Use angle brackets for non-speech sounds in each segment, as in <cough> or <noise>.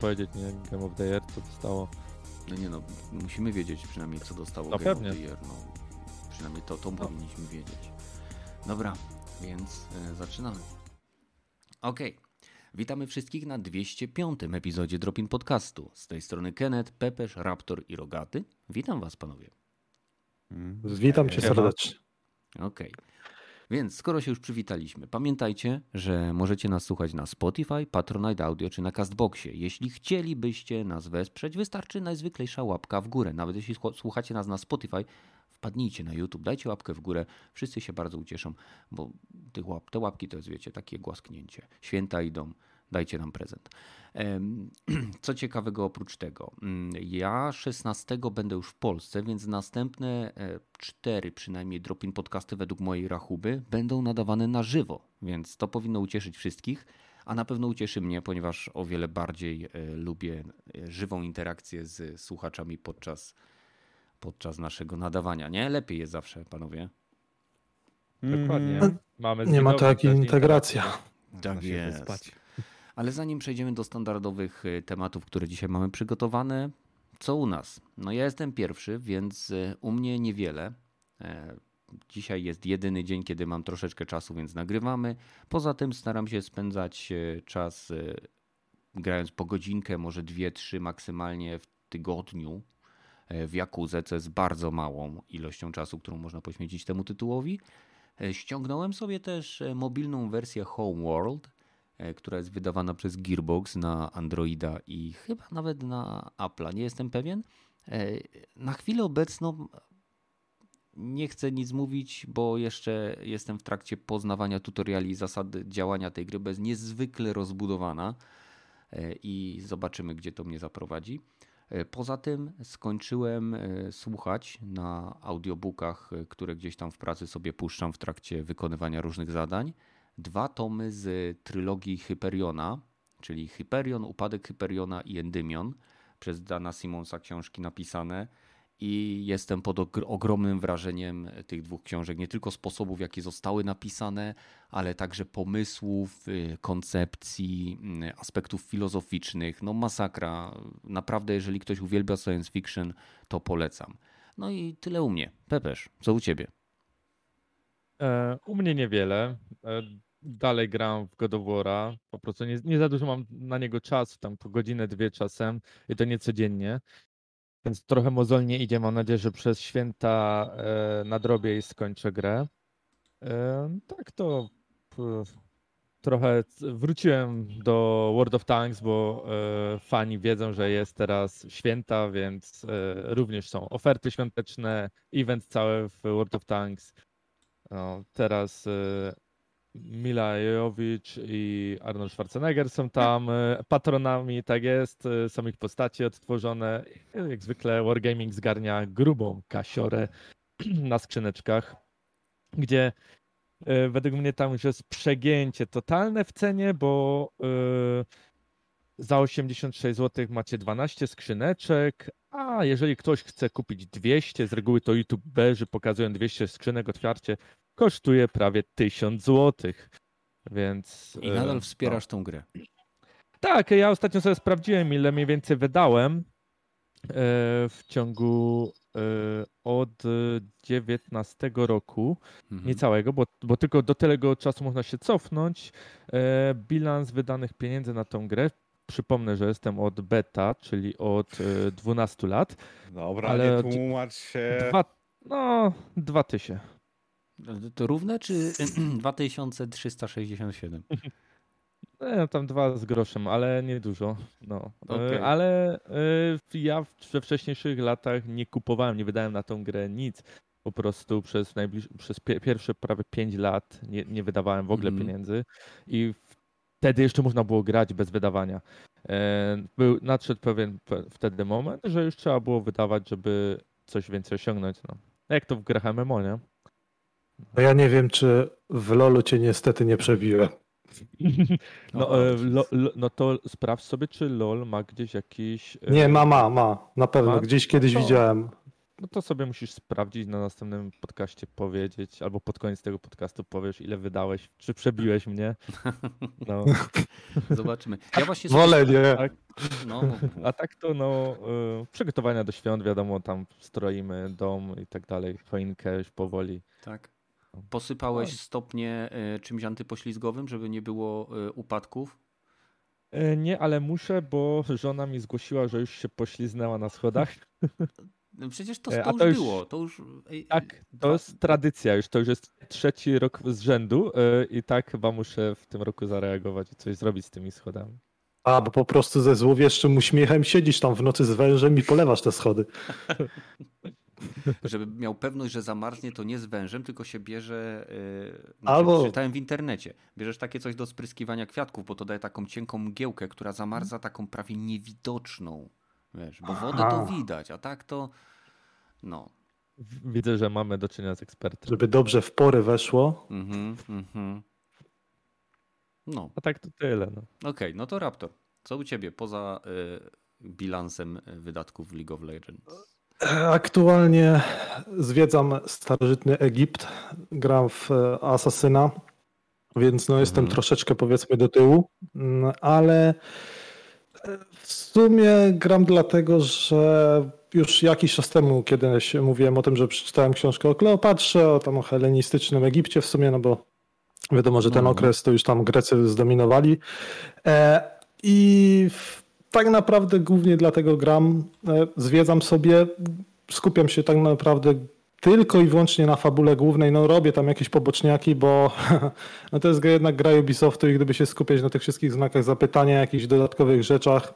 powiedzieć, nie? Game of the Year, co dostało. No nie no, musimy wiedzieć przynajmniej, co dostało No Game pewnie. of the Year. No, przynajmniej to, to powinniśmy wiedzieć. Dobra, więc e, zaczynamy. Okej. Witamy wszystkich na 205. epizodzie Dropin Podcastu. Z tej strony Kenneth, Pepesz, Raptor i Rogaty. Witam was, panowie. Witam cię serdecznie. Okej. Więc skoro się już przywitaliśmy, pamiętajcie, że możecie nas słuchać na Spotify, Patronite Audio czy na Castboxie. Jeśli chcielibyście nas wesprzeć, wystarczy najzwyklejsza łapka w górę. Nawet jeśli słucha- słuchacie nas na Spotify, wpadnijcie na YouTube, dajcie łapkę w górę. Wszyscy się bardzo ucieszą, bo te łapki to jest, wiecie, takie głasknięcie. Święta idą, dajcie nam prezent. <clears throat> Co ciekawego oprócz tego, mm, ja 16 będę już w Polsce, więc następne e, cztery przynajmniej dropin podcasty według mojej rachuby będą nadawane na żywo, więc to powinno ucieszyć wszystkich, a na pewno ucieszy mnie, ponieważ o wiele bardziej e, lubię e, żywą interakcję z słuchaczami podczas, podczas naszego nadawania. Nie? Lepiej jest zawsze, panowie. Dokładnie. Mm. Mamy Nie ma to zwidowisk, jak też integracja. Tak wyspać. Ale zanim przejdziemy do standardowych e, tematów, które dzisiaj mamy przygotowane, co u nas? No ja jestem pierwszy, więc e, u mnie niewiele. E, Dzisiaj jest jedyny dzień, kiedy mam troszeczkę czasu, więc nagrywamy. Poza tym staram się spędzać e, czas grając po godzinkę, może dwie, trzy maksymalnie w tygodniu e, w Jakudze, co jest bardzo małą ilością czasu, którą można poświęcić temu tytułowi. E, Ściągnąłem sobie też mobilną wersję Homeworld, która jest wydawana przez Gearbox na Androida i chyba nawet na Apple'a, nie jestem pewien. E, Na chwilę obecną nie chcę nic mówić, bo jeszcze jestem w trakcie poznawania tutoriali zasad działania tej gry, bo jest niezwykle rozbudowana e, i zobaczymy, gdzie to mnie zaprowadzi. E, Poza tym skończyłem e, słuchać na audiobookach, e, które gdzieś tam w pracy sobie puszczam w trakcie wykonywania różnych zadań. Dwa tomy z trylogii Hyperiona, czyli Hyperion, Upadek Hyperiona i Endymion, przez Dana Simonsa książki napisane. I jestem pod ogr- ogromnym wrażeniem tych dwóch książek, nie tylko sposobów, w jaki zostały napisane, ale także pomysłów, y, koncepcji, y, aspektów filozoficznych. No masakra. Naprawdę, jeżeli ktoś uwielbia science fiction, to polecam. No i tyle u mnie. Pepesz, co u ciebie? E, u mnie niewiele. E, dalej gram w God of War'a. Po prostu nie, nie za dużo mam na niego czasu, tam po godzinę, dwie czasem i to nie codziennie. Więc trochę mozolnie idzie. Mam nadzieję, że przez święta e, nadrobię i skończę grę. Tak to trochę wróciłem do World of Tanks, bo fani wiedzą, że jest teraz święta, więc również są oferty świąteczne, event cały w World of Tanks. No, teraz e, Mila Jojowicz i Arnold Schwarzenegger są tam e, patronami, tak jest, e, są ich postacie odtworzone. Jak zwykle Wargaming zgarnia grubą kasiorę <clears throat> na skrzyneczkach, gdzie według mnie tam już jest przegięcie totalne w cenie, bo za 86 zł macie 12 skrzyneczek, a jeżeli ktoś chce kupić 200, z reguły to youtuberzy pokazują 200 skrzynek otwarcie, kosztuje prawie 1000 zł. Więc. I e, nadal wspierasz tą grę. no. Tak, ja ostatnio sobie sprawdziłem, ile mniej więcej wydałem e, w ciągu e, od e, 19 roku. Mhm. Niecałego, bo, bo tylko do tego czasu można się cofnąć. E, bilans wydanych pieniędzy na tą grę. Przypomnę, że jestem od beta, czyli od e, 12 lat. Dobra, Ale nie tłumacz się. Dwa, no, dwa tysiące. To równe czy <clears throat> 2367? E, tam dwa z groszem, ale nie dużo. No. E, Okej. Ale e, ja w- we wcześniejszych latach nie kupowałem, nie wydałem na tą grę nic. Po prostu przez, najbliż... przez pie- pierwsze prawie 5 lat nie, nie wydawałem w ogóle Mhm. pieniędzy i wtedy jeszcze można było grać bez wydawania. E, Był, nadszedł pewien pe- wtedy moment, że już trzeba było wydawać, żeby coś więcej osiągnąć. No. Jak to w grach MMO, nie? No ja nie wiem, czy w LoLu cię niestety nie przebiłem. <laughs> No, O, e, lo, lo, no to sprawdź sobie, czy LOL ma gdzieś jakiś. e, Nie, ma, ma, ma. Na pewno. Ma? Gdzieś kiedyś No. widziałem. No to sobie musisz sprawdzić na następnym podcaście, powiedzieć, albo pod koniec tego podcastu powiesz, ile wydałeś, czy przebiłeś mnie. No. <laughs> Zobaczymy. Ja właśnie Wolę nie. Tak. No. A tak to no, y, przygotowania do świąt, wiadomo, tam stroimy dom i tak dalej, choinkę już powoli. tak. Posypałeś stopnie y, czymś antypoślizgowym, żeby nie było y, upadków? Nie, ale muszę, bo żona mi zgłosiła, że już się pośliznęła na schodach. <laughs> No Przecież to, E, to to już- było. To już, Tak, to jest tradycja już, to już jest trzeci rok z rzędu e, i tak chyba muszę w tym roku zareagować i coś zrobić z tymi schodami. A, bo po prostu ze złowieszczym uśmiechem siedzisz tam w nocy z wężem i polewasz te schody. <laughs> Żeby miał pewność, że zamarznie, to nie z wężem, tylko się bierze. Yy, Albo- Czytałem w internecie. Bierzesz takie coś do spryskiwania kwiatków, bo to daje taką cienką mgiełkę, która zamarza taką prawie niewidoczną. Wiesz, bo wodę to widać, a tak to. No. Widzę, że mamy do czynienia z ekspertem. Żeby dobrze w pory weszło. Mhm, mhm. No, A tak to tyle. No. okej, no to Raptor. Co u ciebie poza y, bilansem y, wydatków w League of Legends? Aktualnie zwiedzam starożytny Egipt, gram w e, Asasyna, więc no jestem Mhm. troszeczkę powiedzmy do tyłu, Mm, ale w sumie gram dlatego, że już jakiś czas temu kiedyś mówiłem o tym, że przeczytałem książkę o Kleopatrze, o tam o helenistycznym Egipcie w sumie, no bo wiadomo, że ten No. okres to już tam Grecy zdominowali. E, I tak naprawdę głównie dlatego gram, e, zwiedzam sobie, skupiam się tak naprawdę tylko i wyłącznie na fabule głównej. No robię tam jakieś poboczniaki, bo <laughs> no to jest gra- jednak gra Ubisoftu i gdyby się skupiać na tych wszystkich znakach zapytania, jakichś dodatkowych rzeczach,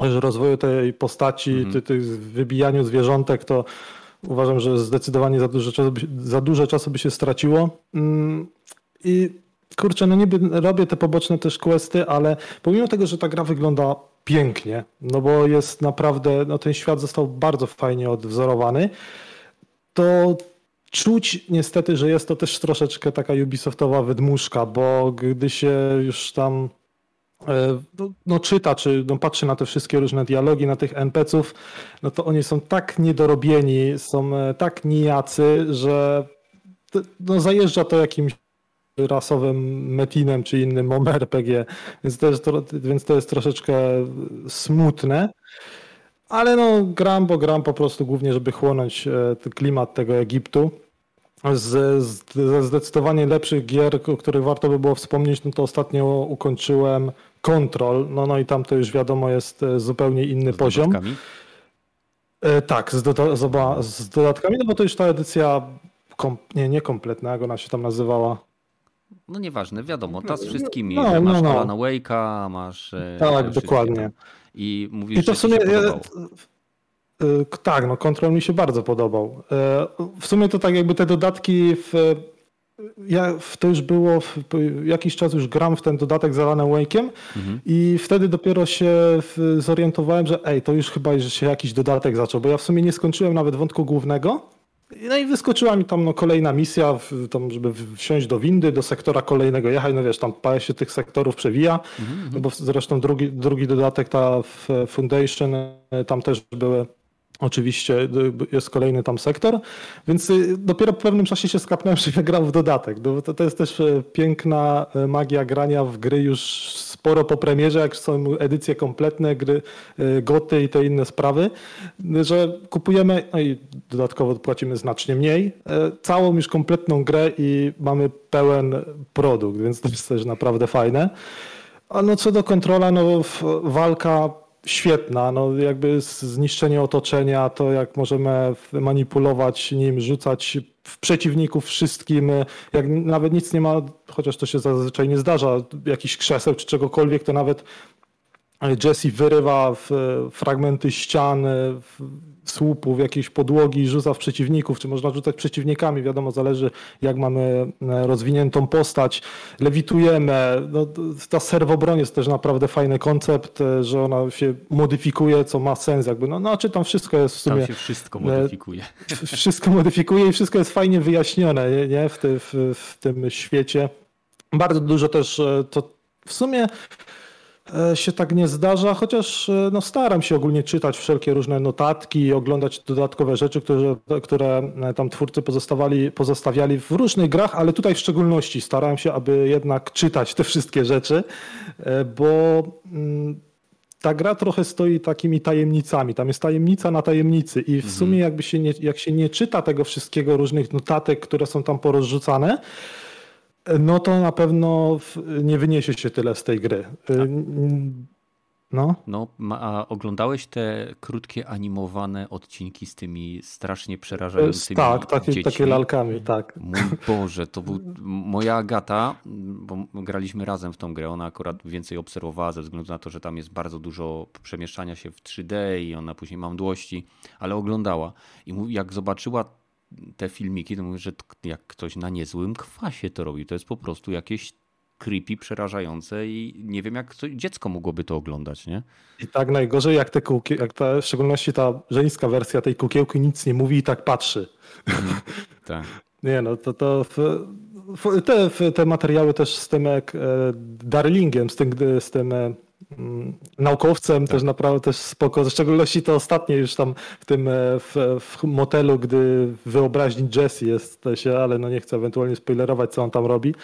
rozwoju tej postaci, Mhm. ty, ty, wybijaniu zwierzątek, to uważam, że zdecydowanie za dużo czasu, by się- za dużo czasu by się straciło. Mm, I kurczę, no niby robię te poboczne też questy, ale pomimo tego, że ta gra wygląda pięknie, no bo jest naprawdę, no ten świat został bardzo fajnie odwzorowany, to czuć niestety, że jest to też troszeczkę taka Ubisoftowa wydmuszka, bo gdy się już tam e, no, no czyta, czy no, patrzy na te wszystkie różne dialogi, na tych NPC-ów, no to oni są tak niedorobieni, są e, tak nijacy, że no, zajeżdża to jakimś rasowym metinem czy innym MOM RPG, więc więc to jest troszeczkę smutne. Ale no gram, bo gram po prostu głównie, żeby chłonąć e, klimat tego Egiptu. Z, z, ze zdecydowanie lepszych gier, o których warto by było wspomnieć, no to ostatnio ukończyłem Control, no, no i tam to już wiadomo jest e, zupełnie inny Z poziom. dodatkami? E, tak, z, doda- z, dodatkami, no bo to już ta edycja, nie, nie kompletna, jak ona się tam nazywała. No nieważne, wiadomo, ta z wszystkimi. No, masz no, no. Alana Wake'a, masz. Tak, dokładnie. tam. I mówisz, I to w sumie. e, k- tak, no Control mi się bardzo podobał. E, w sumie to tak jakby te dodatki w. Ja, w- to już było w, jakiś czas już gram w ten dodatek z Alanem Wake'iem Mhm. i wtedy dopiero się w, zorientowałem, że ej, to już chyba że się jakiś dodatek zaczął, bo ja w sumie nie skończyłem nawet wątku głównego. No i wyskoczyła mi tam no, kolejna misja, w, tam, żeby wsiąść do windy, do sektora kolejnego jechać, no wiesz, tam parę się tych sektorów przewija, Mhm, no bo zresztą drugi, drugi dodatek, ta Foundation, e, tam też były oczywiście, jest kolejny tam sektor, więc y, dopiero po pewnym czasie się skapnąłem, że ja <laughs> gram w dodatek, no to, to jest też e, piękna e, magia grania w gry już sporo po premierze, jak są edycje kompletne, gry e, goty i te inne sprawy, że kupujemy, no i dodatkowo płacimy znacznie mniej, e, całą już kompletną grę i mamy pełen produkt, więc to jest też naprawdę fajne. A no co do kontrola, no walka świetna, no jakby zniszczenie otoczenia, to jak możemy manipulować nim, rzucać w przeciwników wszystkim, jak nawet nic nie ma, chociaż to się zazwyczaj nie zdarza, jakichś krzeseł czy czegokolwiek, to nawet Jesse wyrywa w fragmenty ścian, słupów, jakiejś podłogi, rzuca w przeciwników, czy można rzucać przeciwnikami, wiadomo, zależy jak mamy e, rozwiniętą postać. Lewitujemy, no, ta serwobroń jest też naprawdę fajny koncept, e, że ona się modyfikuje, co ma sens jakby, no, no czy tam wszystko jest w Tam sumie się wszystko e, modyfikuje. wszystko modyfikuje i wszystko jest fajnie wyjaśnione nie, nie? W, ty, w, w tym świecie. Bardzo dużo też to w sumie się tak nie zdarza, chociaż e, no, staram się ogólnie czytać wszelkie różne notatki i oglądać dodatkowe rzeczy, które, które e, tam twórcy pozostawali, pozostawiali w różnych grach, ale tutaj w szczególności starałem się, aby jednak czytać te wszystkie rzeczy, bo mm, ta gra trochę stoi takimi tajemnicami. Tam jest tajemnica na tajemnicy i w mhm. sumie jakby się nie, jak się nie czyta tego wszystkiego, różnych notatek, które są tam porozrzucane, no to na pewno nie wyniesie się tyle z tej gry. Y, no. no, a oglądałeś te krótkie animowane odcinki z tymi strasznie przerażającymi Tak, takie, takie lalkami, tak. Mój Boże, to był moja Agata, bo graliśmy razem w tą grę, ona akurat więcej obserwowała ze względu na to, że tam jest bardzo dużo przemieszczania się w 3D i ona później ma mdłości, ale oglądała i jak zobaczyła te filmiki, to mówię, że jak ktoś na niezłym kwasie to robi, to jest po prostu jakieś creepy, przerażające i nie wiem, jak to, dziecko mogłoby to oglądać, nie? I tak najgorzej, jak te kukiełki, jak ta, w szczególności ta żeńska wersja tej kukiełki nic nie mówi i tak patrzy. Mm, <laughs> tak. nie no, to, to w, w, te, te materiały też z tym e, Darlingiem, z tym, z tym e, naukowcem tak. też naprawdę też spoko, w szczególności to ostatnie już tam w tym e, w, w motelu, gdy wyobraźni Jesse jest się, ale no nie chcę ewentualnie spoilerować, co on tam robi.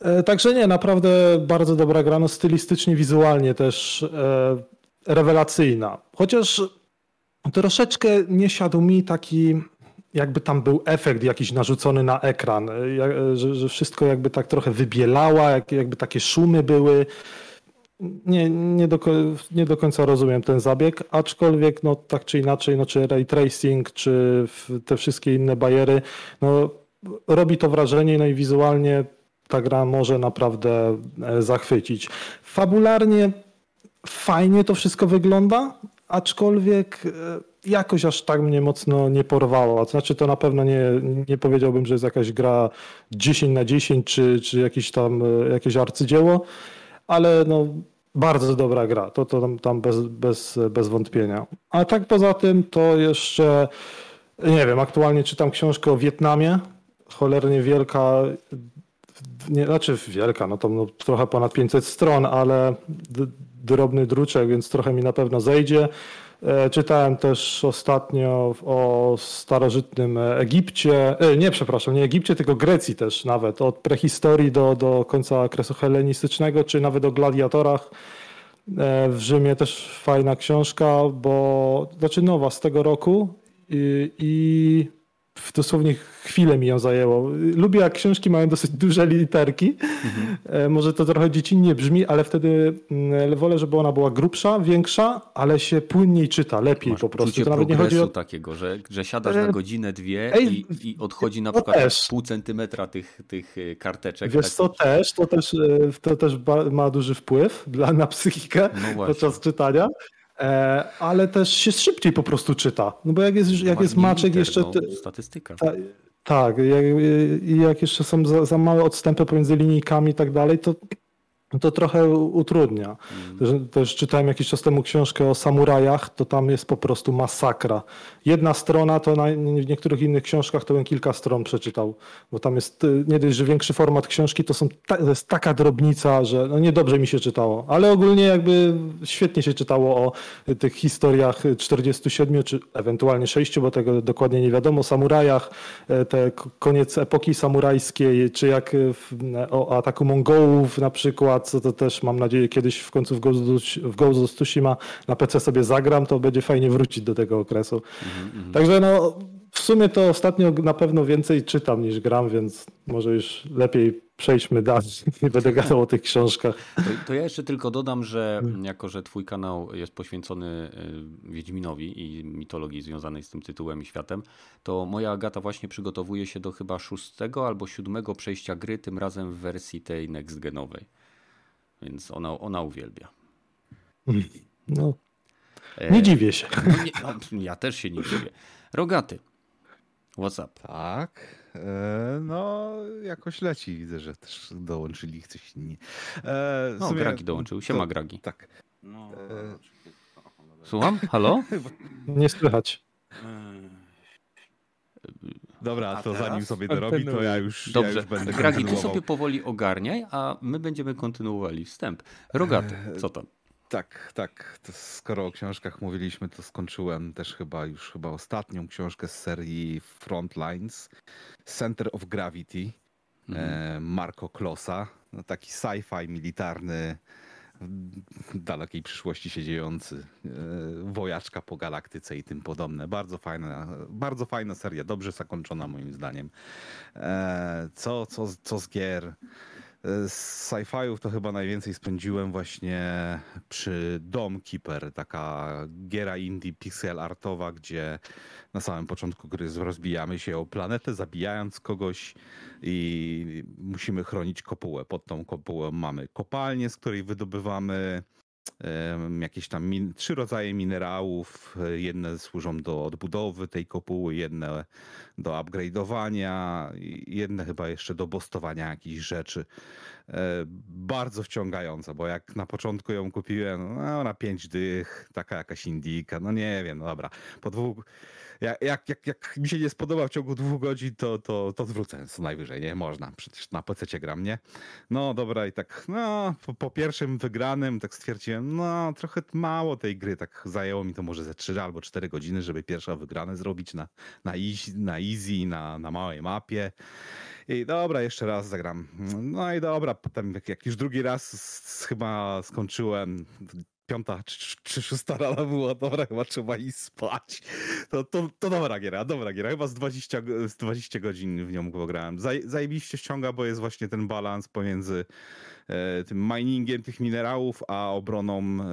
E, także nie, naprawdę bardzo dobra gra, no stylistycznie, wizualnie też e, rewelacyjna. Chociaż troszeczkę nie siadł mi taki, jakby tam był efekt jakiś narzucony na ekran, e, że, że wszystko jakby tak trochę wybielała, jak, jakby takie szumy były. Nie, nie, do, nie do końca rozumiem ten zabieg, aczkolwiek no tak czy inaczej, no czy ray tracing, czy te wszystkie inne bajery, no robi to wrażenie, no i wizualnie ta gra może naprawdę e, zachwycić. Fabularnie fajnie to wszystko wygląda, aczkolwiek e, jakoś aż tak mnie mocno nie porwało. Znaczy to na pewno nie, nie powiedziałbym, że jest jakaś gra 10 na 10 czy, czy jakieś tam e, jakieś arcydzieło, ale no bardzo dobra gra, to, to tam, tam bez, bez, bez wątpienia. A tak poza tym to jeszcze nie wiem, aktualnie czytam książkę o Wietnamie, cholernie wielka, nie, znaczy wielka, no to no, trochę ponad 500 stron, ale drobny druczek, więc trochę mi na pewno zejdzie. E, czytałem też ostatnio o starożytnym Egipcie, e, nie przepraszam, nie Egipcie, tylko Grecji też nawet, od prehistorii do, do końca okresu helenistycznego, czy nawet o gladiatorach. E, w Rzymie też fajna książka, bo znaczy nowa z tego roku i, i dosłownie chwilę mi ją zajęło. Lubię, jak książki mają dosyć duże literki. Mhm. Może to trochę dziecinnie brzmi, ale wtedy mm, wolę, żeby ona była grubsza, większa, ale się płynniej czyta, lepiej Masz po prostu. To nawet nie chodzi o takiego, że, że siadasz na e, godzinę, dwie Ej, i, i, odchodzi na przykład też. pół centymetra tych, tych e, karteczek. Wiesz tak? co, też, to też, to też ma duży wpływ na psychikę no podczas czytania. E, ale też się szybciej po prostu czyta. No bo jak jest, jak jest maczek jeszcze... No, statystyka. Ta, tak, jak, jak jeszcze są za, za małe odstępy pomiędzy linijkami i tak dalej, to to trochę utrudnia. Mm. Też, też, czytałem jakiś czas temu książkę o samurajach, to tam jest po prostu masakra. Jedna strona to na, w niektórych innych książkach to bym kilka stron przeczytał, bo tam jest y, nie dość, że większy format książki, to, są to jest taka drobnica, że no niedobrze mi się czytało, ale ogólnie jakby świetnie się czytało o tych historiach 47 czy ewentualnie 6, bo tego dokładnie nie wiadomo, samurajach, e, te koniec epoki samurajskiej, czy jak w, o ataku Mongołów na przykład, co to też mam nadzieję kiedyś w końcu w Ghost of Tsushima na PC sobie zagram, to będzie fajnie wrócić do tego okresu. -hmm. Także no w sumie to ostatnio na pewno więcej czytam niż gram, więc może już lepiej przejdźmy dalej. <laughs> Nie będę gadał o tych książkach. To, to, ja jeszcze tylko dodam, że jako, że twój kanał jest poświęcony y, Wiedźminowi i mitologii związanej z tym tytułem i światem, to moja Agata właśnie przygotowuje się do chyba szóstego albo siódmego przejścia gry, tym razem w wersji tej next genowej. Więc ona, ona uwielbia. No, nie e, dziwię się. No nie, no, ja też się nie dziwię. Rogaty. What's up? Tak. E, no, jakoś leci. Widzę, że też dołączyli coś inni. E, no, sumie, Gragi dołączył. Siema, to, Gragi. Tak. No, e... Słucham? Halo? <laughs> Nie słychać. Dobra, A to teraz? zanim sobie dorobi, to ja już, ja Dobrze, już będę Gragi, ty sobie powoli ogarniaj, a my będziemy kontynuowali wstęp. Rogaty, co tam? Tak, tak. To skoro o książkach mówiliśmy, to skończyłem też chyba już chyba ostatnią książkę z serii Frontlines. Center of Gravity Mhm. e, Marco Klossa. No, taki sci-fi militarny, dalekiej przyszłości się dziejący. E, wojaczka po galaktyce i tym podobne. Bardzo fajna, bardzo fajna seria, dobrze zakończona moim zdaniem. E, co, co, co z gier? Z sci-fiów to chyba najwięcej spędziłem właśnie przy Dom Keeper, taka giera indie pixel artowa, gdzie na samym początku gry rozbijamy się o planetę, zabijając kogoś i musimy chronić kopułę. Pod tą kopułą mamy kopalnię, z której wydobywamy jakieś tam trzy rodzaje minerałów. Jedne służą do odbudowy tej kopuły, jedne do upgrade'owania, jedne chyba jeszcze do bostowania jakichś rzeczy. E, Bardzo wciągająca, bo jak na początku ją kupiłem, no na pięć dych, taka jakaś indika, no nie wiem, no dobra. Po dwóch, jak, jak, jak, mi się nie spodoba w ciągu dwóch godzin, to, to, to zwrócę co najwyżej, nie? Można, przecież na PC gram, nie? No dobra i tak, no po, po pierwszym wygranym tak stwierdziłem, no trochę mało tej gry, tak zajęło mi to może ze 3 albo 4 godziny, żeby pierwsza wygrane zrobić na, na, easy, na easy, na, na małej mapie. I dobra, jeszcze raz zagram. No i dobra, potem jak, jak już drugi raz s- chyba skończyłem, piąta czy, czy szósta rana była, dobra, chyba trzeba iść spać. To, to, to dobra giera, dobra giera. Chyba z 20, go- z 20 godzin w nią pograłem. Zaj, zajebiście ściąga, bo jest właśnie ten balans pomiędzy e, tym miningiem tych minerałów, a obroną e,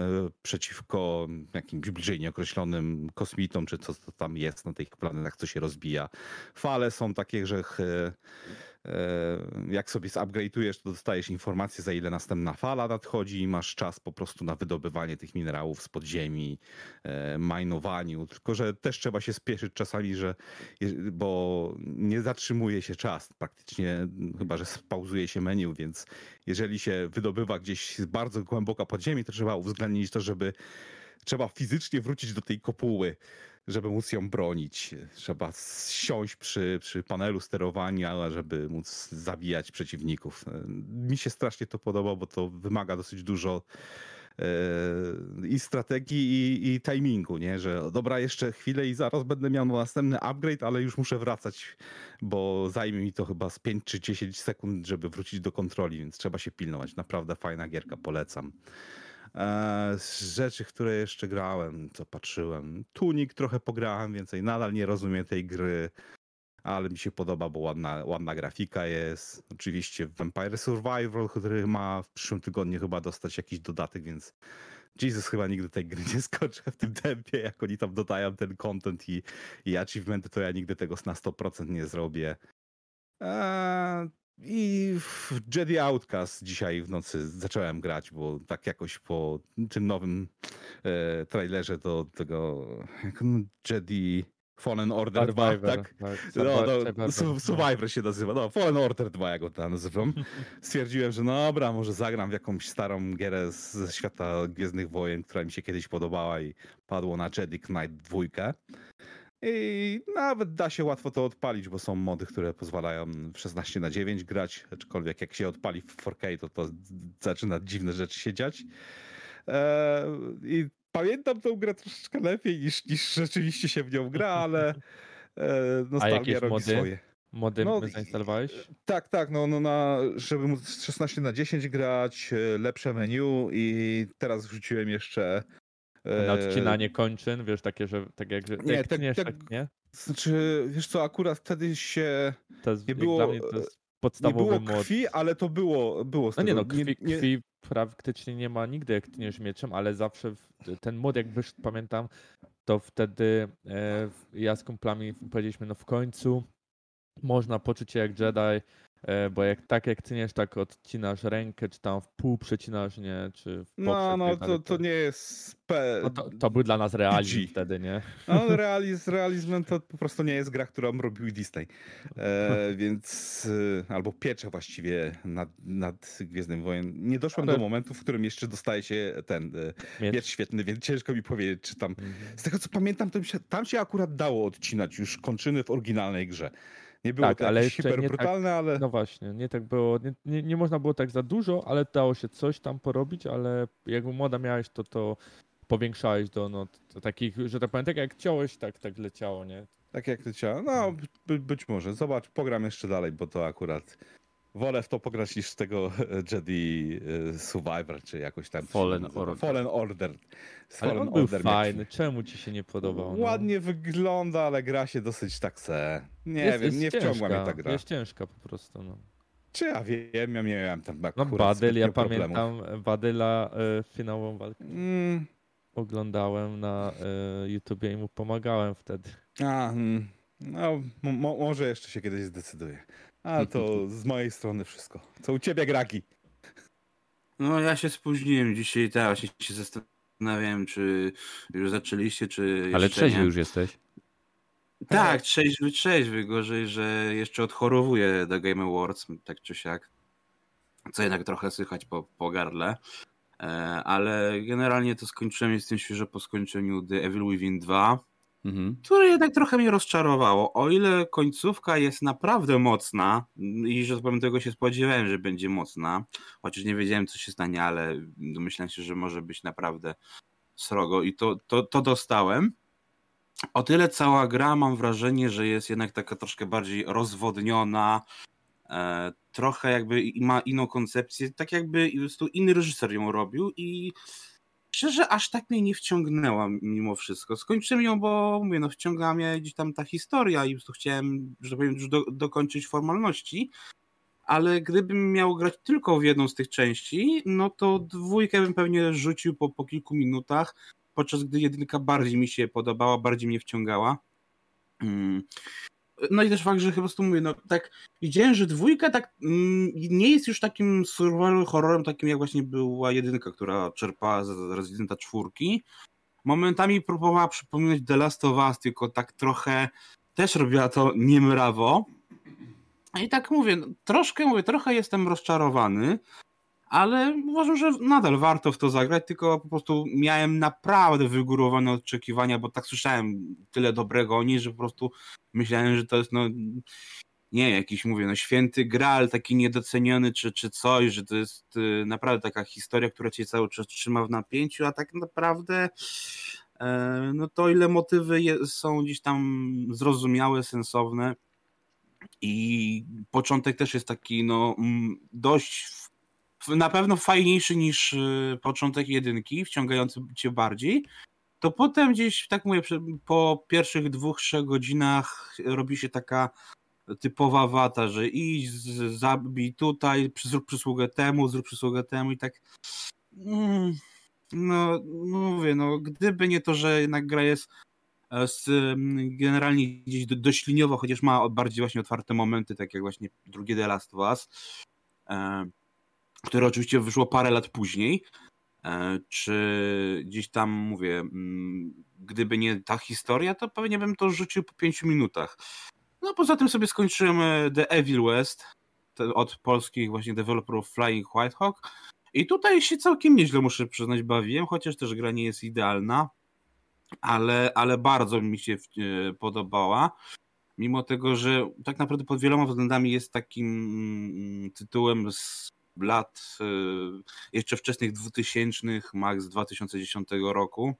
przeciwko jakimś bliżej nieokreślonym kosmitom, czy co to tam jest na tych planetach, co się rozbija. Fale są takie, że e, jak sobie zupgrade'ujesz, to dostajesz informację, za ile następna fala nadchodzi i masz czas po prostu na wydobywanie tych minerałów z podziemi, e, majnowaniu. Tylko, że też trzeba się spieszyć czasami, że bo nie zatrzymuje się czas praktycznie, chyba że spauzuje się menu, więc jeżeli się wydobywa gdzieś bardzo głęboko pod ziemi, to trzeba uwzględnić to, żeby trzeba fizycznie wrócić do tej kopuły, żeby móc ją bronić. Trzeba siąść przy, przy panelu sterowania, żeby móc zabijać przeciwników. Mi się strasznie to podoba, bo to wymaga dosyć dużo e, i strategii, i, i timingu, nie? Że dobra, jeszcze chwilę i zaraz będę miał następny upgrade, ale już muszę wracać, bo zajmie mi to chyba z 5 czy 10 sekund, żeby wrócić do kontroli, więc trzeba się pilnować. Naprawdę fajna gierka, polecam. E, Z rzeczy, które jeszcze grałem, co patrzyłem. Tunik trochę pograłem, więcej nadal nie rozumiem tej gry, ale mi się podoba, bo ładna, ładna grafika jest. Oczywiście Vampire Survival, który ma w przyszłym tygodniu chyba dostać jakiś dodatek, więc Jesus chyba nigdy tej gry nie skończę w tym tempie, jak oni tam dodają ten content i, i achievementy, to ja nigdy tego na 100% nie zrobię. Eee, I Jedi Outcast dzisiaj w nocy zacząłem grać, bo tak jakoś po tym nowym e, trailerze do tego Jedi Fallen Order 2, Survivor. tak? tak, No, Survivor, no, Su- Survivor się nazywa. No, Fallen Order 2, jak go tam nazywam. Stwierdziłem, że no dobra, może zagram w jakąś starą gierę ze świata Gwiezdnych Wojen, która mi się kiedyś podobała i padło na Jedi Knight 2. I nawet da się łatwo to odpalić, bo są mody, które pozwalają w 16 na 9 grać, aczkolwiek jak się odpali w 4K, to to zaczyna dziwne rzeczy się dziać. Eee, I pamiętam tą grę troszeczkę lepiej niż, niż rzeczywiście się w nią gra, ale e, nostalgia robi mody? swoje. Mody No, zainstalowałeś? Tak, tak, no, no na, żeby móc 16 na 10 grać, e, lepsze menu i teraz wrzuciłem jeszcze... e, Na odcinanie kończyn, wiesz, takie, że tak jak, że Nie, jak tak- tniesz, tak- tak, nie? Znaczy, wiesz co, akurat wtedy się... To jest, nie było, dla mnie to jest Nie podstawowy było mod. krwi, ale to było, było z No nie no, krwi, nie, krwi praktycznie nie ma nigdy, jak tniesz mieczem, ale zawsze w, ten mod, jak wyszedł, pamiętam, to wtedy e, ja z kumplami powiedzieliśmy, no w końcu można poczuć się jak Jedi, e, bo jak tak jak cyniesz, tak odcinasz rękę, czy tam w pół przecinasz, nie? Czy w No, no, tak to, to nie jest. P... No to, to był dla nas realizm wtedy, nie? No, realizm, realizmem to po prostu nie jest gra, którą robił Disney. E, <laughs> więc. E, albo piecze właściwie nad, nad Gwiezdnym Wojen. Nie doszłem Ale- do momentu, w którym jeszcze dostaje się ten e, Miecz. miecz świetny, więc ciężko mi powiedzieć, czy tam. Mhm. Z tego co pamiętam, to się, tam się akurat dało odcinać już kończyny w oryginalnej grze. Nie było Tak, to ale hiper tak- brutalne, ale. No właśnie, nie tak było, nie, nie, nie można było tak za dużo, ale dało się coś tam porobić, ale jak młoda miałeś, to to powiększałeś do no, do takich, że tak powiem, tak jak ciąłeś, tak, tak leciało, nie? Tak jak leciała. No, by, być może. Zobacz, pogram jeszcze dalej, bo to akurat. Wolę w to pograć niż z tego e, Jedi e, Survivor, czy jakoś tam. Fallen. Order. Fallen Order. Z Ale Fallen on był Order miał- fajny, czemu ci się nie podobał? No? Ładnie wygląda, ale gra się dosyć tak se. Nie Jest- wiem, jest nie wciągła ciężka, mnie ta gra. Jest ciężka po prostu, no. Czy ja wiem, ja miałem tam No akurat Badyl, ja problemów. pamiętam Badyla e, finałową walkę Mm, oglądałem na e, YouTubie i mu pomagałem wtedy. a, mm, no, mo, mo- może jeszcze się kiedyś zdecyduję. Ale to z mojej strony wszystko. Co u ciebie, Graki? No ja się spóźniłem dzisiaj, teraz się, się zastanawiałem, czy już zaczęliście, czy Ale trzeźwy już jesteś. Tak, trzeźwy, trzeźwy, gorzej, że jeszcze odchorowuję do Game Awards, tak czy siak. Co jednak trochę słychać po, po gardle. E, ale generalnie to skończyłem, jestem świeżo po skończeniu The Evil Within 2, Mhm. które jednak trochę mnie rozczarowało. O ile końcówka jest naprawdę mocna i że powiem tego się spodziewałem, że będzie mocna, chociaż nie wiedziałem co się stanie, ale domyślałem się, że może być naprawdę srogo i to, to, to dostałem. O tyle cała gra mam wrażenie, że jest jednak taka troszkę bardziej rozwodniona, e, trochę jakby ma inną koncepcję, tak jakby po prostu inny reżyser ją robił i szczerze aż tak mnie nie wciągnęła mimo wszystko. Skończyłem ją, bo mówię, no wciągała mnie gdzieś tam ta historia i po prostu chciałem, że powiem, już do, dokończyć formalności, ale gdybym miał grać tylko w jedną z tych części, no to dwójkę bym pewnie rzucił po, po kilku minutach, podczas gdy jedynka bardziej mi się podobała, bardziej mnie wciągała. Mm. No i też fakt, że po prostu mówię, no tak widziałem, że dwójka tak mm, nie jest już takim survival horrorem, takim jak właśnie była jedynka, która czerpała z Residenta czwórki. Momentami próbowała przypominać The Last of Us, tylko tak trochę też robiła to niemrawo. I tak mówię, no, troszkę mówię, trochę jestem rozczarowany, ale uważam, że nadal warto w to zagrać, tylko po prostu miałem naprawdę wygórowane oczekiwania, bo tak słyszałem tyle dobrego o niej, że po prostu myślałem, że to jest no nie, jakiś mówię, no święty graal, taki niedoceniony czy, czy coś, że to jest y, naprawdę taka historia, która cię cały czas trzyma w napięciu, a tak naprawdę e, no to ile motywy je, są gdzieś tam zrozumiałe, sensowne i początek też jest taki no mm, dość na pewno fajniejszy niż y, początek jedynki, wciągający cię bardziej, to potem gdzieś, tak mówię, po pierwszych dwóch, trzech godzinach robi się taka typowa wata, że idź, zabij tutaj, zrób przysługę temu, zrób przysługę temu i tak mm, no mówię, no gdyby nie to, że jednak gra jest e, mm, generalnie gdzieś do, dość liniowa, chociaż ma bardziej właśnie otwarte momenty, tak jak właśnie drugie The Last of Us, e, które oczywiście wyszło parę lat później, e, czy gdzieś tam mówię, mm, gdyby nie ta historia, to pewnie bym to rzucił po pięciu minutach. No poza tym sobie skończyłem e, The Evil West od polskich właśnie deweloperów Flying Whitehawk i tutaj się całkiem nieźle muszę przyznać bawiłem, chociaż też gra nie jest idealna, ale, ale bardzo mi się e, podobała. Mimo tego, że tak naprawdę pod wieloma względami jest takim mm, tytułem z lat e, jeszcze wczesnych 2000, max 2010 roku.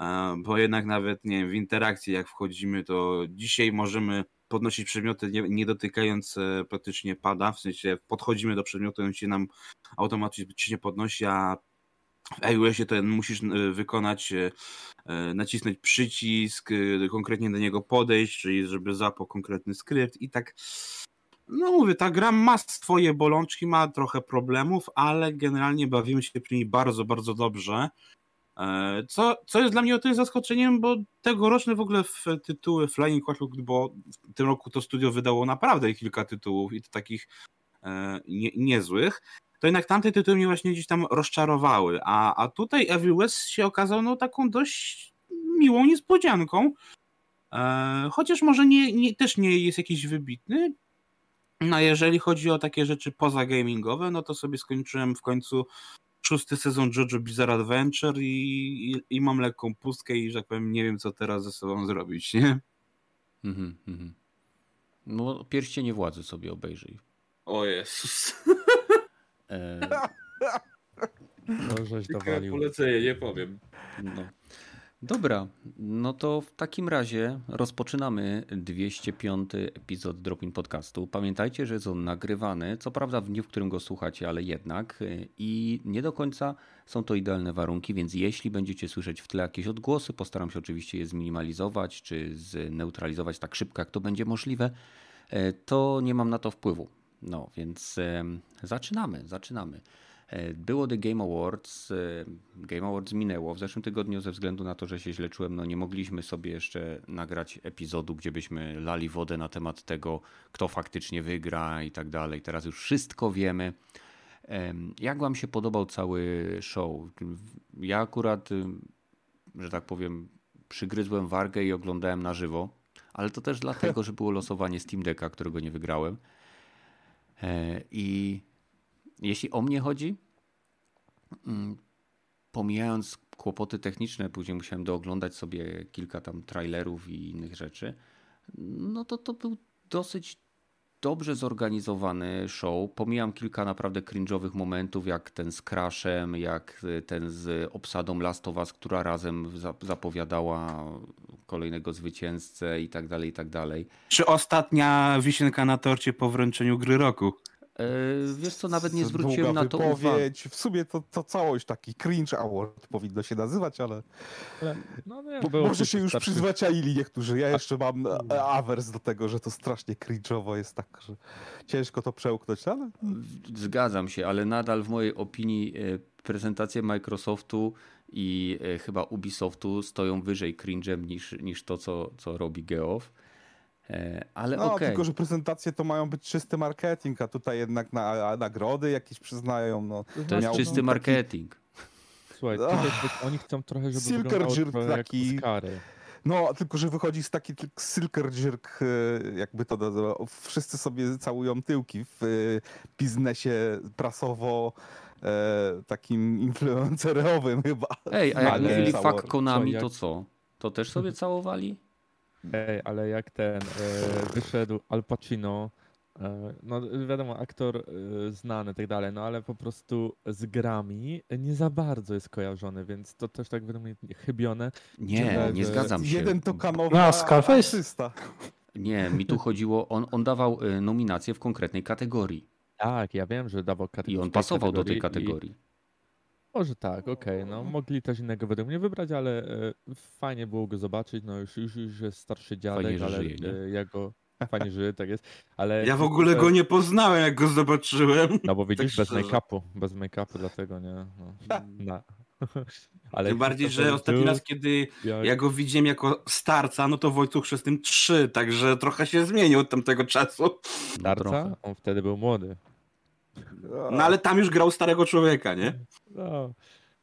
E, Bo jednak nawet nie wiem, w interakcji jak wchodzimy, to dzisiaj możemy podnosić przedmioty nie, nie dotykając e, praktycznie pada, w sensie podchodzimy do przedmiotu, on się nam automatycznie podnosi, a w iOSie to musisz e, wykonać, nacisnąć przycisk, konkretnie do niego podejść, czyli żeby zapał konkretny skrypt i tak no mówię, ta gra ma swoje bolączki, ma trochę problemów, ale generalnie bawimy się przy niej bardzo, bardzo dobrze. E, co, co jest dla mnie o tyle zaskoczeniem, bo tegoroczne w ogóle w tytuły Flying Clockwork, bo w tym roku to studio wydało naprawdę kilka tytułów i to takich e, nie, niezłych, to jednak tamte tytuły mnie właśnie gdzieś tam rozczarowały, a, a tutaj Evil West się okazał no taką dość miłą niespodzianką, e, chociaż może nie, nie, też nie jest jakiś wybitny, no jeżeli chodzi o takie rzeczy poza gamingowe, no to sobie skończyłem w końcu szósty sezon JoJo Bizarre Adventure i, i, i, mam lekką pustkę i, że tak powiem, nie wiem, co teraz ze sobą zrobić, nie? Mhm, mhm. No, pierścienie władzy sobie obejrzyj. O Jezus. E... No, żeś dowalił. polecenie, nie powiem. No. Dobra, no to w takim razie rozpoczynamy 205 epizod Dropin Podcastu. Pamiętajcie, że jest on nagrywany, co prawda w dniu, w którym go słuchacie, ale jednak i nie do końca są to idealne warunki, więc jeśli będziecie słyszeć w tle jakieś odgłosy, postaram się oczywiście je zminimalizować czy zneutralizować tak szybko, jak to będzie możliwe, to nie mam na to wpływu. No, więc zaczynamy, zaczynamy. E, było The Game Awards. E, Game Awards minęło w zeszłym tygodniu ze względu na to, że się źle czułem. No nie mogliśmy sobie jeszcze nagrać epizodu, gdzie byśmy lali wodę na temat tego, kto faktycznie wygra i tak dalej. Teraz już wszystko wiemy. Jak Wam się podobał cały show? Ja akurat, że tak powiem, przygryzłem wargę i oglądałem na żywo, ale to też dlatego, <laughs> że było losowanie Steam Decka, którego nie wygrałem. E, I jeśli o mnie chodzi, mm, pomijając kłopoty techniczne, później musiałem dooglądać sobie kilka tam trailerów i innych rzeczy, no to to był dosyć dobrze zorganizowany show. Pomijam kilka naprawdę cringe'owych momentów, jak ten z Crashem, jak ten z obsadą Last of Us, która razem zapowiadała kolejnego zwycięzcę i tak dalej, i tak dalej. Czy ostatnia wisienka na torcie po wręczeniu gry roku? E, wiesz co, nawet nie zwróciłem na to uwagi. W sumie to, to całość taki cringe award powinno się nazywać, ale, no, no, może się już przyzwyczaili niektórzy. Ja jeszcze mam awers do tego, że to strasznie cringe'owo jest tak, że ciężko to przełknąć, ale... Zgadzam się, ale nadal w mojej opinii e, prezentacje Microsoftu i e, chyba Ubisoftu stoją wyżej cringe'em niż, niż to, co, co robi Geoff. E, ale no, okay. tylko, że prezentacje to mają być czysty marketing, a tutaj jednak na, nagrody jakieś przyznają. No, to jest czysty taki... marketing. Słuchaj, tutaj oni chcą trochę, żeby Silker wyglądało taki... Skary. No, tylko że wychodzi z taki silker jerk, e, jakby to nazywa. Wszyscy sobie całują tyłki w e, biznesie prasowo takim influencerowym <laughs> chyba. Ej, a jak mówili fuck Konami, to co? To też sobie całowali? Ej, ale jak ten e, wyszedł Al Pacino, e, no wiadomo, aktor e, znany i tak dalej, no ale po prostu z grami nie za bardzo jest kojarzony, więc to też tak według mnie chybione. Nie, nie zgadzam się. Jeden to kanowy no, Scarface? Nie, mi tu chodziło, on, on dawał nominację w konkretnej kategorii. Tak, ja wiem, że dawał kategorię. I on pasował do tej kategorii. Może tak, okej, no mogli też innego według mnie wybrać, ale e, fajnie było go zobaczyć, no już, już, już jest starszy dziadek, Fajnie, że ale żyje, nie? e, ja go, <laughs> fajnie żyje, tak jest, ale... Ja w ogóle go nie poznałem, jak go zobaczyłem. No bo widzisz, Tak bez szczerze. make-upu, bez make-upu, dlatego nie, no. <laughs> Na. <laughs> Ale Tym bardziej, że Christopher ostatni raz, kiedy jak- ja go widziałem jako starca, no to Wojtuch Chrzestnym 3, także trochę się zmienił od tamtego czasu. Starca, trochę. on wtedy był młody. No ale tam już grał starego człowieka, nie? No,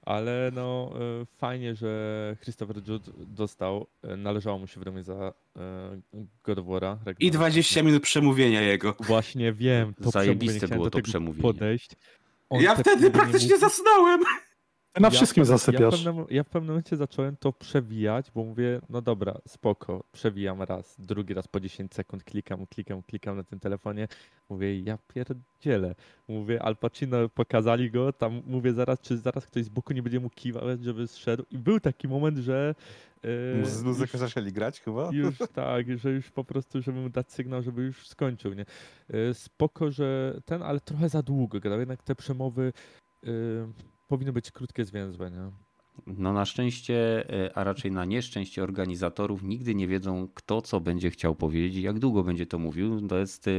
ale no e, fajnie, że Christopher Jude dostał, e, należało mu się według mnie za e, God of War'a. I Ragnarok. 20 minut przemówienia jego. Właśnie wiem, to Zajebiste było to przemówienie. podejść. On Ja te wtedy praktycznie mówi- zasnąłem. Na Ja wszystkim pewnym- zasypiasz. Ja w, pewnym, ja w pewnym momencie zacząłem to przewijać, bo mówię, no dobra, spoko, przewijam raz, drugi raz po 10 sekund, klikam, klikam, klikam na tym telefonie, mówię, ja pierdzielę. Mówię, Al Pacino, pokazali go, tam mówię zaraz, czy zaraz ktoś z boku nie będzie mu kiwać, żeby zszedł. I był taki moment, że... e, Z muzykę zaczęli grać chyba? już tak, że już po prostu, żeby mu dać sygnał, żeby już skończył, nie? E, Spoko, że ten, ale trochę za długo gadał, jednak te przemowy e, powinny być krótkie, zwięzłe, nie? No na szczęście, e, a raczej na nieszczęście organizatorów nigdy nie wiedzą, kto co będzie chciał powiedzieć i jak długo będzie to mówił. To jest... e,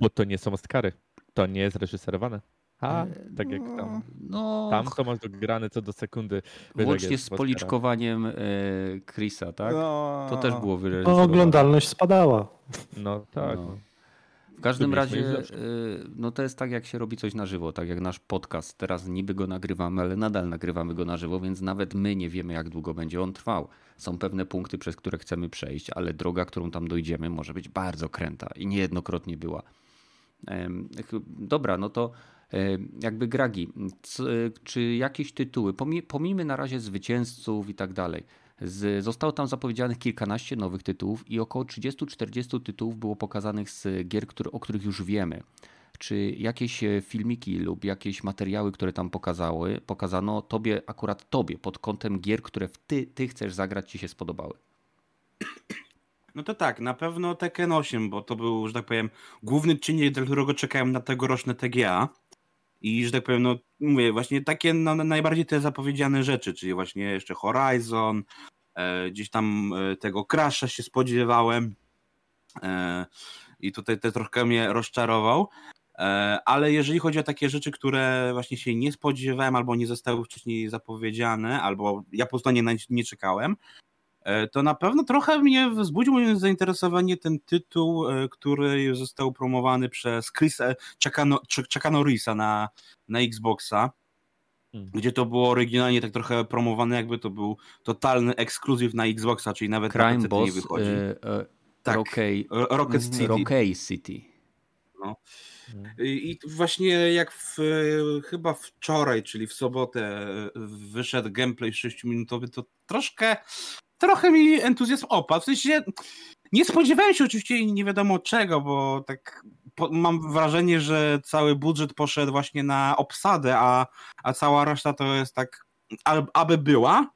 Bo to nie są Oscary, to nie jest reżyserowane. A, tak jak tam. No, Tam to masz dograne co do sekundy. Łącznie z policzkowaniem e, Chrisa, tak? No, To też było No, wyreżyserowane. oglądalność spadała. No tak. No. W każdym razie, y, no to jest tak, jak się robi coś na żywo, tak jak nasz podcast. Teraz niby go nagrywamy, ale nadal nagrywamy go na żywo, więc nawet my nie wiemy, jak długo będzie on trwał. Są pewne punkty, przez które chcemy przejść, ale droga, którą tam dojdziemy, może być bardzo kręta i niejednokrotnie była. Dobra, no to em, jakby Gragi, czy jakieś tytuły, pomi- pomijmy na razie zwycięzców i tak dalej. Z, zostało tam zapowiedzianych kilkanaście nowych tytułów i około 30-40 tytułów było pokazanych z gier, które, o których już wiemy. Czy jakieś e, filmiki lub jakieś materiały, które tam pokazały, pokazano tobie, akurat tobie, pod kątem gier, które w ty, ty chcesz zagrać, ci się spodobały? No to tak, na pewno Tekken 8, bo to był, że tak powiem, główny czynnik, dla którego czekałem na tegoroczne TGA. I, że tak powiem, no mówię, właśnie takie no, najbardziej te zapowiedziane rzeczy, czyli właśnie jeszcze Horizon, e, gdzieś tam e, tego Crasha się spodziewałem e, i tutaj te trochę mnie rozczarował. E, ale jeżeli chodzi o takie rzeczy, które właśnie się nie spodziewałem albo nie zostały wcześniej zapowiedziane, albo ja po prostu nie, nie- czekałem, to na pewno trochę mnie wzbudził moje zainteresowanie ten tytuł, e, który został promowany przez Chrisa Chucka No- Chuck- Chucka Norrisa na, na Xboxa, Hmm. gdzie to było oryginalnie tak trochę promowane, jakby to był totalny ekskluzyw na Xboxa, czyli nawet na Crime nie Boss, wychodzi. e, e, Tak. Rockay- Ro- Rocket City. Rockay City. I i właśnie jak w, chyba wczoraj, czyli w sobotę wyszedł gameplay 6-minutowy, to troszkę, trochę mi entuzjazm opadł. W sensie nie spodziewałem się oczywiście nie wiadomo czego, bo tak mam wrażenie, że cały budżet poszedł właśnie na obsadę, a, a cała reszta to jest tak, aby była.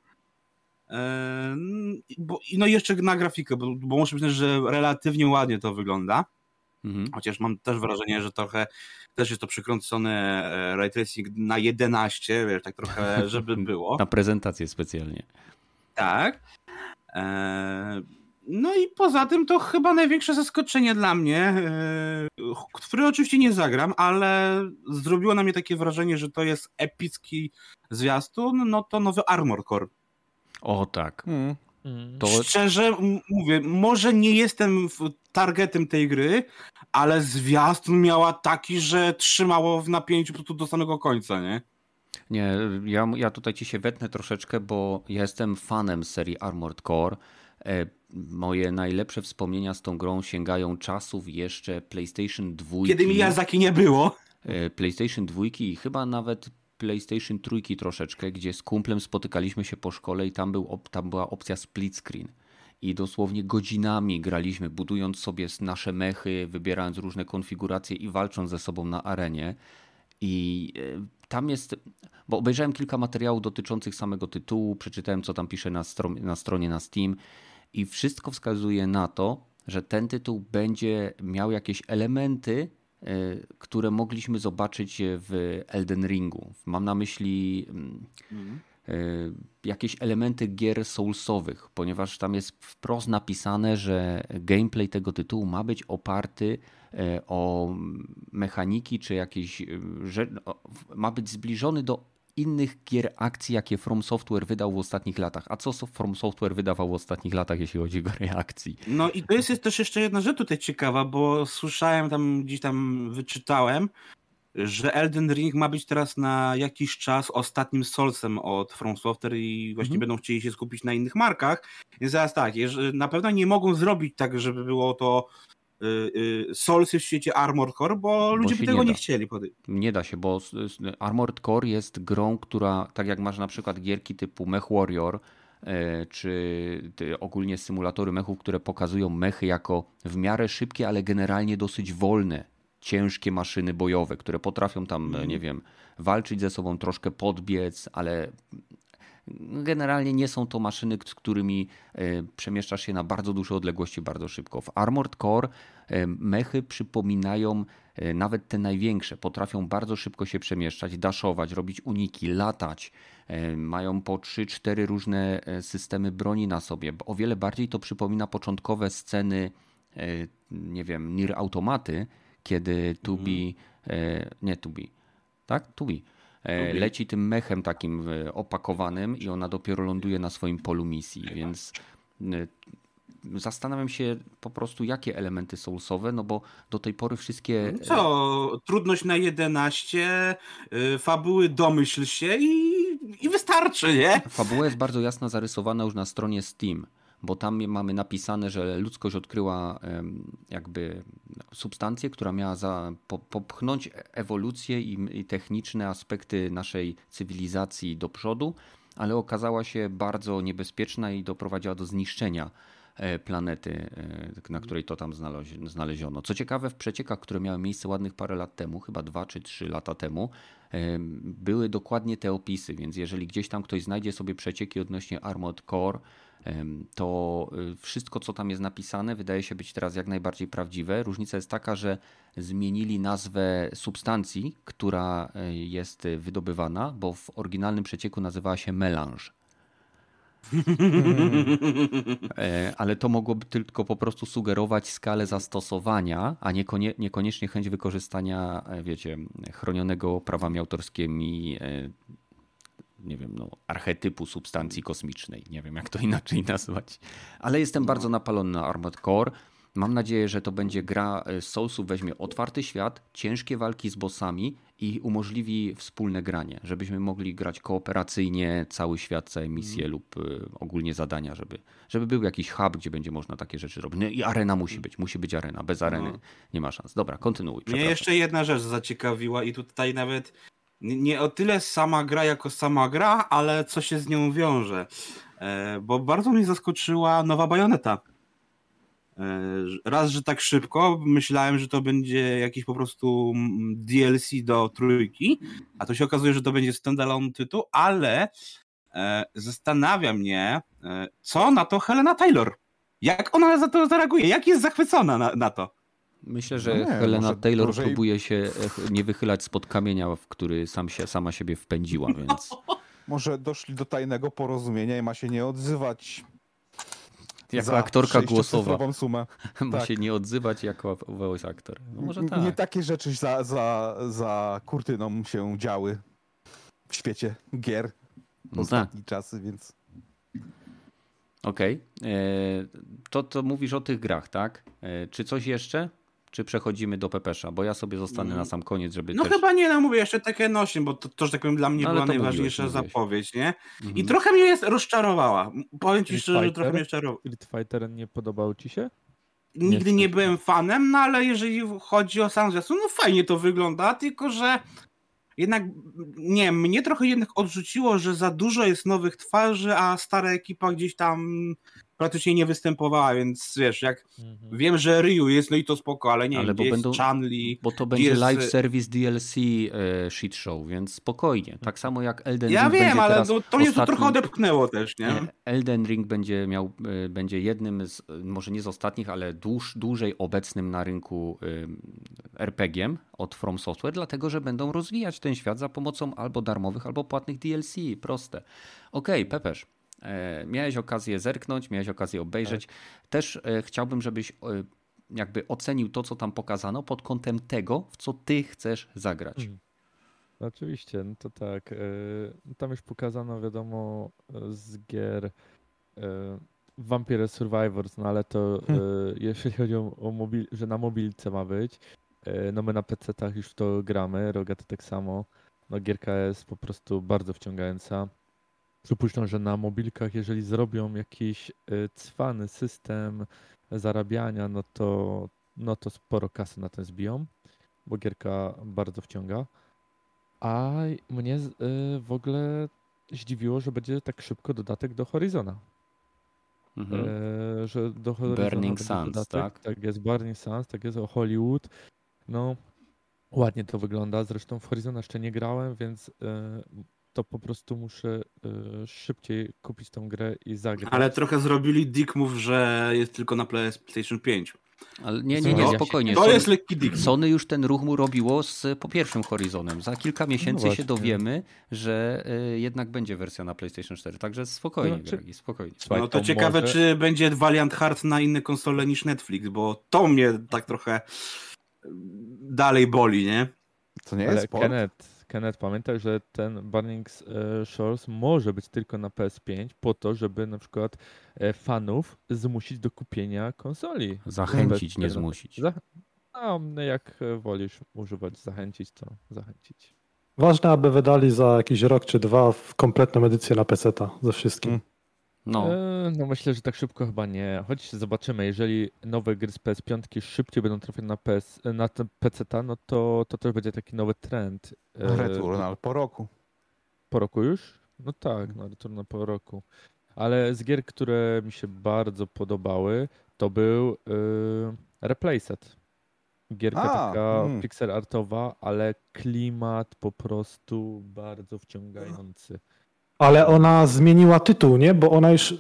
Eee, bo, no i jeszcze na grafikę, bo, bo muszę przyznać, że relatywnie ładnie to wygląda. Mhm. Chociaż mam też wrażenie, że trochę też jest to przykręcone e, ray tracing na 11, wiesz, tak trochę, żeby <laughs> było. Na prezentację specjalnie. Tak. E, No i poza tym to chyba największe zaskoczenie dla mnie, e, które oczywiście nie zagram, ale zrobiło na mnie takie wrażenie, że to jest epicki zwiastun, no to nowy Armor Core. O tak. Hmm. Mm. To Szczerze mówię, może nie jestem targetem tej gry, ale zwiastun miała taki, że trzymało w napięciu po prostu do samego końca, nie? Nie, ja, ja tutaj ci się wetnę troszeczkę, bo ja jestem fanem serii Armored Core. E, Moje najlepsze wspomnienia z tą grą sięgają czasów jeszcze PlayStation 2. Kiedy Miyazaki nie było. e, PlayStation 2 i chyba nawet PlayStation 3 troszeczkę, gdzie z kumplem spotykaliśmy się po szkole i tam, był, tam była opcja split screen. I dosłownie godzinami graliśmy, budując sobie nasze mechy, wybierając różne konfiguracje i walcząc ze sobą na arenie. I e, tam jest, bo obejrzałem kilka materiałów dotyczących samego tytułu, przeczytałem co tam pisze na, stro- na stronie na Steam i wszystko wskazuje na to, że ten tytuł będzie miał jakieś elementy, e, które mogliśmy zobaczyć w Elden Ringu. Mam na myśli mm, e, jakieś elementy gier soulsowych, ponieważ tam jest wprost napisane, że gameplay tego tytułu ma być oparty o mechaniki czy jakieś e, rze- o, w- ma być zbliżony do innych gier akcji, jakie From Software wydał w ostatnich latach. A co From Software wydawał w ostatnich latach, jeśli chodzi o gry akcji? No i to jest, jest też jeszcze jedna rzecz tutaj ciekawa, bo słyszałem tam, gdzieś tam wyczytałem, że Elden Ring ma być teraz na jakiś czas ostatnim Soulsem od From Software i właśnie Mhm. będą chcieli się skupić na innych markach. Więc teraz tak, na pewno nie mogą zrobić tak, żeby było to y, y, Soulsy w świecie Armor Core, bo, ludzie by tego nie nie, chcieli. Nie da się, bo Armored Core jest grą, która, tak jak masz na przykład gierki typu Mech Warrior, e, czy ogólnie symulatory mechów, które pokazują mechy jako w miarę szybkie, ale generalnie dosyć wolne, ciężkie maszyny bojowe, które potrafią tam, e, nie wiem, walczyć ze sobą, troszkę podbiec, ale generalnie nie są to maszyny, z którymi e, przemieszczasz się na bardzo duże odległości bardzo szybko. W Armored Core e, mechy przypominają e, nawet te największe. Potrafią bardzo szybko się przemieszczać, daszować, robić uniki, latać. Mają po 3-4 różne systemy broni na sobie. O wiele bardziej to przypomina początkowe sceny, nie wiem, Nier Automaty, kiedy Tubi, e, nie Tubi, tak? Tubi. E, leci tym mechem takim e, opakowanym i ona dopiero ląduje na swoim polu misji, więc e, zastanawiam się po prostu, jakie elementy soulsowe, no bo do tej pory wszystkie... e, Co? Trudność na 11, y, fabuły domyśl się i, i wystarczy, nie? Fabuła jest bardzo jasno zarysowana już na stronie Steam, bo tam mamy napisane, że ludzkość odkryła jakby substancję, która miała za, po, popchnąć ewolucję i, i techniczne aspekty naszej cywilizacji do przodu, ale okazała się bardzo niebezpieczna i doprowadziła do zniszczenia e, planety, e, na której to tam znalezi- znaleziono. Co ciekawe, w przeciekach, które miały miejsce ładnych parę lat temu, chyba dwa czy trzy lata temu, em, były dokładnie te opisy, więc jeżeli gdzieś tam ktoś znajdzie sobie przecieki odnośnie Armored Core, to y, wszystko, co tam jest napisane, wydaje się być teraz jak najbardziej prawdziwe. Różnica jest taka, że zmienili nazwę substancji, która y, jest wydobywana, bo w oryginalnym przecieku nazywała się melange. E, Ale to mogłoby tylko po prostu sugerować skalę zastosowania, a niekonie, niekoniecznie chęć wykorzystania, e, wiecie, chronionego prawami autorskimi, e, nie wiem, no, archetypu substancji kosmicznej. Nie wiem, jak to inaczej nazwać. Ale jestem bardzo napalony na Armored Core. Mam nadzieję, że to będzie gra e, Soulsów, weźmie otwarty świat, ciężkie walki z bossami i umożliwi wspólne granie, żebyśmy mogli grać kooperacyjnie cały świat, całe misje lub y, ogólnie zadania, żeby, żeby był jakiś hub, gdzie będzie można takie rzeczy robić. No i arena musi być, musi być arena. Bez areny No. nie ma szans. Dobra, kontynuuj. Mnie jeszcze jedna rzecz zaciekawiła i tutaj nawet nie o tyle sama gra jako sama gra, ale co się z nią wiąże. E, Bo bardzo mnie zaskoczyła nowa bajoneta. Raz, że tak szybko, myślałem, że to będzie jakiś po prostu DLC do trójki, a to się okazuje, że to będzie standalone tytuł, ale e, zastanawia mnie, e, co na to Helena Taylor. Jak ona za to zareaguje? Jak jest zachwycona na, na to? Myślę, że No nie, Helena może Taylor dłużej- próbuje się e, nie wychylać spod kamienia, w który sam się, sama siebie wpędziła, <laughs> więc Może doszli do tajnego porozumienia i ma się nie odzywać. jako aktorka głosowa sumę. <laughs> ma tak. się nie odzywać jako voice actor. No może tak. Nie takie rzeczy za, za, za kurtyną się działy w świecie gier No tak. ostatnie czasy, więc Okej. E, To, to mówisz o tych grach, tak? E, Czy coś jeszcze? Czy przechodzimy do Pepesza? Bo ja sobie zostanę na sam koniec, żeby No też... chyba nie, no mówię jeszcze takie nośnie, bo to, to że tak powiem, dla mnie No, była najważniejsza mówiłeś. zapowiedź, nie? Mhm. I trochę mnie jest rozczarowała. Powiem ci szczerze, że trochę mnie rozczarowała. Street Fighter nie podobał ci się? Nigdy nie Niestety. byłem fanem, no ale jeżeli chodzi o sam zwiastun, no fajnie to wygląda, tylko że jednak, nie wiem, mnie trochę jednak odrzuciło, że za dużo jest nowych twarzy, a stara ekipa gdzieś tam praktycznie nie występowała, więc wiesz, jak Mhm. wiem, że Ryu jest, no i to spoko, ale nie Ale wiem, bo gdzie będą- jest Chanli. Bo to będzie jest- live service DLC e, shit show, więc spokojnie. Tak samo jak Elden Ja Ring wiem, będzie ale teraz to, to mnie to ostatnim- trochę odepchnęło też, nie? Nie, Elden Ring będzie miał, y, będzie jednym z, może nie z ostatnich, ale dłuż, dłużej obecnym na rynku y, RPG-iem od From Software, dlatego że będą rozwijać ten świat za pomocą albo darmowych, albo płatnych DLC. Proste. Okej, Pepesz. E, miałeś okazję zerknąć, miałeś okazję obejrzeć. Też e, chciałbym, żebyś e, jakby ocenił to, co tam pokazano pod kątem tego, w co ty chcesz zagrać. Mhm. Oczywiście, no to tak. e, Tam już pokazano, wiadomo, e, z gier e, Vampire Survivors, no ale to e, jeśli chodzi o, o mobil, że na mobilce ma być, e, no my na PC-tach już w to gramy, Rogaty tak samo. No gierka jest po prostu bardzo wciągająca. Przypuszczam, że na mobilkach, jeżeli zrobią jakiś e, cwany system zarabiania, no to, no to sporo kasy na tym zbiją, bo gierka bardzo wciąga. A mnie y, w ogóle zdziwiło, że będzie tak szybko dodatek do Horizona. Mhm. E, że do Horizona Burning Suns, dodatek. tak? Tak jest, Burning Suns, tak jest, o Hollywood. No, ładnie to wygląda. Zresztą w Horizona jeszcze nie grałem, więc e, to po prostu muszę e, szybciej kupić tą grę i zagrać. Ale trochę zrobili dick move, że jest tylko na PlayStation 5. Ale nie, nie, nie, No, spokojnie. To jest lekki dick. Sony już ten ruch mu robiło z po pierwszym Horizonem. Za kilka miesięcy się właśnie. dowiemy, że y, jednak będzie wersja na PlayStation 4. Także spokojnie, No, czy- Gregi, spokojnie. Słuchaj, No to ciekawe, może- czy będzie Valiant Heart na inne konsole niż Netflix, bo to mnie tak trochę dalej boli, nie? to nie Ale jest port. Kenneth, Kenneth, pamiętaj, że ten Burning e, Shores może być tylko na PS5 po to, żeby na przykład e, fanów zmusić do kupienia konsoli. Zachęcić, nie zmusić. Zach- no, jak e, wolisz używać zachęcić, to zachęcić. Ważne, aby wydali za jakiś rok czy dwa w kompletną edycję na PC-ta ze wszystkim. Mm. No, E, no myślę, że tak szybko chyba nie. Choć zobaczymy, jeżeli nowe gry z PS5 szybciej będą trafiać na, PS, na ten PC, no to, to też będzie taki nowy trend. E, Returnal po roku. Po roku już? No tak, no Returnal po roku. Ale z gier, które mi się bardzo podobały, to był y, Replaced. Gierka A, taka mm. pixel artowa, ale klimat po prostu bardzo wciągający. Ale ona zmieniła tytuł, nie? Bo ona już,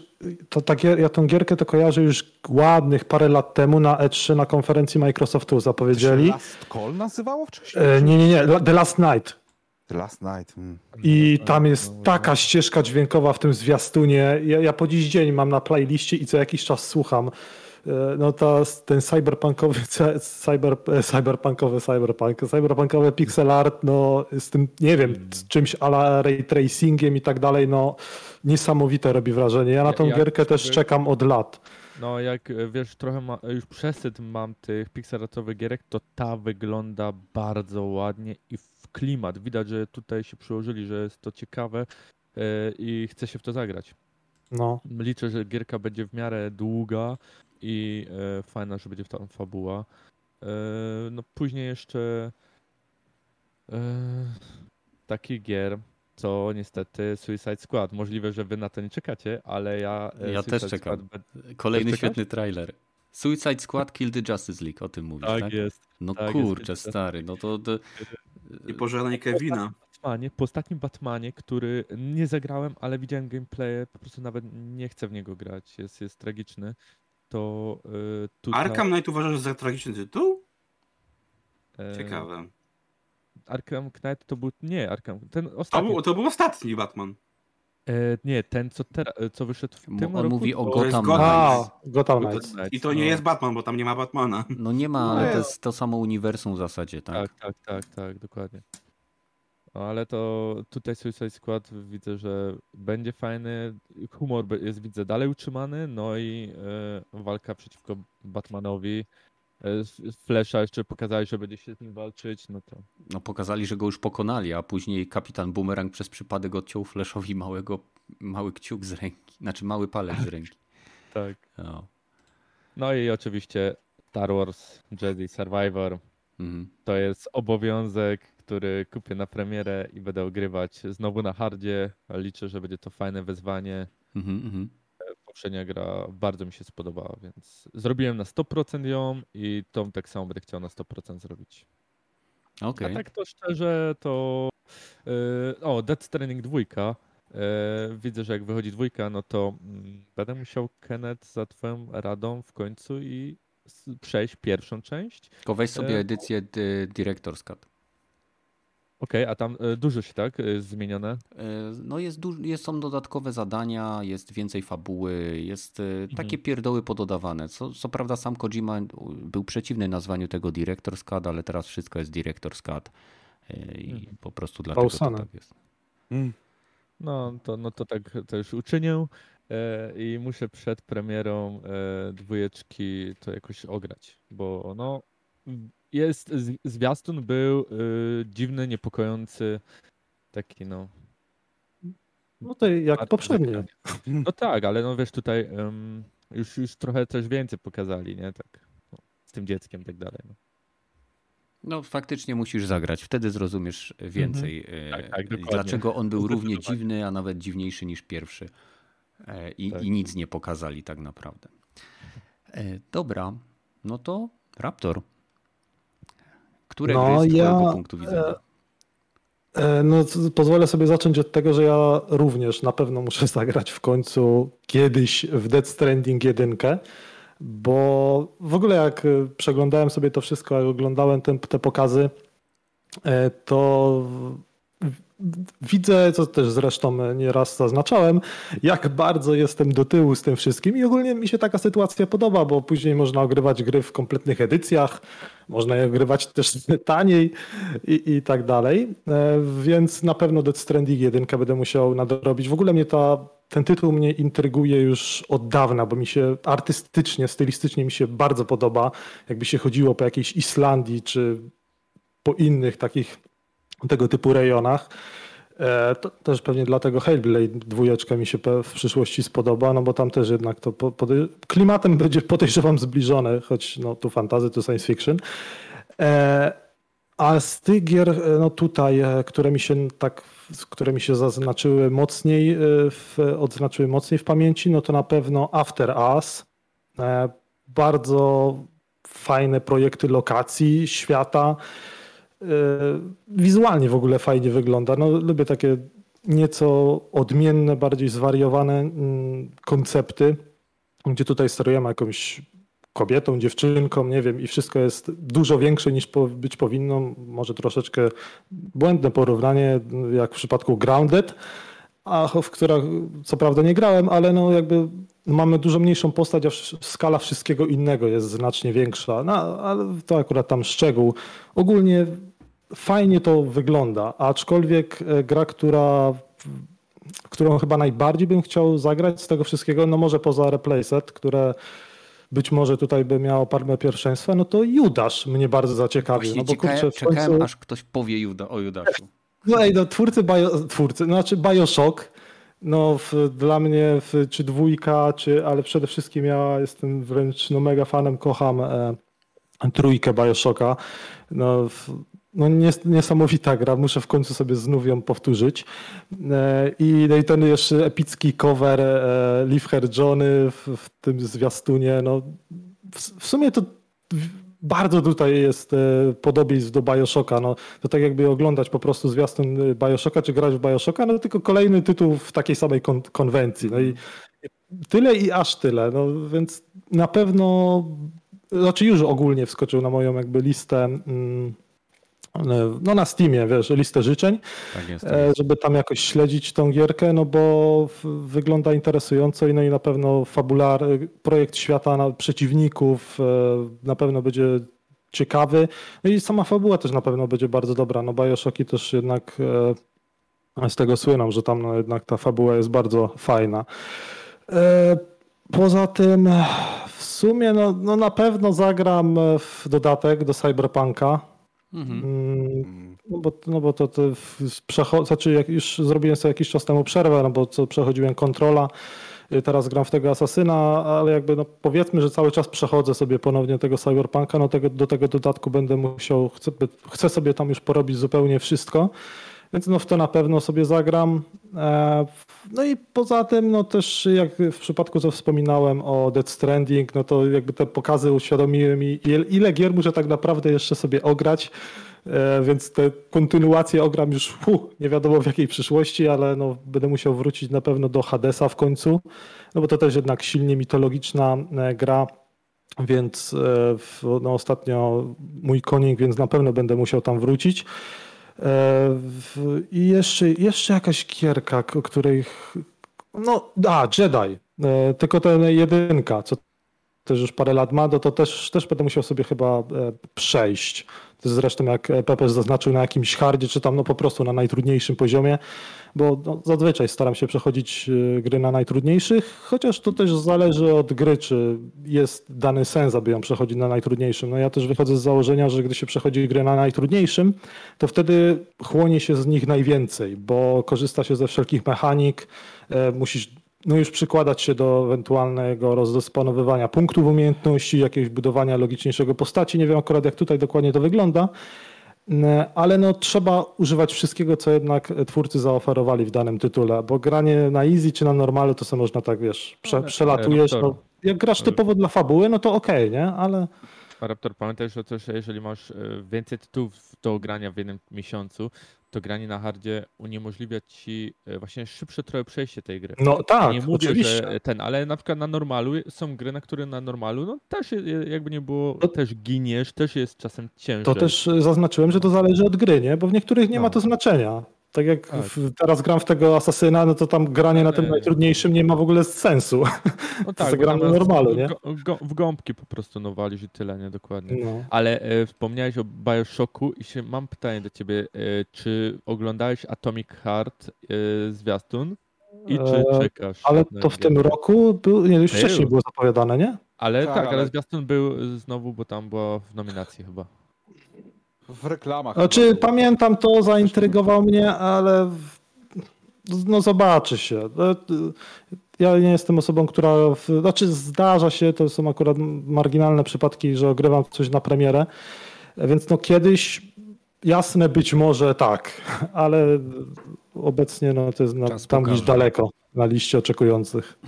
to tak, ja, ja tą gierkę to kojarzę już ładnych parę lat temu na E3 na konferencji Microsoftu To się zapowiedzieli. Last Call nazywało wcześniej? E, nie, nie, nie, The Last Night. The Last Night. Mm. I tam jest taka ścieżka dźwiękowa w tym zwiastunie. Ja, ja po dziś dzień mam na playliście i co jakiś czas słucham. E, No to ten cyberpunkowy, <laughs> cyber, e, cyberpunkowy cyberpunk, cyberpunkowy pixel art, no z tym, nie wiem, z czymś ala ray tracingiem i tak dalej, no niesamowite robi wrażenie. Ja na tą Jak gierkę też czekam od lat. No jak e, wiesz, trochę ma, już przesyt mam tych pixelatowych gierek, to ta wygląda bardzo ładnie i w klimat. Widać, że tutaj się przyłożyli, że jest to ciekawe i chce się w to zagrać. No. Liczę, że gierka będzie w miarę długa i e, fajna, że będzie tam fabuła. E, no później jeszcze e, takich gier, co niestety Suicide Squad. Możliwe, że wy na to nie czekacie, ale ja e, Ja też Suicide czekam. Squad be- kolejny czekasz? świetny trailer. Suicide Squad Kill the Justice League, o tym mówisz, tak? Tak jest. No tak kurczę, jest. stary, no to... to I pożegnaj Kevina. Batmanie, po ostatnim Batmanie, który nie zagrałem, ale widziałem gameplay, po prostu nawet nie chcę w niego grać, jest, jest tragiczny, to y, tutaj... Arkham Knight uważasz za tragiczny tytuł? e, Ciekawe. Arkham Knight to był, nie Arkham, ten To ostatni, był, to był ostatni Batman. e, nie, ten co teraz, co wyszedł w tym on roku, mówi o to- To Gotham Gotham Knights. A, Gotham Knights. I to nie no. jest Batman, bo tam nie ma Batmana. No nie ma, No ale to jest. jest to samo uniwersum w zasadzie, tak? Tak, tak, tak, tak, dokładnie. No, ale to tutaj Suicide Squad widzę, że będzie fajny. Humor jest widzę dalej utrzymany, no i e, walka przeciwko Batmanowi. S- Flasha jeszcze pokazali, że będzie się z nim walczyć, no to No pokazali, że go już pokonali, a później kapitan Boomerang przez przypadek odciął Flashowi małego, mały kciuk z ręki, znaczy mały palec z ręki. tak. No. No i oczywiście Star Wars Jedi Survivor. Mhm. To jest obowiązek, który kupię na premierę i będę ogrywać znowu na hardzie. Liczę, że będzie to fajne wyzwanie. Mhm, mhm. poprzednia gra bardzo mi się spodobała, więc zrobiłem na 100% ją i tą tak samo będę chciał na 100% zrobić. Okej. A tak to szczerze to yy, o, Death Stranding 2 yy, widzę, że jak wychodzi dwójka, no to mm, będę musiał Kenneth za twoją radą w końcu i przejść pierwszą część. Tylko weź sobie E, edycję D- Director's Cut. Okej, a tam y, dużo się tak y, zmienione. E, No jest, jest, są dodatkowe zadania, jest więcej fabuły, jest e, takie pierdoły pododawane. Co, co prawda sam Kojima był przeciwny nazwaniu tego Director's Cut, ale teraz wszystko jest Director's Cut. E, I Mhm. po prostu dlatego to Pausane. tak jest. Mm. No to, no to tak to już uczynię e, i muszę przed premierą e, dwójeczki to jakoś ograć, bo no jest, zwiastun był e, dziwny, niepokojący, taki no. No to jak poprzednie. zagrany. No tak, ale no wiesz tutaj em, już, już trochę też więcej pokazali, nie? Tak no, z tym dzieckiem i tak dalej. No. No faktycznie musisz zagrać, wtedy zrozumiesz więcej. e, Tak, tak, dlaczego on był równie dziwny, a nawet dziwniejszy niż pierwszy. E, I, Tak. I nic nie pokazali tak naprawdę. E, Dobra, no to Raptor. Które No, gry z ja, twojego punktu widzenia? E, No, c- pozwolę sobie zacząć od tego, że ja również na pewno muszę <laughs> zagrać w końcu kiedyś w Dead Stranding 1, bo w ogóle jak e, przeglądałem sobie to wszystko, jak oglądałem te, te pokazy, e, to widzę, co też zresztą nieraz zaznaczałem, jak bardzo jestem do tyłu z tym wszystkim i ogólnie mi się taka sytuacja podoba, bo później można ogrywać gry w kompletnych edycjach, można je ogrywać też <laughs> taniej i, i tak dalej, e, więc na pewno Death Stranding 1 będę musiał nadrobić. W ogóle mnie ta, ten tytuł mnie intryguje już od dawna, bo mi się artystycznie, stylistycznie mi się bardzo podoba, jakby się chodziło po jakiejś Islandii czy po innych takich tego typu rejonach. E, to też pewnie dlatego Hellblade dwójeczka mi się w przyszłości spodoba, no bo tam też jednak to podej- klimatem <laughs> będzie podejrzewam zbliżone, choć no tu fantazy, to science fiction. E, a z tych gier, e, no tutaj, które mi się tak, które mi się zaznaczyły mocniej, w, odznaczyły mocniej w pamięci, no to na pewno After Us. Bardzo fajne projekty lokacji, świata. E, wizualnie w ogóle fajnie wygląda. No, lubię takie nieco odmienne, bardziej zwariowane mm, koncepty, gdzie tutaj sterujemy jakąś kobietą, dziewczynką, nie wiem, i wszystko jest dużo większe niż być powinno. Może troszeczkę błędne porównanie, jak w przypadku Grounded, a w których co prawda nie grałem, ale no jakby mamy dużo mniejszą postać, a skala wszystkiego innego jest znacznie większa. No, ale to akurat tam szczegół. Ogólnie fajnie to wygląda, aczkolwiek e, gra, która, którą chyba najbardziej bym chciał zagrać z tego wszystkiego, no może poza Replaced, które być może tutaj by miało parę pierwszeństwa, no to Judasz mnie bardzo zaciekawił. no bo kurczę, czekałem, końcu... aż ktoś powie Juda, o Judaszu. No ej, no twórcy, bio, twórcy, no, znaczy Bioshock, no w, dla mnie w, czy dwójka, czy, ale przede wszystkim ja jestem wręcz no, mega fanem, kocham e, trójkę Bioshocka. No, w, no nies niesamowita gra, muszę w końcu sobie znów ją powtórzyć. E, I, no i ten jeszcze epicki cover e, Leave Her Johnny w, w tym zwiastunie, no w, w, sumie to bardzo tutaj jest e, podobieństw do Bioshocka, no. To tak jakby oglądać po prostu zwiastun Bioshocka, czy grać w Bioshocka, no tylko kolejny tytuł w takiej samej kon konwencji, no i tyle i aż tyle, no. Więc na pewno, znaczy już ogólnie wskoczył na moją jakby listę mm, no na Steamie, wiesz, listę życzeń, tak jest, tak jest. żeby tam jakoś śledzić tą gierkę, no bo wygląda interesująco i no i na pewno fabular, projekt świata na przeciwników e, na pewno będzie ciekawy. No i sama fabuła też na pewno będzie bardzo dobra. No Bioshocki też jednak e, z tego słyną, że tam no jednak ta fabuła jest bardzo fajna. E, poza tym w sumie no, no na pewno zagram w dodatek do Cyberpunka Mhm. Mm, no bo, no bo to, to przecho- znaczy jak już zrobiłem sobie jakiś czas temu przerwę, no bo co przechodziłem kontrola, y, teraz gram w tego Asasyna, ale jakby no powiedzmy, że cały czas przechodzę sobie ponownie tego Cyberpunka, no tego, do tego dodatku będę musiał, chcę, chcę sobie tam już porobić zupełnie wszystko. Więc no w to na pewno sobie zagram. E, no i poza tym, no też jak w przypadku, co wspominałem o Dead Stranding, no to jakby te pokazy uświadomiły mi, ile gier muszę tak naprawdę jeszcze sobie ograć. E, więc te kontynuacje ogram już hu, nie wiadomo w jakiej przyszłości, ale no będę musiał wrócić na pewno do Hadesa w końcu, no bo to też jednak silnie mitologiczna e, gra. Więc no, ostatnio mój konik, więc na pewno będę musiał tam wrócić. E, I jeszcze, jeszcze jakaś kierka, o której. No, a, Jedi. E, tylko ten jedynka, co też już parę lat ma, no to też, też będę musiał sobie chyba e, przejść. Zresztą jak Pepe zaznaczył na jakimś hardzie, czy tam no po prostu na najtrudniejszym poziomie, bo no, zazwyczaj staram się przechodzić e, gry na najtrudniejszych, chociaż to też zależy od gry, czy jest dany sens, aby ją przechodzić na najtrudniejszym. No ja też wychodzę z założenia, że gdy się przechodzi gry na najtrudniejszym, to wtedy chłonie się z nich najwięcej, bo korzysta się ze wszelkich mechanik, e, musisz no już przykładać się do ewentualnego rozdysponowywania punktów umiejętności, jakiegoś budowania logiczniejszego postaci. Nie wiem akurat jak tutaj dokładnie to wygląda, ale no trzeba używać wszystkiego, co jednak twórcy zaoferowali w danym tytule, bo granie na easy czy na normalu to sobie można tak, wiesz, prze, przelatujesz. No, jak grasz typowo dla fabuły, no to okej, okay, nie? Ale... Raptor, pamiętaj o tym, że jeżeli masz e, więcej tytułów do grania w jednym miesiącu, to granie na hardzie uniemożliwia ci e, właśnie szybsze trochę przejście tej gry. No tak, Nie mówię, oczywiście. że ten, ale na przykład na normalu są gry, na które na normalu, no też jakby nie było, to, też giniesz, też jest czasem ciężej. To też zaznaczyłem, że to zależy od gry, nie? Bo w niektórych nie no. ma to znaczenia. Tak jak Tak. w, teraz gram w tego asasyna, no to tam granie na tym Ej. najtrudniejszym nie ma w ogóle sensu. No <laughs> tak, zagramy zamiast normalu, nie? W gąbki po prostu no walisz i tyle, nie? Dokładnie. No. Ale e, wspomniałeś o Bioshocku i się, mam pytanie do ciebie. E, czy oglądałeś Atomic Heart e, zwiastun? I czy E, czekasz? Ale to w tym roku, był, nie, już wcześniej było zapowiadane, nie? Ale Tak, tak, ale ale- zwiastun był e, znowu, bo tam była w nominacji chyba. W reklamach. Znaczy, pamiętam to, zaintrygował mnie, ale w- no zobaczy się. No, Ja nie jestem osobą, która. W, znaczy, zdarza się, to są akurat marginalne przypadki, że ogrywam coś na premierę, więc no kiedyś jasne być może tak, <laughs> ale obecnie no, to jest na, tam gdzieś pokaże. daleko na liście oczekujących.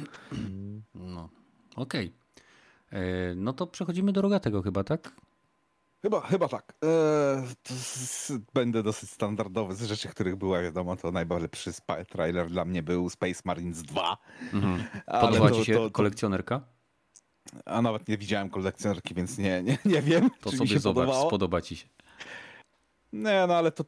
No, okej. E, No to przechodzimy do rogatego chyba, tak? Chyba, chyba tak. Eee, będę dosyć standardowy z rzeczy, których była wiadomo, to najlepszy trailer dla mnie był Space Marines 2. Mhm. Podoba to- ci się to- to- kolekcjonerka? A nawet nie widziałem kolekcjonerki, więc nie, nie, nie wiem, To sobie się zobacz, podobało. spodoba ci się. Nie, no ale to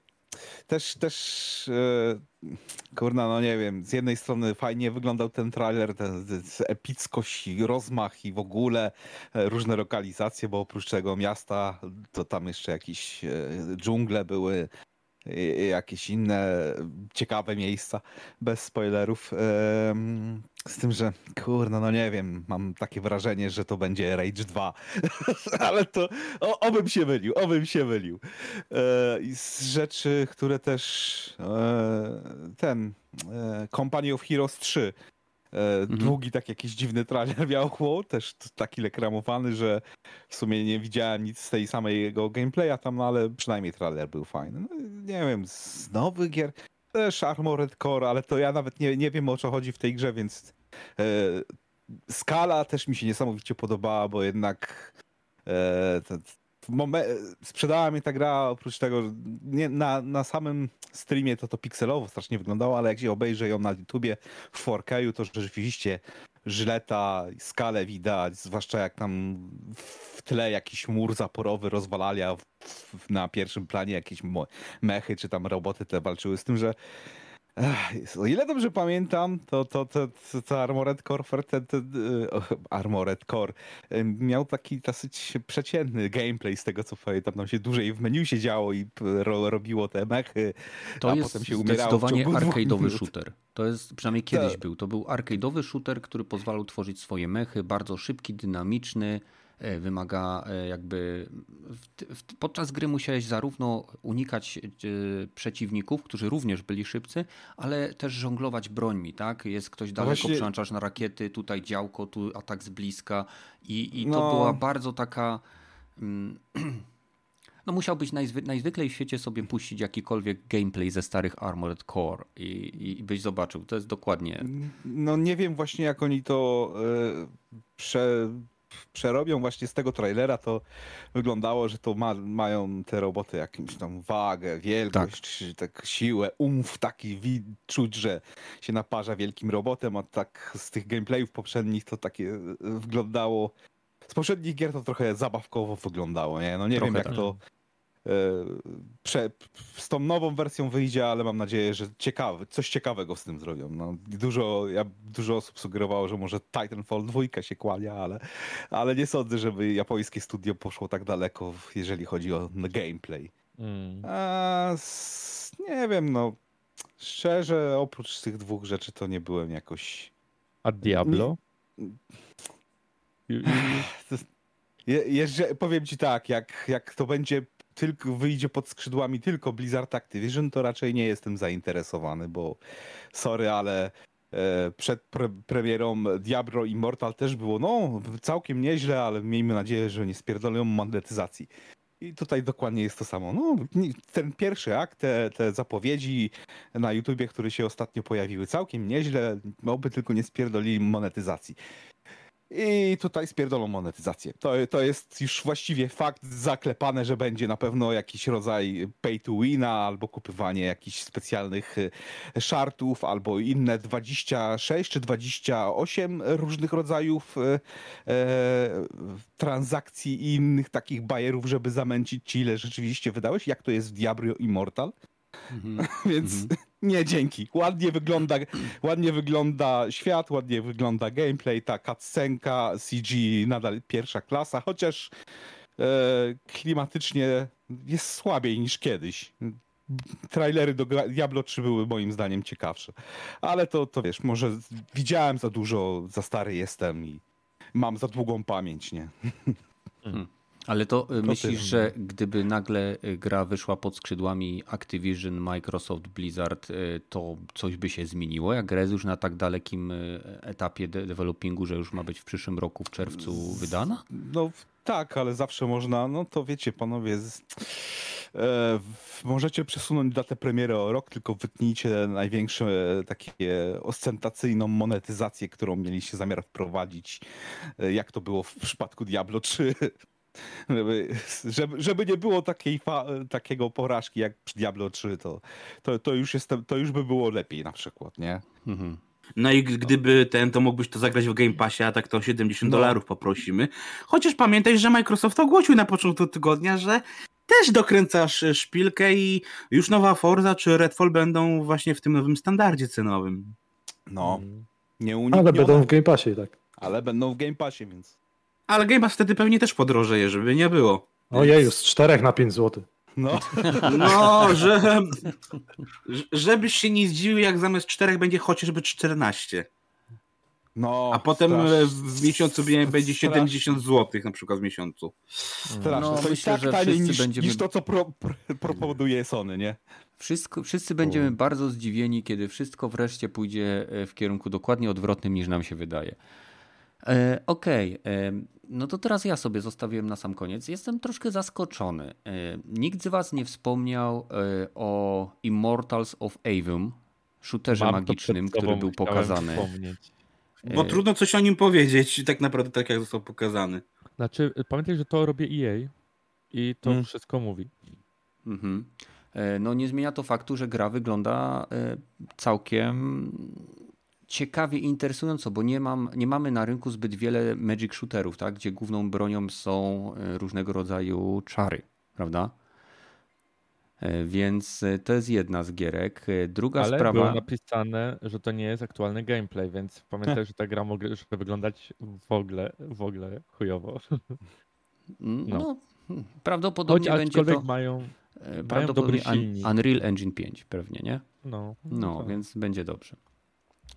też, też e, kurna, no nie wiem, z jednej strony fajnie wyglądał ten trailer, ten, ten epickość i rozmach i w ogóle e, różne lokalizacje, bo oprócz tego miasta, to tam jeszcze jakieś e, dżungle były, jakieś inne ciekawe miejsca, bez spoilerów. Z tym, że kurna, no nie wiem, mam takie wrażenie, że to będzie Rage 2, <laughs> ale to o, obym się mylił, obym się mylił. E, I z rzeczy, które też e, ten e, Company of Heroes 3 e, długi tak jakiś dziwny trailer <laughs> miał, też taki reklamowany, że w sumie nie widziałem nic z tej samej jego gameplaya tam, no ale przynajmniej trailer był fajny. No, nie wiem, z nowych gier też Armored Core, ale to ja nawet nie, nie wiem o co chodzi w tej grze, więc e, skala też mi się niesamowicie podobała, bo jednak e, sprzedała mnie ta gra, oprócz tego, że nie, na, na samym streamie to to pikselowo strasznie wyglądało, ale jak się obejrzy ją na YouTubie w 4K, to rzeczywiście żyleta, skalę widać, zwłaszcza jak tam w tle jakiś mur zaporowy rozwalali, a w, w, na pierwszym planie jakieś mechy czy tam roboty te walczyły z tym, że O ile dobrze pamiętam, to, to, to, to, to Armored Core, ten, ten, y, Armored Core miał taki dosyć przeciętny gameplay z tego co pamiętam. Tam się dłużej w menu się działo i ro, robiło te mechy, To a jest potem się umierało w zdecydowanie ciągu dwóch arcade'owy shooter. To jest, przynajmniej kiedyś Tak. był, to był arcade'owy shooter, który pozwalał tworzyć swoje mechy, bardzo szybki, dynamiczny, wymaga e, jakby... Podczas gry musiałeś zarówno unikać e, przeciwników, którzy również byli szybcy, ale też żonglować brońmi, tak? Jest ktoś daleko, właśnie- przełączasz na rakiety, tutaj działko, tu atak z bliska i, i to No. była bardzo taka... mm, <clears throat> No musiałbyś najzwy, najzwyklej w świecie sobie puścić jakikolwiek gameplay ze starych Armored Core i, i byś zobaczył. To jest dokładnie... No nie wiem właśnie jak oni to e, prze, przerobią właśnie z tego trailera, to wyglądało, że to ma, mają te roboty jakąś tam wagę, wielkość, tak. siłę, umf taki wi- czuć, że się naparza wielkim robotem, a tak z tych gameplayów poprzednich to takie e, wyglądało z poprzednich gier to trochę zabawkowo wyglądało, nie? No nie Trochę wiem jak tak. to e, prze, z tą nową wersją wyjdzie, ale mam nadzieję, że ciekawy, coś ciekawego z tym zrobią. No, dużo, ja, dużo osób sugerowało, że może Titanfall 2 się kłania, ale, ale nie sądzę, żeby japońskie studio poszło tak daleko, jeżeli chodzi o gameplay. Mm. A, nie wiem, no szczerze, oprócz tych dwóch rzeczy to nie byłem jakoś... A Diablo? Ju- <laughs> Je, powiem ci tak, jak, jak to będzie tylko wyjdzie pod skrzydłami tylko Blizzard Activision, to raczej nie jestem zainteresowany, bo sorry, ale e, przed pre, premierą Diablo Immortal też było no całkiem nieźle, ale miejmy nadzieję, że nie spierdolą monetyzacji. I tutaj dokładnie jest to samo. No, ten pierwszy akt, te, te zapowiedzi na YouTubie, które się ostatnio pojawiły, całkiem nieźle, oby tylko nie spierdolili monetyzacji. I tutaj spierdolą monetyzację. To, to jest już właściwie fakt zaklepane, że będzie na pewno jakiś rodzaj pay to wina, albo kupywanie jakichś specjalnych e, szartów, albo inne 26 czy 28 różnych rodzajów e, e, transakcji i innych takich bajerów, żeby zamęcić ci, ile rzeczywiście wydałeś. Jak to jest w Diablo Immortal? Mhm. <laughs> Więc Mhm. <laughs> nie, dzięki. Ładnie wygląda, ładnie wygląda świat, ładnie wygląda gameplay, ta cutscenka, CG nadal pierwsza klasa, chociaż e, klimatycznie jest słabiej niż kiedyś. Trailery do Diablo 3 były moim zdaniem ciekawsze. Ale to, to wiesz, może widziałem za dużo, za stary jestem i mam za długą pamięć, nie? <laughs> Ale to y, myślisz, tyle. że gdyby nagle y, gra wyszła pod skrzydłami Activision, Microsoft, Blizzard, y, to coś by się zmieniło? Jak gra jest już na tak dalekim etapie de developingu, że już ma być w przyszłym roku w czerwcu wydana? No tak, ale zawsze można, no to wiecie panowie, z, e, możecie przesunąć datę premiery o rok, tylko wytnijcie największe e, takie ostentacyjną monetyzację, którą mieliście zamiar wprowadzić, e, jak to było w przypadku Diablo 3. Żeby, żeby, żeby nie było takiej fa, takiego porażki jak przy Diablo 3, to, to, to, już jestem, to już by było lepiej na przykład, nie? Mhm. No i g- gdyby ten, to mógłbyś to zagrać w Game Passie, a tak to 70 No. dolarów poprosimy. Chociaż pamiętaj, że Microsoft ogłosił na początku tygodnia, że też dokręcasz e, szpilkę i już nowa Forza czy Redfall będą właśnie w tym nowym standardzie cenowym. No, Mm. nieuniknione, Ale będą w Game Passie, tak. ale będą w Game Passie, więc... Ale Game Pass wtedy pewnie też podrożeje, żeby nie było. Ojeju, z 4 na 5 zł. No. <laughs> No, że, że- żebyś się nie zdziwił, jak zamiast 4 będzie chociażby 14. No, A potem strasz- e, w miesiącu będzie będzie strasz- 70 zł na przykład w miesiącu. Straszne. No, to myślę, tak że taniej wszyscy niż, będziemy- niż to, co pro, pro, proponuje Sony, nie? Wszystko, wszyscy będziemy bardzo zdziwieni, kiedy wszystko wreszcie pójdzie e, w kierunku dokładnie odwrotnym niż nam się wydaje. E, Okej, e, no to teraz ja sobie zostawiłem na sam koniec. Jestem troszkę zaskoczony. E, nikt z Was nie wspomniał o Immortals of Avium, shooterze Mam magicznym, który był pokazany. wspomnieć. Bo E, trudno coś o nim powiedzieć, tak naprawdę tak jak został pokazany. Znaczy, pamiętaj, że to robi EA i to Mm. wszystko mówi. Mhm. No nie zmienia to faktu, że gra wygląda całkiem ciekawie i interesująco, bo nie, mam, nie mamy na rynku zbyt wiele magic shooterów, tak? gdzie główną bronią są e, różnego rodzaju czary, prawda? E, Więc e, to jest jedna z gierek. Druga Ale sprawa. było napisane, że to nie jest aktualny gameplay, więc pamiętaj, że ta gra mogła wyglądać w ogóle, w ogóle chujowo. Mm, no. No, hmm, Choć prawdopodobnie będzie aczkolwiek to mają, prawdopodobnie silnik. Unreal Engine 5 pewnie, nie? no. No, tak. więc będzie dobrze.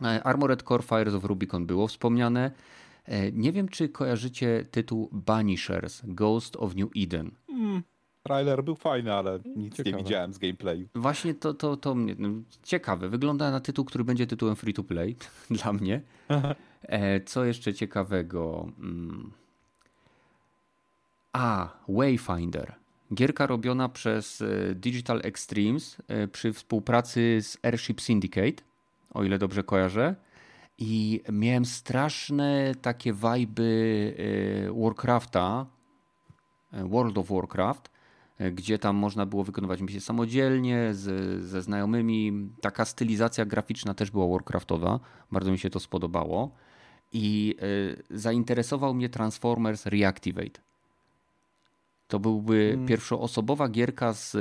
E, Armored Core Fires of Rubicon było wspomniane. E, Nie wiem, czy kojarzycie tytuł Banishers, Ghost of New Eden. Mm, trailer był fajny, ale nic Ciekawe. nie widziałem z gameplayu. Właśnie to, to, to mnie no, ciekawe. Wygląda na tytuł, który będzie tytułem free to play <laughs> dla mnie. E, Co jeszcze ciekawego? Mm. A, Wayfinder. Gierka robiona przez Digital Extremes przy współpracy z Airship Syndicate, o ile dobrze kojarzę. I miałem straszne takie wajby e, Warcrafta, e, World of Warcraft, e, gdzie tam można było wykonywać misje samodzielnie z, ze znajomymi. Taka stylizacja graficzna też była Warcraftowa. Bardzo mi się to spodobało. I zainteresował mnie Transformers Reactivate. To byłby Mm. pierwszoosobowa gierka z,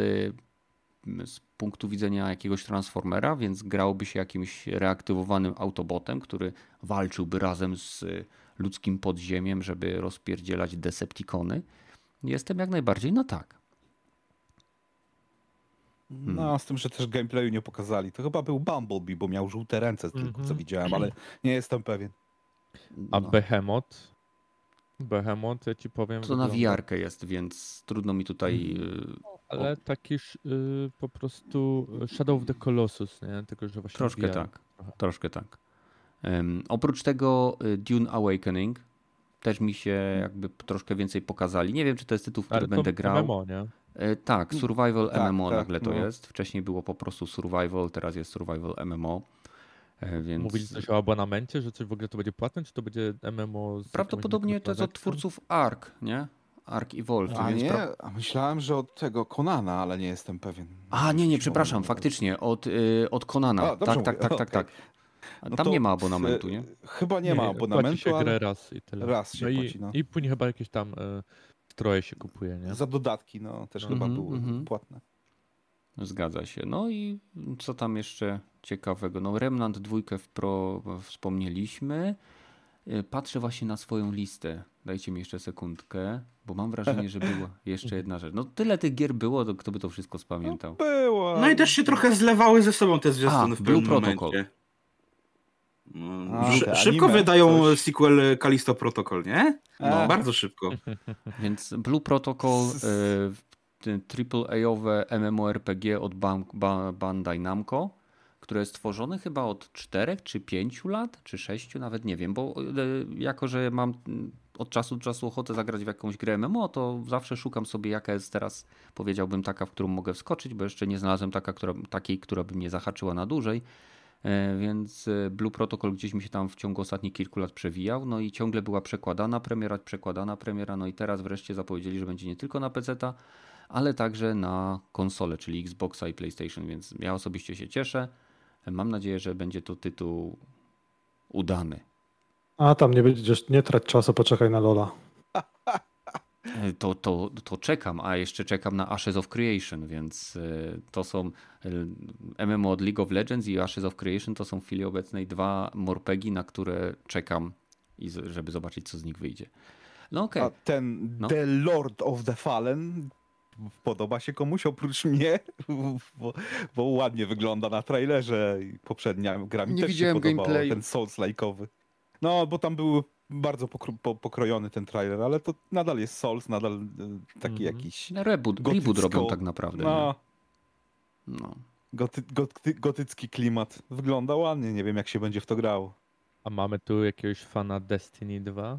z punktu widzenia jakiegoś Transformera, więc grałoby się jakimś reaktywowanym Autobotem, który walczyłby razem z ludzkim podziemiem, żeby rozpierdzielać Decepticony. Jestem jak najbardziej na tak. No, z tym, że też gameplayu nie pokazali. To chyba był Bumblebee, bo miał żółte ręce, tylko co Mhm. widziałem, ale nie jestem pewien. A No, Behemoth? Behemoth, ja ci powiem. to na wygląda- wiarkę jest, więc trudno mi tutaj. e, Ale taki y, po prostu Shadow of the Colossus, nie? Tylko, że właśnie Troszkę VR. tak. Troszkę tak. Em, oprócz tego y, Dune Awakening też mi się jakby troszkę więcej pokazali. Nie wiem, czy to jest tytuł, w który Ale to będę grał. MMO, nie? E, tak, Survival Tak, MMO tak, nagle to no. jest. Wcześniej było po prostu Survival, teraz jest Survival MMO. E, Więc Mówili coś o abonamencie, że coś w ogóle to będzie płatne, czy to będzie MMO? Prawdopodobnie to jest od twórców ARK, nie? ARK Evolved. A więc nie, pra- a myślałem, że od tego Konana, ale nie jestem pewien. A, nie, nie, przepraszam, faktycznie, od, y, od Konana. A, tak, tak, tak, tak, tak. A No Tam nie ma abonamentu, nie? Chyba nie, ma Płaci abonamentu, się grę ale raz i tyle. raz się no i, płaci, no. I później chyba jakieś tam e, stroje się kupuje, nie? za dodatki, no też Mhm, chyba były mhm. płatne. Zgadza się. No i co tam jeszcze ciekawego? No Remnant 2 w Pro wspomnieliśmy. Y, patrzę właśnie na swoją listę. Dajcie mi jeszcze sekundkę, bo mam wrażenie, że była <laughs> jeszcze jedna rzecz. No tyle tych gier było, to kto by to wszystko spamiętał. No, było. No i też się trochę zlewały ze sobą te zwiastuny A, w Blue pewnym Protocol. momencie. No, A, szy- te szybko anime, wydają coś. sequel Kalisto Protocol, nie? No, bardzo szybko. <laughs> Więc Blue Protocol, y, AAA-owe MMORPG od Ban- Ba- Bandai Namco, które jest tworzone chyba od 4 czy 5 lat, czy 6, nawet nie wiem, bo y, jako, że mam od czasu do czasu ochotę zagrać w jakąś grę MMO, to zawsze szukam sobie jaka jest teraz, powiedziałbym taka, w którą mogę wskoczyć, bo jeszcze nie znalazłem taka, która, takiej, która by mnie zahaczyła na dłużej. E, Więc e, Blue Protocol gdzieś mi się tam w ciągu ostatnich kilku lat przewijał, no i ciągle była przekładana premiera, przekładana premiera, no i teraz wreszcie zapowiedzieli, że będzie nie tylko na PC, ale także na konsole, czyli Xboxa i PlayStation, więc ja osobiście się cieszę. Mam nadzieję, że będzie to tytuł udany. A tam nie będziesz, nie trać czasu, poczekaj na Lola. <laughs> To, to, to czekam, a jeszcze czekam na Ashes of Creation, więc e, to są e, MMO od League of Legends i Ashes of Creation to są w chwili obecnej dwa morpegi, na które czekam, i żeby zobaczyć, co z nich wyjdzie. No okej, A ten No. The Lord of the Fallen podoba się komuś oprócz mnie, <laughs> bo, bo ładnie wygląda na trailerze i poprzednia gra mi Nie też widziałem się podobała, gameplayu. ten Souls-like'owy. No, bo tam był bardzo pokro- po, pokrojony ten trailer, ale to nadal jest Souls, nadal e, taki Mhm. jakiś reboot, gotycko- reboot robią tak naprawdę. no, nie? No. goty, goty, gotycki klimat. Wygląda ładnie, nie wiem jak się będzie w to grało. A mamy tu jakiegoś fana Destiny 2,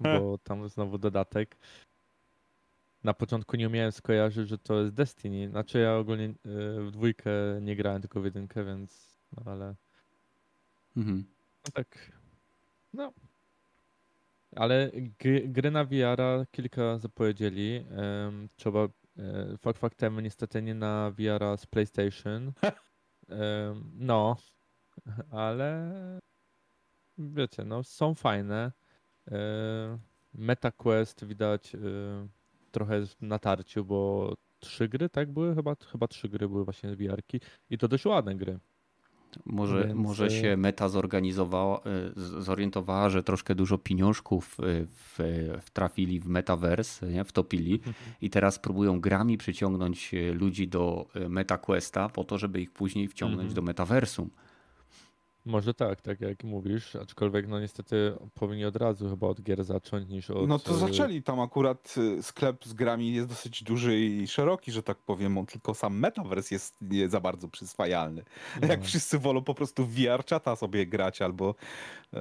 bo tam znowu dodatek. Na początku nie umiałem skojarzyć, że to jest Destiny. Znaczy ja ogólnie y, w dwójkę nie grałem, tylko w jedynkę, więc no ale Mhm. no tak. No. Ale gry, gry na VR kilka zapowiedzieli. Em, trzeba e, fakt faktem niestety nie na VR z PlayStation. <laughs> Em, no, ale wiecie, no są fajne. E, MetaQuest widać e, trochę jest na tarciu, bo trzy gry, tak były? Chyba, chyba trzy gry były właśnie VR-ki i to dość ładne gry. Może, Więc, może e, się meta zorganizowała, z- zorientowała, że troszkę dużo pieniążków e, w, wtrafili w metaverse, nie? wtopili i teraz próbują grami przyciągnąć ludzi do MetaQuesta po to, żeby ich później wciągnąć Mhm. do metaversum. Może tak, tak jak mówisz, aczkolwiek no niestety powinni od razu chyba od gier zacząć niż od... No to e, zaczęli, tam akurat y, sklep z grami jest dosyć duży i szeroki, że tak powiem, on tylko sam metaverse jest nie za bardzo przyswajalny. Jak no. wszyscy wolą po prostu w VR czata sobie grać albo e,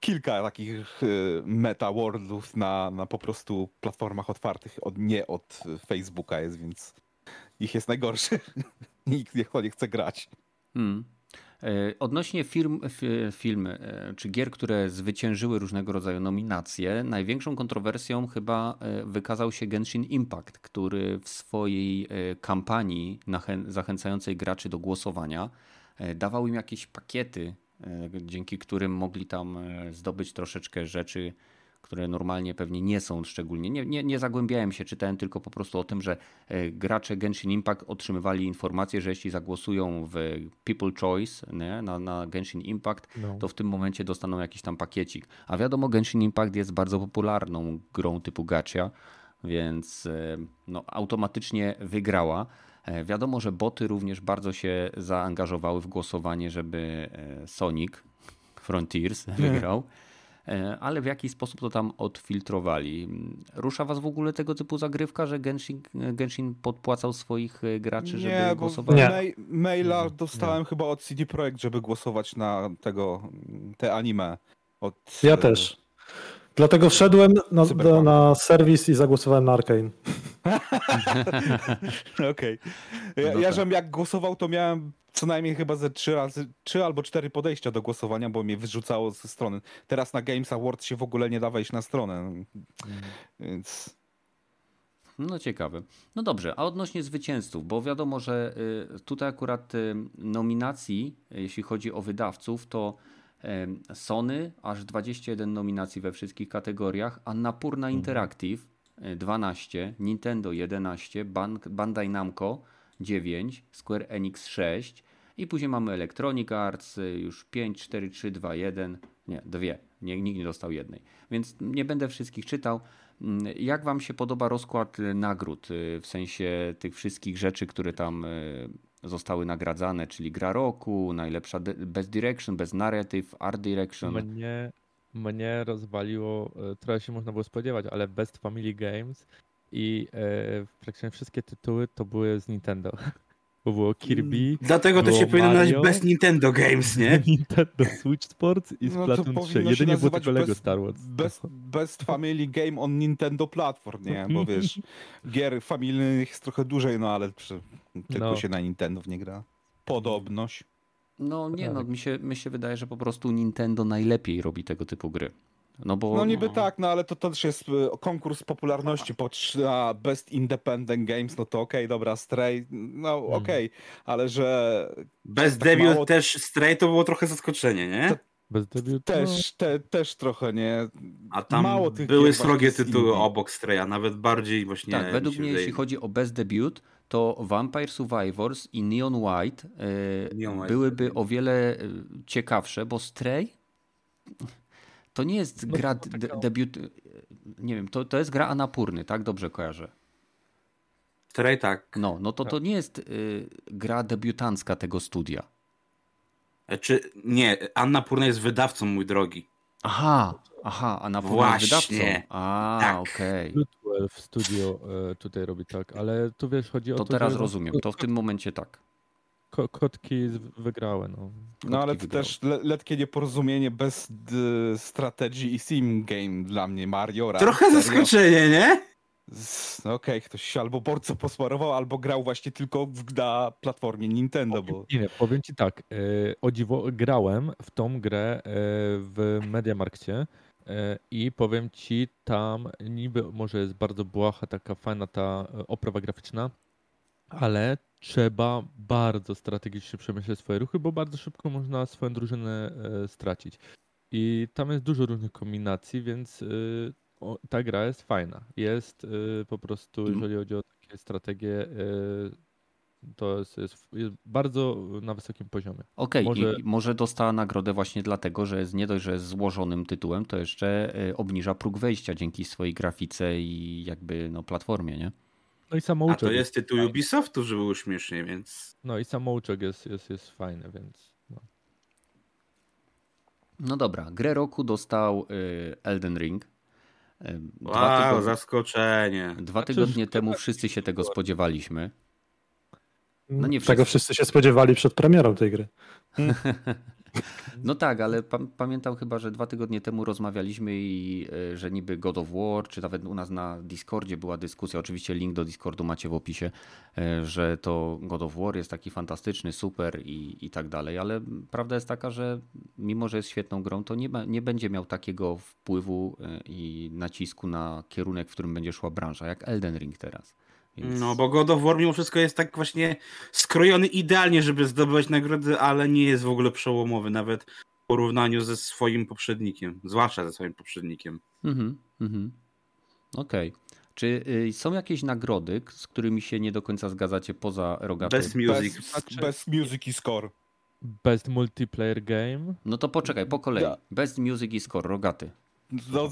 kilka takich e, meta worldów na, na po prostu platformach otwartych, od, nie od Facebooka jest, więc ich jest najgorszy. <laughs> Nikt nie, nie chce grać. Hmm. E, Odnośnie firm, fi- film e, czy gier, które zwyciężyły różnego rodzaju nominacje, największą kontrowersją chyba e, wykazał się Genshin Impact, który w swojej e, kampanii zachęcającej graczy do głosowania e, dawał im jakieś pakiety, e, dzięki którym mogli tam e, zdobyć troszeczkę rzeczy, które normalnie pewnie nie są szczególnie. Nie, nie, nie zagłębiałem się, czytałem tylko po prostu o tym, że e, gracze Genshin Impact otrzymywali informację, że jeśli zagłosują w People Choice nie, na, na Genshin Impact, No. to w tym momencie dostaną jakiś tam pakiecik. A wiadomo, Genshin Impact jest bardzo popularną grą typu gacha, więc e, no, automatycznie wygrała. E, Wiadomo, że boty również bardzo się zaangażowały w głosowanie, żeby Sonic Frontiers <laughs> wygrał. E, Ale w jaki sposób to tam odfiltrowali? Rusza was w ogóle tego typu zagrywka, że Genshin, Genshin podpłacał swoich e, graczy, żeby nie, bo głosowali? Nie. mail, maila Nie, dostałem chyba od CD Projekt, żeby głosować na tego, te anime. Od, Ja e, też. Dlatego wszedłem na, do, na serwis i zagłosowałem na Arkane. <laughs> Okej. Ja, No ja tak. żem jak głosował, to miałem co najmniej chyba ze trzy razy, trzy albo cztery podejścia do głosowania, bo mnie wyrzucało ze strony. Teraz na Games Awards się w ogóle nie da wejść na stronę. Więc No ciekawe. No dobrze, a odnośnie zwycięzców, bo wiadomo, że y, tutaj akurat y, nominacji, jeśli chodzi o wydawców, to Sony aż 21 nominacji we wszystkich kategoriach, a Napurna Interactive y, 12, Nintendo 11, Ban- Bandai Namco 9, Square Enix 6 i później mamy Electronic Arts y, już 5, 4, 3, 2, 1. Nie, dwie. Nie, nikt nie dostał jednej. Więc nie będę wszystkich czytał. Mm, Jak wam się podoba rozkład nagród, y, w sensie tych wszystkich rzeczy, które tam zostały nagradzane, czyli gra roku, najlepsza Best Direction, Best Narrative, Art Direction. Mnie, mnie rozwaliło, e, trochę się można było spodziewać, ale Best Family Games i e, praktycznie wszystkie tytuły to były z Nintendo. <laughs> Bo było Kirby, Dlatego to się powinno nazywać Mario. Best Nintendo Games, nie? <laughs> Nintendo Switch Sports i No to Splatoon 3. powinno się Jedynie było tylko Lego Star Wars. Best, best Family Game on Nintendo Platform, nie? Bo <laughs> wiesz, gier familijnych jest trochę dłużej, no ale przy, tylko No. się na Nintendo nie gra. Podobność. No nie, no Tak. mi się, mi się wydaje, że po prostu Nintendo najlepiej robi tego typu gry. No bo No niby tak, no ale to też jest e, konkurs popularności. Na Best Independent Games, no to okej, dobra, Stray, no okej, ale że Best Tak Debut mało- też Stray to było trochę zaskoczenie, nie? Bez debiutu. też, te, też trochę nie. A tam mało tych były srogie tytuły indie. obok Straya, nawet bardziej właśnie. tak, według mnie wydaje- jeśli chodzi o Best Debut, to Vampire Survivors i Neon White e, Neon White. byłyby o wiele e, ciekawsze, bo Stray to nie jest No, gra de- debiut, e, nie wiem, to, to jest gra Anapurny, tak? Dobrze kojarzę. Stray tak. No, no to to nie jest y, gra debiutancka tego studia. E, Czy nie, Anna Purna jest wydawcą, mój drogi. Aha, aha, a na Właśnie. wydawcą. A, Tak. okej. 12 Studio tutaj robi tak, ale tu wiesz, chodzi o To to, teraz że rozumiem. To w tym momencie tak. Ko- kotki wygrały, no. No ale to wygrały. też le, letkie nieporozumienie bez strategii i sim game dla mnie, Mario. Trochę serio. zaskoczenie, nie? No okej, ktoś się albo bardzo posmarował, albo grał właśnie tylko w, na platformie Nintendo, bo Nie, powiem ci tak, e, o dziwo, grałem w tą grę e, w Mediamarkcie e, i powiem ci, tam niby może jest bardzo błaha, taka fajna ta oprawa graficzna, ale trzeba bardzo strategicznie przemyśleć swoje ruchy, bo bardzo szybko można swoją drużynę e, stracić. I tam jest dużo różnych kombinacji, więc y, ta gra jest fajna. Jest y, po prostu, Mhm. jeżeli chodzi o takie strategie, y, to jest, jest, jest bardzo na wysokim poziomie. Okej, Może- i może dostała nagrodę właśnie dlatego, że jest nie dość, że jest złożonym tytułem, to jeszcze y, obniża próg wejścia dzięki swojej grafice i jakby no platformie, nie? No i A samouczek. to jest tytuł fajny. Ubisoftu, że było śmiesznie, więc. No i samouczek jest, jest, jest fajny, więc. No. No dobra, grę roku dostał y, Elden Ring. Y, Dwa, Wow, tygodnie, zaskoczenie. dwa Znaczy, tygodnie szkoda- temu wszyscy się tego spodziewaliśmy. No nie Tego wszyscy. wszyscy się spodziewali przed premierą tej gry. <laughs> No tak, ale pa pamiętam chyba, że dwa tygodnie temu rozmawialiśmy i y, że niby God of War, czy nawet u nas na Discordzie była dyskusja, oczywiście link do Discordu macie w opisie, y, że to God of War jest taki fantastyczny, super i, i tak dalej, ale prawda jest taka, że mimo, że jest świetną grą, to nie, nie będzie miał takiego wpływu y, i nacisku na kierunek, w którym będzie szła branża, jak Elden Ring teraz. Więc... No, bo God of War mimo wszystko jest tak właśnie skrojony idealnie, żeby zdobywać nagrody, ale nie jest w ogóle przełomowy, nawet w porównaniu ze swoim poprzednikiem, zwłaszcza ze swoim poprzednikiem. Mhm, mhm. Okej. Czy y, są jakieś nagrody, z którymi się nie do końca zgadzacie poza rogatą? Best Music. bez, bez music i score. Best multiplayer game. No to poczekaj, po kolei. Best Music i Score, rogaty. No,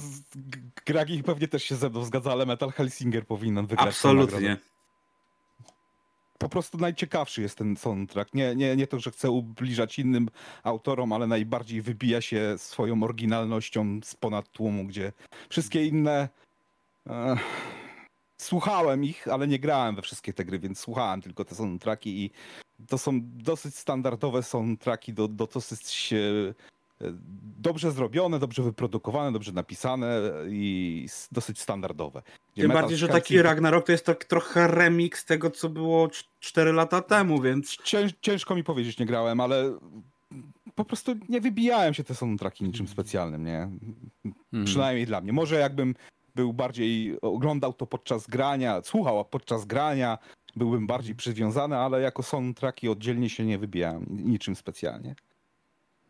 Gragi pewnie też się ze mną zgadza, ale Metal Hellsinger powinien wygrać. Absolutnie. Po prostu najciekawszy jest ten soundtrack. Nie, nie, nie to, że chcę ubliżać innym autorom, ale najbardziej wybija się swoją oryginalnością z ponad tłumu, gdzie wszystkie inne. E, słuchałem ich, ale nie grałem we wszystkie te gry, więc słuchałem tylko te soundtracki i to są dosyć standardowe soundtracki, do, do dosyć dobrze zrobione, dobrze wyprodukowane, dobrze napisane i dosyć standardowe. Gdzie Tym bardziej, że taki Ragnarok to jest tak trochę remix tego, co było 4 lata temu, więc Cięż, ciężko mi powiedzieć, nie grałem, ale po prostu nie wybijałem się te soundtracki niczym specjalnym, nie? Mhm. Przynajmniej dla mnie. Może jakbym był bardziej, oglądał to podczas grania, słuchał podczas grania, byłbym bardziej przywiązany, ale jako soundtracki oddzielnie się nie wybijałem niczym specjalnie.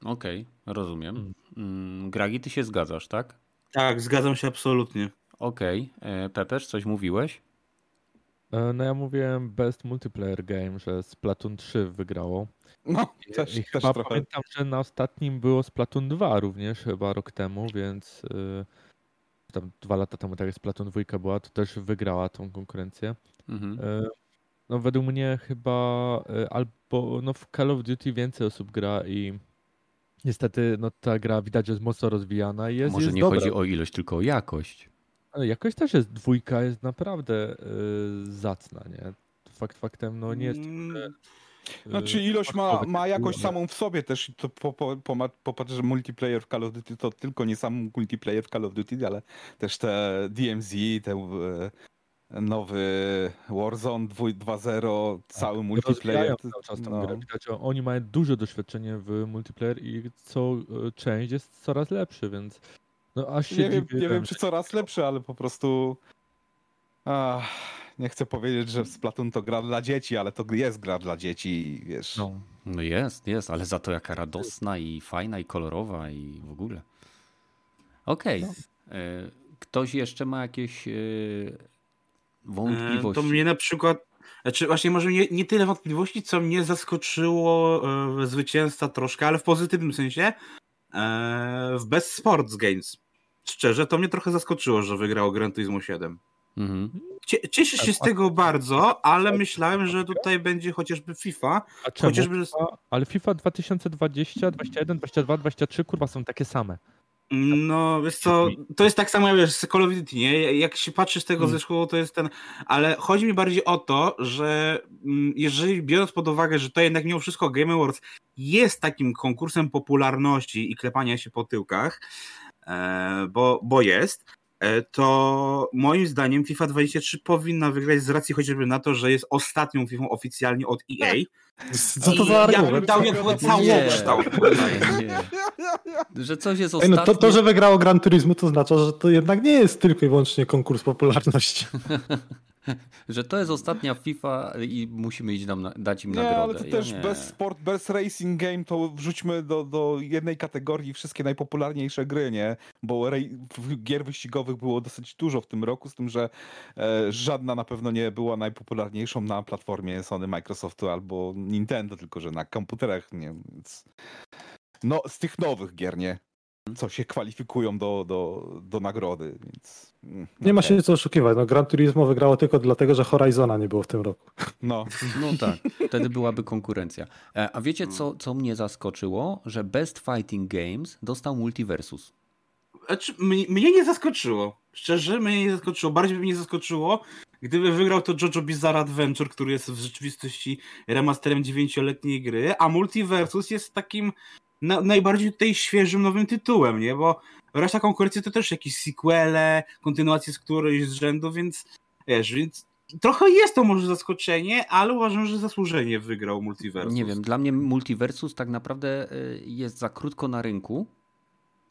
Okej, rozumiem. Mm, Gragi, ty się zgadzasz, tak? tak, zgadzam się absolutnie. Okej. Okay. Pepeż, coś mówiłeś? E, No ja mówiłem Best Multiplayer Game, że Splatoon 3 wygrało. No, też, I też trochę. pamiętam, że na ostatnim było Splatoon 2 również, chyba rok temu, więc y, tam dwa lata temu, tak jak Splatoon 2 była, to też wygrała tą konkurencję. Mhm. E, No według mnie chyba e, albo no w Call of Duty więcej osób gra i niestety no ta gra widać, że jest mocno rozwijana i jest, Może jest nie dobra. chodzi o ilość, tylko o jakość. Ale jakoś też jest dwójka, jest naprawdę y, zacna, nie? Fakt faktem, no nie jest. Mm, y, Znaczy ilość ma, ma jakość samą w sobie też. i To po, po, po, popatrz, że multiplayer w Call of Duty to tylko nie sam multiplayer w Call of Duty, ale też te DMZ, te e, nowy Warzone 2- 2.0, cały multiplayer. rozwijają to- cały czas tą no. grę. Widać, oni mają duże doświadczenie w multiplayer i co y, część jest coraz lepszy, więc no aż się Nie wiem, nie wiem, czy coraz lepszy, ale po prostu. Ach, nie chcę powiedzieć, że Splatoon to gra dla dzieci, ale to jest gra dla dzieci, i wiesz. No. No jest, jest, ale za to jaka radosna i fajna i kolorowa i w ogóle. Okej. No. E, Ktoś jeszcze ma jakieś e, e, wątpliwości? To mnie na przykład, znaczy właśnie może nie, nie tyle wątpliwości, co mnie zaskoczyło e, zwycięzca troszkę, ale w pozytywnym sensie e, w Best Sports Games. Szczerze, to mnie trochę zaskoczyło, że wygrał Gran Turismo 7. Mhm. Cie- Cieszę się z tego bardzo, ale myślałem, że tutaj będzie chociażby FIFA. Chociażby FIFA, ale FIFA 2020, 21, 22, 23 kurwa są takie same. No, wiesz co, to jest tak samo jak z Call of Duty, nie? Jak się patrzy z tego Mm. zeszłego, to jest ten... Ale chodzi mi bardziej o to, że mm, jeżeli biorąc pod uwagę, że to jednak mimo wszystko Game Awards jest takim konkursem popularności i klepania się po tyłkach, e, bo, bo jest, to moim zdaniem FIFA 23 powinna wygrać z racji chociażby na to, że jest ostatnią FIFA oficjalnie od EA. Co to I za ja bym argument? dał jakby Nie, całokształt. Że coś jest ostatnie. no to, to, że wygrało Gran Turismo, to oznacza, że to jednak nie jest tylko i wyłącznie konkurs popularności. <laughs> <laughs> Że to jest ostatnia FIFA i musimy iść nam na, dać im Nie, nagrodę. ale to Ja też nie. bez sport, bez racing game to wrzućmy do, do jednej kategorii wszystkie najpopularniejsze gry, nie? Bo rej, gier wyścigowych było dosyć dużo w tym roku, z tym, że e, żadna na pewno nie była najpopularniejszą na platformie Sony, Microsoftu albo Nintendo, tylko że na komputerach, nie więc... No, z tych nowych gier, nie? Co się kwalifikują do, do, do nagrody, więc... mm, Nie ma się co oszukiwać. No, Gran Turismo wygrało tylko dlatego, że Horizona nie było w tym roku. No, No tak, <laughs> wtedy byłaby konkurencja. E, A wiecie, co, co mnie zaskoczyło? Że Best Fighting Games dostał Multiversus. Znaczy, mnie, mnie nie zaskoczyło. Szczerze, mnie nie zaskoczyło. Bardziej by mnie zaskoczyło, gdyby wygrał to JoJo Bizarre Adventure, który jest w rzeczywistości remasterem dziewięcioletniej gry, a Multiversus jest takim na, najbardziej tutaj świeżym, nowym tytułem, nie? Bo reszta konkurencji to też jakieś sequele, kontynuacje z którejś z rzędu, więc wiesz, więc trochę jest to może zaskoczenie, ale uważam, że zasłużenie wygrał Multiversus. Nie wiem, dla mnie Multiversus tak naprawdę y, jest za krótko na rynku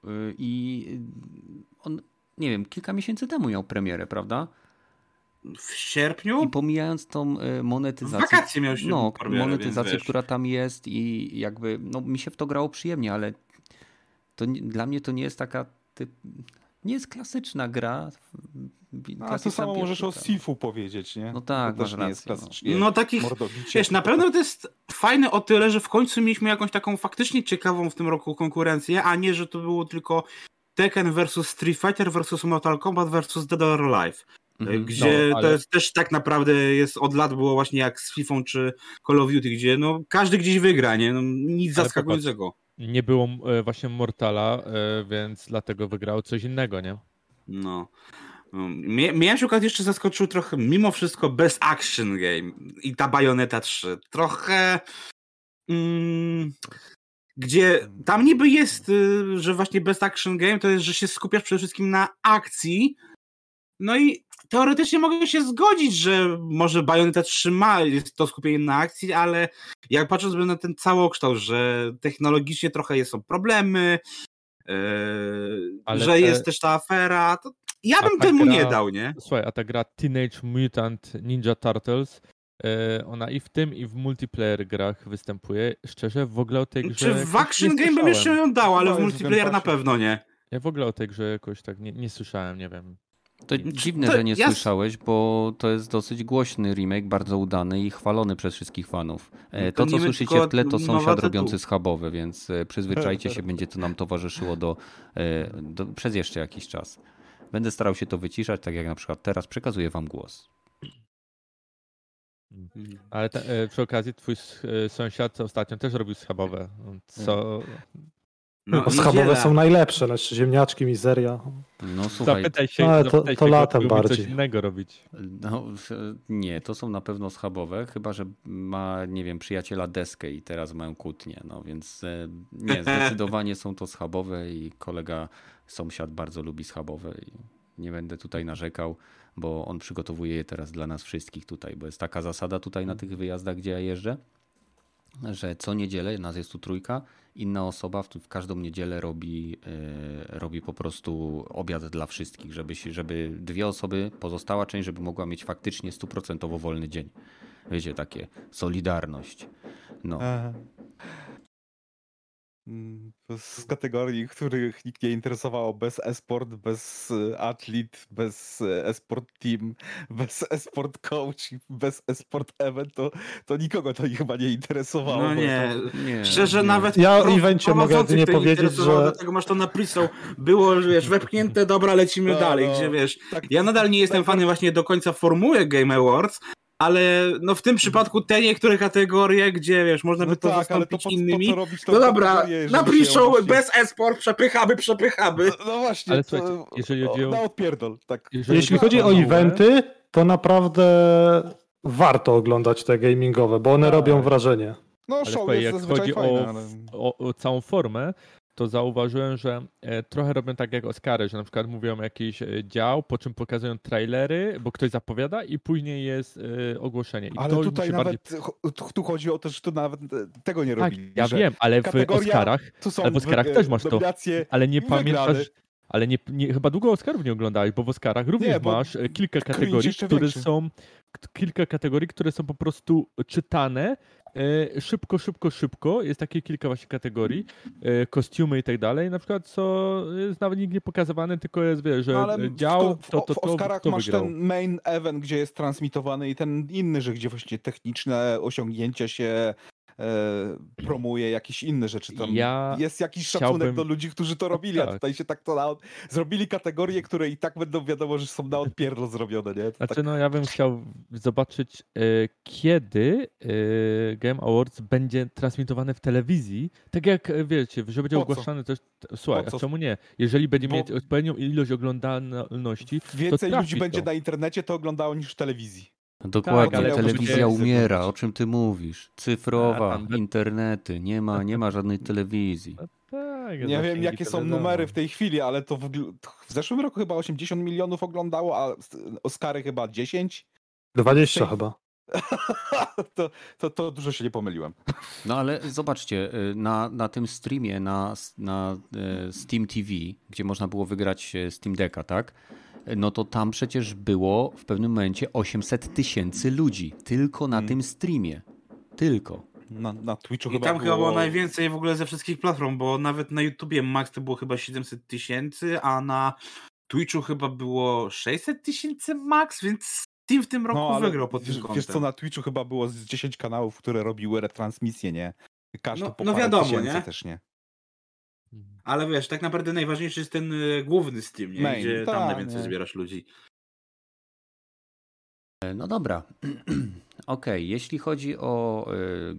y, i y, on, nie wiem, kilka miesięcy temu miał premierę, prawda? W sierpniu? I pomijając tą W monetyzację. wakacje miał się No, premierę, monetyzację, która tam jest i jakby, no mi się w to grało przyjemnie, ale to dla mnie to nie jest taka typ, nie jest klasyczna gra. A to klasyczna samo możesz o. Sifu powiedzieć, nie? No tak, to też nie jest rację, no. klasycznie No takich, wiesz, na pewno to jest fajne o tyle, że w końcu mieliśmy jakąś taką faktycznie ciekawą w tym roku konkurencję, a nie, że to było tylko Tekken versus Street Fighter versus Mortal Kombat versus Dead or Alive. Mhm. Gdzie No, ale- to jest też tak naprawdę jest od lat było właśnie jak z FIFA czy Call of Duty, gdzie no każdy gdzieś wygra, nie? No, nic Ale zaskakującego. Nie było e, właśnie Mortala, e, więc dlatego wygrał coś innego, nie? No. No, Mnie, mnie się akurat jeszcze zaskoczył trochę, mimo wszystko, Best Action Game i ta Bayonetta 3. Trochę. Mm, gdzie tam niby jest, y, że właśnie Best Action Game to jest, że się skupiasz przede wszystkim na akcji. No i teoretycznie mogę się zgodzić, że może Bayonetta 3 ma jest to skupienie na akcji, ale jak patrząc na ten całokształt, że technologicznie trochę są problemy, yy, Ale że te- jest też ta afera, to ja bym temu gra- nie dał, nie? Słuchaj, a ta gra Teenage Mutant Ninja Turtles, e, ona i w tym, i w multiplayer grach występuje. Szczerze, w ogóle o tej grze... Czy w Action Game bym jeszcze ją dał, ale w multiplayer na pewno nie. Ja w ogóle o tej grze jakoś tak nie, nie słyszałem, nie wiem. To dziwne, To że nie ja- słyszałeś, bo to jest dosyć głośny remake, bardzo udany i chwalony przez wszystkich fanów. E, To To, co słyszycie w tle, to sąsiad robiący schabowe, więc e, przyzwyczajcie <laughs> się, będzie to nam towarzyszyło do, e, do, przez jeszcze jakiś czas. Będę starał się to wyciszać, tak jak na przykład teraz przekazuję wam głos. Ale te, e, przy okazji twój sąsiad ostatnio też robił schabowe. Co... No, No, schabowe są najlepsze, znaczy ziemniaczki, mizeria. No słuchaj, Zapytaj się, Ale to- zapytaj to się, latem lubi coś bardziej. innego robić. no, nie, to są na pewno schabowe, chyba że ma, nie wiem, przyjaciela deskę i teraz mają kłótnię, no więc e, nie, <laughs> zdecydowanie są to schabowe i kolega, sąsiad bardzo lubi schabowe i nie będę tutaj narzekał, bo on przygotowuje je teraz dla nas wszystkich tutaj, bo jest taka zasada tutaj na tych wyjazdach, gdzie ja jeżdżę, że co niedzielę, nas jest tu trójka, inna osoba w, w każdą niedzielę robi, e, robi po prostu obiad dla wszystkich, żeby, się, żeby dwie osoby, pozostała część, żeby mogła mieć faktycznie stuprocentowo wolny dzień. Wiecie, takie solidarność. No. To Z kategorii, których nikt nie interesowało, bez esport, bez e, atlet, bez e, esport team, <laughs> bez esport coach, i bez esport event, to, to nikogo to chyba nie interesowało. No nie, Nie, Szczerze, nie. nawet Ja o evencie mogę to nie powiedzieć, interesowało, że- Dlatego masz to na pre Było, wiesz, wepchnięte, dobra, lecimy No, dalej, no. gdzie wiesz... Tak, Ja nadal nie jestem najbar- fanem właśnie do końca formuły Game Awards, ale no w tym przypadku te niektóre kategorie, gdzie wiesz, można No by to tak, zastąpić to po, innymi. po co robić tą No dobra, na właśnie- bez esport, przepychamy, przepychamy. No, no właśnie, Ale to, jeżeli chodzi o- Na odpierdol, tak. Jeżeli Jeśli chodzi o eventy, to naprawdę warto oglądać te gamingowe, bo one Tak. robią wrażenie. No Ale show jest jak chodzi fajny, o, ale... o, o całą formę, to zauważyłem, że e, trochę robią tak jak Oscary, że na przykład mówią jakiś e, dział, po czym pokazują trailery, bo ktoś zapowiada i później jest e, ogłoszenie. I Ale to tutaj nawet, bardziej... tu- chodzi o to, że tu nawet tego nie Tak, robili. ja że wiem, ale w Oscarach, ale w Oscarach też masz to, ale nie pamiętasz... Ale nie, nie, chyba długo Oscarów nie oglądałeś, bo w Oscarach również bo masz e, kilka kategorii, które większy. są kilka kategorii, które są po prostu czytane e, szybko, szybko, szybko. Jest takie kilka właśnie kategorii, e, kostiumy i tak dalej. Na przykład co jest nawet nikt nie pokazywany, tylko jest, wiesz, że No, ale w, dział, w, to, to, w to, Oscarach to masz wygrał. ten main event, gdzie jest transmitowany i ten inny, że gdzie właśnie techniczne osiągnięcia się promuje, jakieś inne rzeczy tam. Ja jest jakiś szacunek chciałbym- do ludzi, którzy to robili, a tak. tutaj się tak to na, zrobili kategorie, które i tak będą wiadomo, że są na odpierdol zrobione, nie? To Znaczy, tak, no ja bym chciał zobaczyć, e, kiedy e, Game Awards będzie transmitowany w telewizji. Tak jak e, wiecie, że będzie Po co? ogłaszany też. Słuchaj, Po co? a czemu nie? Jeżeli będzie Bo- mieć odpowiednią ilość oglądalności, więcej ludzi będzie to. na internecie to oglądało niż w telewizji. Dokładnie, Tak, ale telewizja umiera, o czym ty mówisz? Cyfrowa, internety, nie ma, nie ma żadnej telewizji. <laughs> tak, Nie wiem, jakie są numery w tej chwili, ale to w, w zeszłym roku chyba 80 milionów oglądało, a Oscary chyba 10. 20 Tej- chyba. <laughs> to, to, to dużo się nie pomyliłem. No ale zobaczcie, y, na, na tym streamie, na, na e, Steam TV, gdzie można było wygrać e, Steam Decka, tak? No to tam przecież było w pewnym momencie 800 tysięcy ludzi. Tylko na Mm. tym streamie. Tylko. Na, na Twitchu I chyba tam było... chyba było najwięcej w ogóle ze wszystkich platform, bo nawet na YouTubie max to było chyba 700 tysięcy, a na Twitchu chyba było 600 tysięcy max, więc Steam w tym roku No, wygrał pod tym wiesz, kątem. wiesz co, na Twitchu chyba było z 10 kanałów, które robiły retransmisję, nie? Każdy No- po no parę wiadomo, tysięcy nie? też, nie? Ale wiesz, tak naprawdę najważniejszy jest ten y, główny Steam, nie? Main, gdzie tam tak, najwięcej nie. zbierasz ludzi. E, No dobra. <clears throat> <clears throat> Okej, jeśli chodzi o e,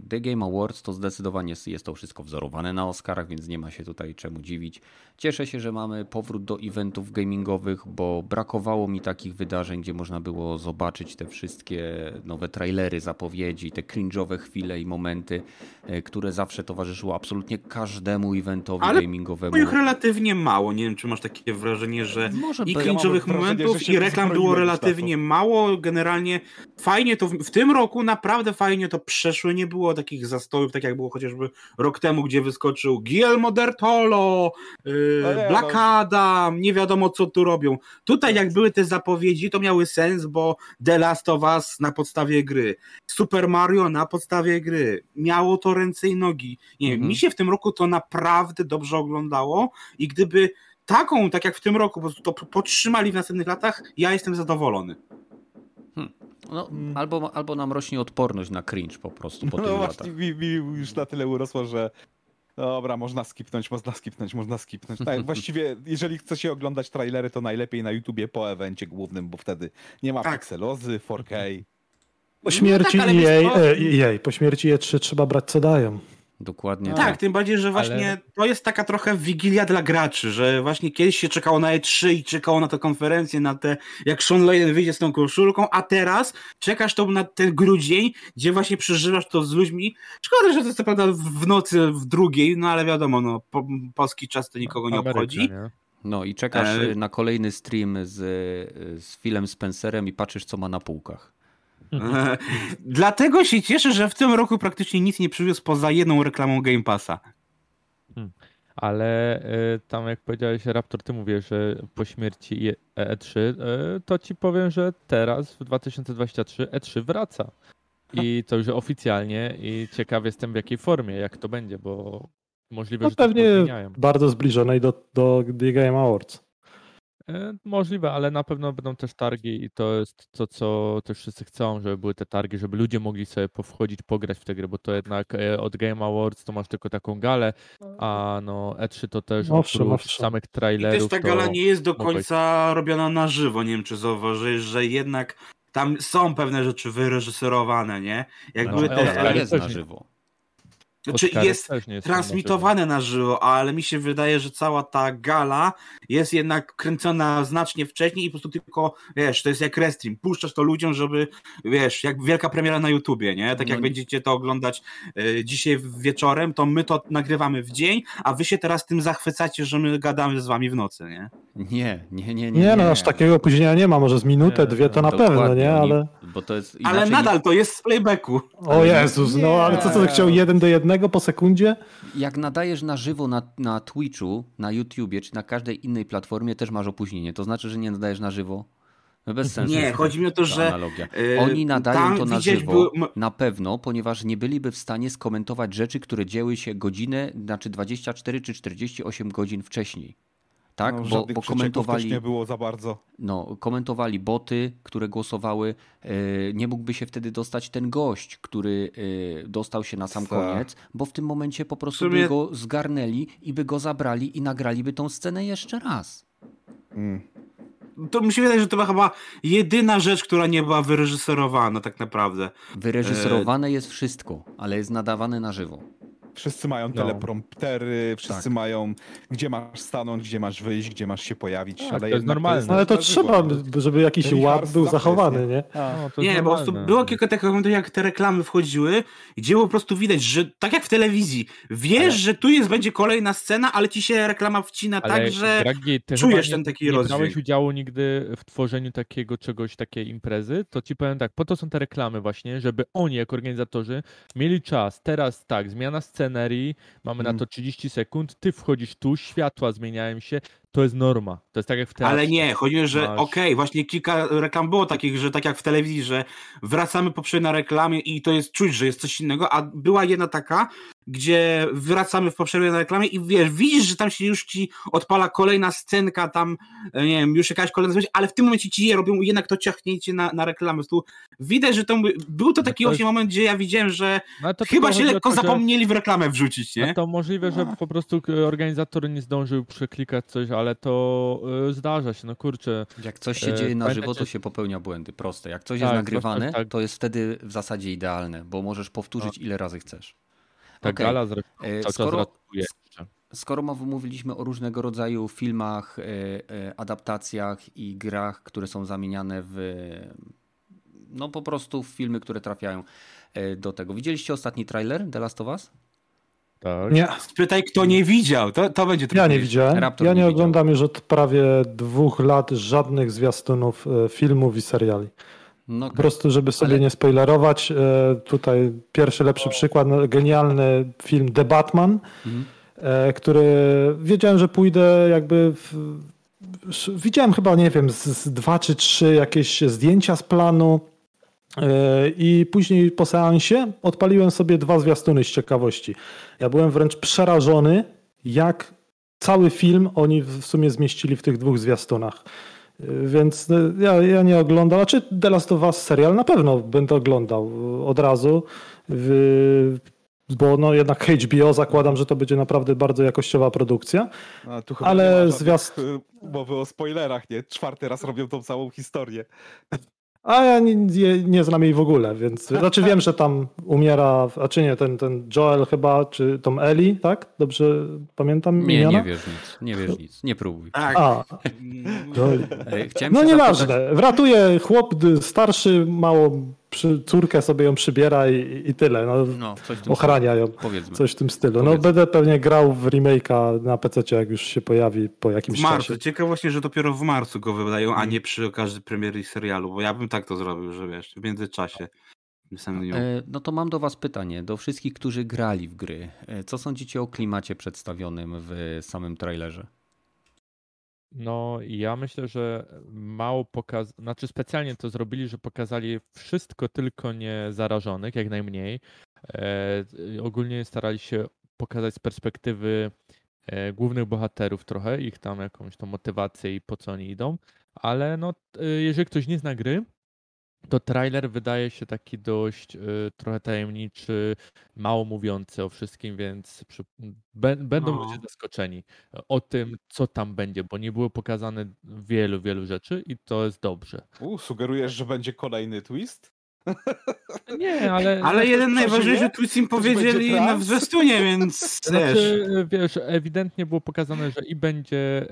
The Game Awards, to zdecydowanie jest- to wszystko wzorowane na Oscarach, więc nie ma się tutaj czemu dziwić. Cieszę się, że mamy powrót do eventów gamingowych, bo brakowało mi takich wydarzeń, gdzie można było zobaczyć te wszystkie nowe trailery, zapowiedzi, te cringe'owe chwile i momenty, e, które zawsze towarzyszyło absolutnie każdemu eventowi Ale gamingowemu. Bo ich relatywnie mało. Nie wiem, czy masz takie wrażenie, że Może i ja cringe'owych wrażenie, momentów, że się i reklam było relatywnie mało. Generalnie fajnie to, w, w tym roku naprawdę fajnie to przeszło. Nie było takich zastojów, tak jak było chociażby rok temu, gdzie wyskoczył Guillermo del Toro, yy, No nie, Black. Adam, nie wiadomo co tu robią. Tutaj jak były te zapowiedzi, to miały sens, bo The Last of Us na podstawie gry, Super Mario na podstawie gry. Miało to ręce i nogi. Nie Mhm. mi się w tym roku to naprawdę dobrze oglądało i gdyby taką, tak jak w tym roku, po prostu to podtrzymali w następnych latach, ja jestem zadowolony. No, albo, albo nam rośnie odporność na cringe po prostu po No tylu właśnie, latach. mi, mi już na tyle urosło, że dobra, można skipnąć, można skipnąć, można skipnąć. Tak, właściwie, jeżeli chce się oglądać trailery, to najlepiej na YouTubie po evencie głównym, bo wtedy nie ma Tak. pikselozy, 4K. Po śmierci tak, wiesz EA, co? e, EA, po śmierci E3 trzeba brać co dają. Dokładnie Tak, tak. tym bardziej, że właśnie Ale- to jest taka trochę wigilia dla graczy, że właśnie kiedyś się czekało na E3 i czekało na tę konferencję, na te, jak Sean Layden wyjdzie z tą koszulką, a teraz czekasz to na ten grudzień, gdzie właśnie przeżywasz to z ludźmi. Szkoda, że to jest co prawda w nocy w drugiej, no ale wiadomo, no, po, polski czas to nikogo nie Ameryka, obchodzi. nie? No i czekasz E, y, na kolejny stream z, z Philem Spencerem i patrzysz, co ma na półkach. <laughs> Dlatego się cieszę, że w tym roku praktycznie nic nie przywiózł poza jedną reklamą Game Passa. Ale y, tam jak powiedziałeś, Raptor, ty mówisz, że po śmierci E- E3, y, to ci powiem, że teraz w 2023 E3 wraca. I to już oficjalnie i ciekaw jestem w jakiej formie, jak to będzie, bo możliwe, No że to pewnie bardzo zbliżonej do, do The Game Awards. E, Możliwe, ale na pewno będą też targi i to jest to, co też wszyscy chcą, żeby były te targi, żeby ludzie mogli sobie powchodzić, pograć w te gry, bo to jednak e, od Game Awards to masz tylko taką galę, a no E3 to też Owszem, oprócz owszem. samych I też trailerów ta gala nie jest do końca robiona na żywo. Nie wiem, czy zauważyłeś, że jednak tam są pewne rzeczy wyreżyserowane, nie? Jak No, były ale te. Ale jest na żywo. Znaczy jest nie są transmitowane na żywo, ale mi się wydaje, że cała ta gala jest jednak kręcona znacznie wcześniej i po prostu tylko, wiesz, to jest jak restream. Puszczasz to ludziom, żeby, wiesz, jak wielka premiera na YouTubie, nie? Tak jak No. będziecie to oglądać e, dzisiaj wieczorem, to my to nagrywamy w dzień, a wy się teraz tym zachwycacie, że my gadamy z wami w nocy, nie? Nie, nie, nie, nie. Nie, no aż takiego opóźnienia nie ma, może z minutę, Nie, dwie to na pewno, nie? oni- Ale Bo to jest Ale nadal to jest z playbacku. o Jezus, no ale co, co chciał jeden do jednego po sekundzie? Jak nadajesz na żywo na, na Twitchu, na YouTubie czy na każdej innej platformie, też masz opóźnienie. To znaczy, że nie nadajesz na żywo? No bez sensu. Nie, chodzi mi o to, że analogia. e, Oni nadają to na żywo było- na pewno, ponieważ nie byliby w stanie skomentować rzeczy, które dzieły się godzinę, znaczy 24 czy 48 godzin wcześniej. Tak, No, bo, bo komentowali, nie było za bardzo. no, komentowali boty, które głosowały. e, Nie mógłby się wtedy dostać ten gość, który e, dostał się na sam Za. koniec, bo w tym momencie po prostu sumie- by go zgarnęli i by go zabrali i nagraliby tą scenę jeszcze raz. Mm. To mi się wydaje, że to była chyba jedyna rzecz, która nie była wyreżyserowana tak naprawdę. Wyreżyserowane jest wszystko, ale jest nadawane na żywo. Wszyscy mają No. telepromptery, wszyscy Tak. mają gdzie masz stanąć, gdzie masz wyjść, gdzie masz się pojawić. Tak, ale to jest jednak normalne. No ale to trzeba, żeby jakiś ład był zachowany, jest, nie? No, to jest Nie, po prostu było kilka takich momentów, jak te reklamy wchodziły, gdzie po prostu widać, że tak jak w telewizji, wiesz, Ale- że tu jest, będzie kolejna scena, ale ci się reklama wcina Ale tak, że Dragi, ty czujesz ten taki nie, nie rozdźwięk. brałeś udziału nigdy w tworzeniu takiego czegoś, takiej imprezy, to ci powiem tak, po to są te reklamy właśnie, żeby oni jako organizatorzy mieli czas, teraz tak, zmiana scenerii, mamy na Mm. to 30 sekund, ty wchodzisz tu, światła zmieniają się, to jest norma, to jest tak jak w teatrze. Ale nie, chodzi o to, że Masz- okej, właśnie kilka reklam było takich, że tak jak w telewizji, że wracamy po przerwie na reklamie i to jest czuć, że jest coś innego, a była jedna taka, gdzie wracamy po przerwie na reklamie i wiesz, widzisz, że tam się już ci odpala kolejna scenka, tam, e, nie wiem, już jakaś kolejna rzecz, ale w tym momencie ci je robią jednak to ciachnięcie na, na reklamę. Tu widać, że to był to No taki to właśnie jest- moment, gdzie ja widziałem, że No, to chyba się lekko to, że- zapomnieli w reklamę wrzucić, nie? No to możliwe, że po prostu organizator nie zdążył przeklikać coś, ale to y, zdarza się, no kurczę. Jak coś się E, dzieje na żywo, pamiętacie- to się popełnia błędy. Proste. Jak coś Tak, jest nagrywane, zwłaszcza tak- to jest wtedy w zasadzie idealne, bo możesz powtórzyć ile razy chcesz. Ta Okej. gala zresztą E, skoro-. Skoro mówiliśmy o różnego rodzaju filmach, e, e, adaptacjach i grach, które są zamieniane w no po prostu w filmy, które trafiają e, do tego. Widzieliście ostatni trailer The Last of Us? Tak. Nie, Spytaj, kto nie widział, to, to będzie ja nie widziałem. Raptor Ja nie nie widział. oglądam już od prawie dwóch lat żadnych zwiastunów e, filmów i seriali. No, Po prostu, żeby sobie Ale- nie spoilerować, e, tutaj pierwszy lepszy przykład, no, genialny film The Batman, Mhm. e, który wiedziałem, że pójdę jakby w, widziałem chyba, nie wiem, z, z dwa czy trzy jakieś zdjęcia z planu i później po seansie odpaliłem sobie dwa zwiastuny z ciekawości. Ja byłem wręcz przerażony, jak cały film oni w sumie zmieścili w tych dwóch zwiastunach. Więc ja, ja nie oglądam, a czy The Last of Us serial na pewno będę oglądał od razu, bo no jednak HBO zakładam, że to będzie naprawdę bardzo jakościowa produkcja. A tu ale zwiast... Mowy o spoilerach, nie? Czwarty raz robią tą całą historię. A ja nie, nie, nie, znam jej w ogóle, więc <laughs> znaczy wiem, że tam umiera, a czy nie, ten, ten Joel chyba, czy tą Eli, tak? Dobrze pamiętam? Nie, imiona? nie wiesz nic, nie wiesz nic, nie próbuj. Tak. A, <laughs> Chciałem no nieważne, zapytać... wratuje chłop starszy, mało przy, córkę sobie ją przybiera i, i tyle. No, no ochrania ją. Powiedzmy. Coś w tym stylu. No, Powiedzmy. No będę pewnie grał w remake'a na PC, jak już się pojawi po jakimś w marcu. czasie. Ciekawe właśnie, że dopiero w marcu go wydają, a hmm. nie przy okazji premiery serialu, bo ja bym tak to zrobił, że wiesz, w międzyczasie. E, no to mam do Was pytanie, do wszystkich, którzy grali w gry. E, co sądzicie o klimacie przedstawionym w samym trailerze? No, ja myślę, że mało pokaz... Znaczy specjalnie to zrobili, że pokazali wszystko, tylko nie zarażonych, jak najmniej. E, ogólnie starali się pokazać z perspektywy e, głównych bohaterów trochę, ich tam jakąś tą motywację i po co oni idą. Ale no, e, jeżeli ktoś nie zna gry, to trailer wydaje się taki dość y, trochę tajemniczy, mało mówiący o wszystkim, więc przy, będą no. ludzie zaskoczeni o tym, co tam będzie, bo nie było pokazane wielu, wielu rzeczy i to jest dobrze. U, sugerujesz, że będzie kolejny twist? Nie, ale... Ale jeden najważniejszy twist im powiedzieli na wrzestunie, więc <laughs> znaczy, wiesz, ewidentnie było pokazane, że i będzie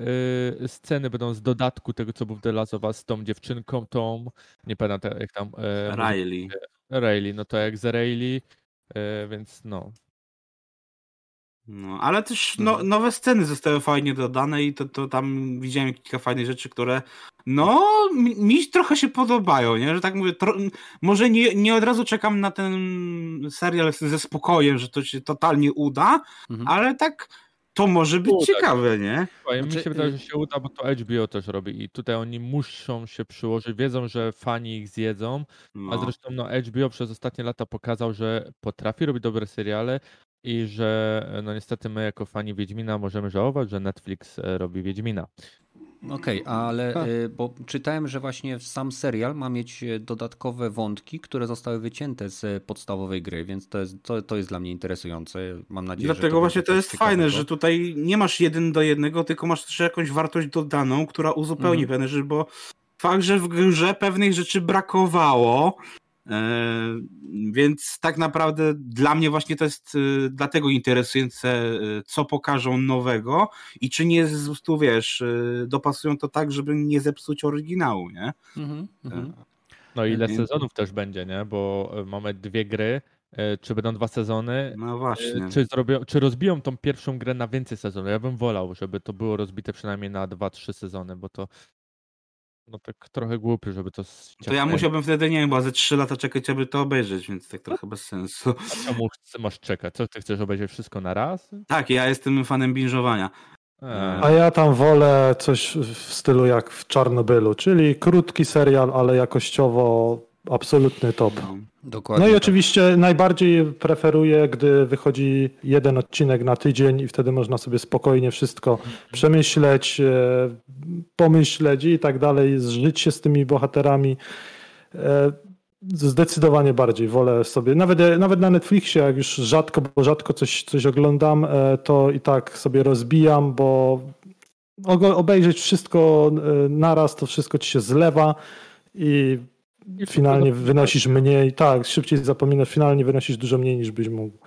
y, sceny będą z dodatku tego, co był w The Last of Us z tą dziewczynką, tą, nie pamiętam jak tam... Y, Riley. Riley, no to jak z Riley, y, więc no, no, ale też no, mhm. nowe sceny zostały fajnie dodane i to, to tam widziałem kilka fajnych rzeczy, które no mi, mi trochę się podobają, nie? Że tak mówię, tro, może nie, nie od razu czekam na ten serial ze spokojem, że to się totalnie uda, mhm. ale tak to może być uda ciekawe, nie? Słuchaj, mi znaczy, się wydaje, y- że się uda, bo to HBO też robi i tutaj oni muszą się przyłożyć, wiedzą, że fani ich zjedzą, no. a zresztą no, HBO przez ostatnie lata pokazał, że potrafi robić dobre seriale, i że no niestety my jako fani Wiedźmina możemy żałować, że Netflix e, robi Wiedźmina. Okej, okay, ale e, bo czytałem, że właśnie sam serial ma mieć e, dodatkowe wątki, które zostały wycięte z podstawowej gry, więc to jest, to, to jest dla mnie interesujące. Mam nadzieję, Dlatego że to właśnie to jest ciekawego. fajne, że tutaj nie masz jeden do jednego, tylko masz też jakąś wartość dodaną, która uzupełni mhm. pewne rzeczy, bo fakt, że w grze pewnych rzeczy brakowało, E, więc tak naprawdę dla mnie właśnie to jest e, dlatego interesujące, e, co pokażą nowego i czy nie prostu, wiesz, dopasują to tak, żeby nie zepsuć oryginału, nie? Mm -hmm. No i ile sezonów też będzie, nie? Bo mamy dwie gry, czy będą dwa sezony? No właśnie. Czy, zrobią, czy rozbiją tą pierwszą grę na więcej sezonów? Ja bym wolał, żeby to było rozbite przynajmniej na dwa, trzy sezony, bo to no tak trochę głupio, żeby to To ja musiałbym wtedy, nie wiem, bo ze 3 lata czekać, aby to obejrzeć, więc tak trochę bez sensu. A czemu masz czekać? Co, ty chcesz obejrzeć wszystko na raz? Tak, ja jestem fanem binge'owania. A ja tam wolę coś w stylu jak w Czarnobylu, czyli krótki serial, ale jakościowo absolutny top. No. Dokładnie. No i tak. oczywiście najbardziej preferuję, gdy wychodzi jeden odcinek na tydzień i wtedy można sobie spokojnie wszystko przemyśleć, e, pomyśleć i tak dalej, zżyć się z tymi bohaterami. E, zdecydowanie bardziej wolę sobie, nawet, nawet na Netflixie, jak już rzadko, bo rzadko coś, coś oglądam, e, to i tak sobie rozbijam, bo obejrzeć wszystko naraz, to wszystko ci się zlewa i finalnie wynosisz mniej, tak, szybciej zapominasz, finalnie wynosisz dużo mniej niż byś mógł.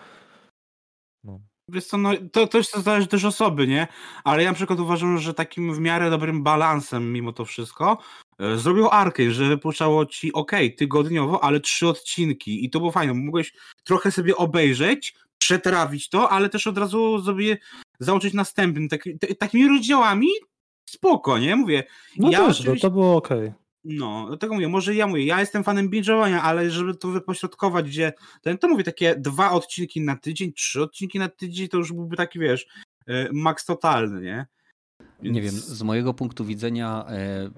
No. Wiesz co, no, to też to zależy też osoby, nie? Ale ja na przykład uważam, że takim w miarę dobrym balansem mimo to wszystko e, zrobił Arkane, że wypuszczało ci, ok, tygodniowo, ale trzy odcinki i to było fajne, mogłeś trochę sobie obejrzeć, przetrawić to, ale też od razu sobie załączyć następny. Tak, takimi rozdziałami spoko, nie? Mówię. No ja też, oczywiście... to było ok. No, dlatego mówię, może ja mówię, ja jestem fanem binge'owania, ale żeby to wypośrodkować, gdzie ten, to mówię, takie dwa odcinki na tydzień, trzy odcinki na tydzień, to już byłby taki, wiesz, e, maks totalny, nie? Więc... Nie wiem, z mojego punktu widzenia e,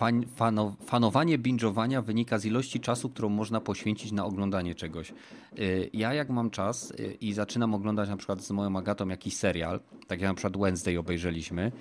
fan, fano, fanowanie binge'owania wynika z ilości czasu, którą można poświęcić na oglądanie czegoś. Y, ja jak mam czas y, i zaczynam oglądać na przykład z moją Agatą jakiś serial, tak jak na przykład Wednesday obejrzeliśmy,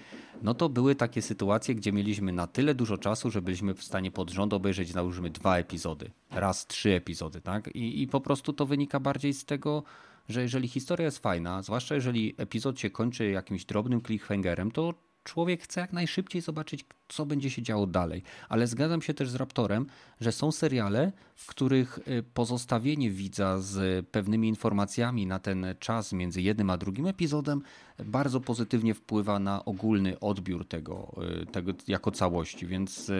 no to były takie sytuacje, gdzie mieliśmy na tyle dużo czasu, że byliśmy w stanie pod rząd obejrzeć załóżmy dwa epizody, raz trzy epizody, tak? I, I po prostu to wynika bardziej z tego, że jeżeli historia jest fajna, zwłaszcza jeżeli epizod się kończy jakimś drobnym cliffhangerem, to człowiek chce jak najszybciej zobaczyć, co będzie się działo dalej. Ale zgadzam się też z Raptorem, że są seriale, w których y, pozostawienie widza z pewnymi informacjami na ten czas między jednym a drugim epizodem bardzo pozytywnie wpływa na ogólny odbiór tego, y, tego jako całości. Więc,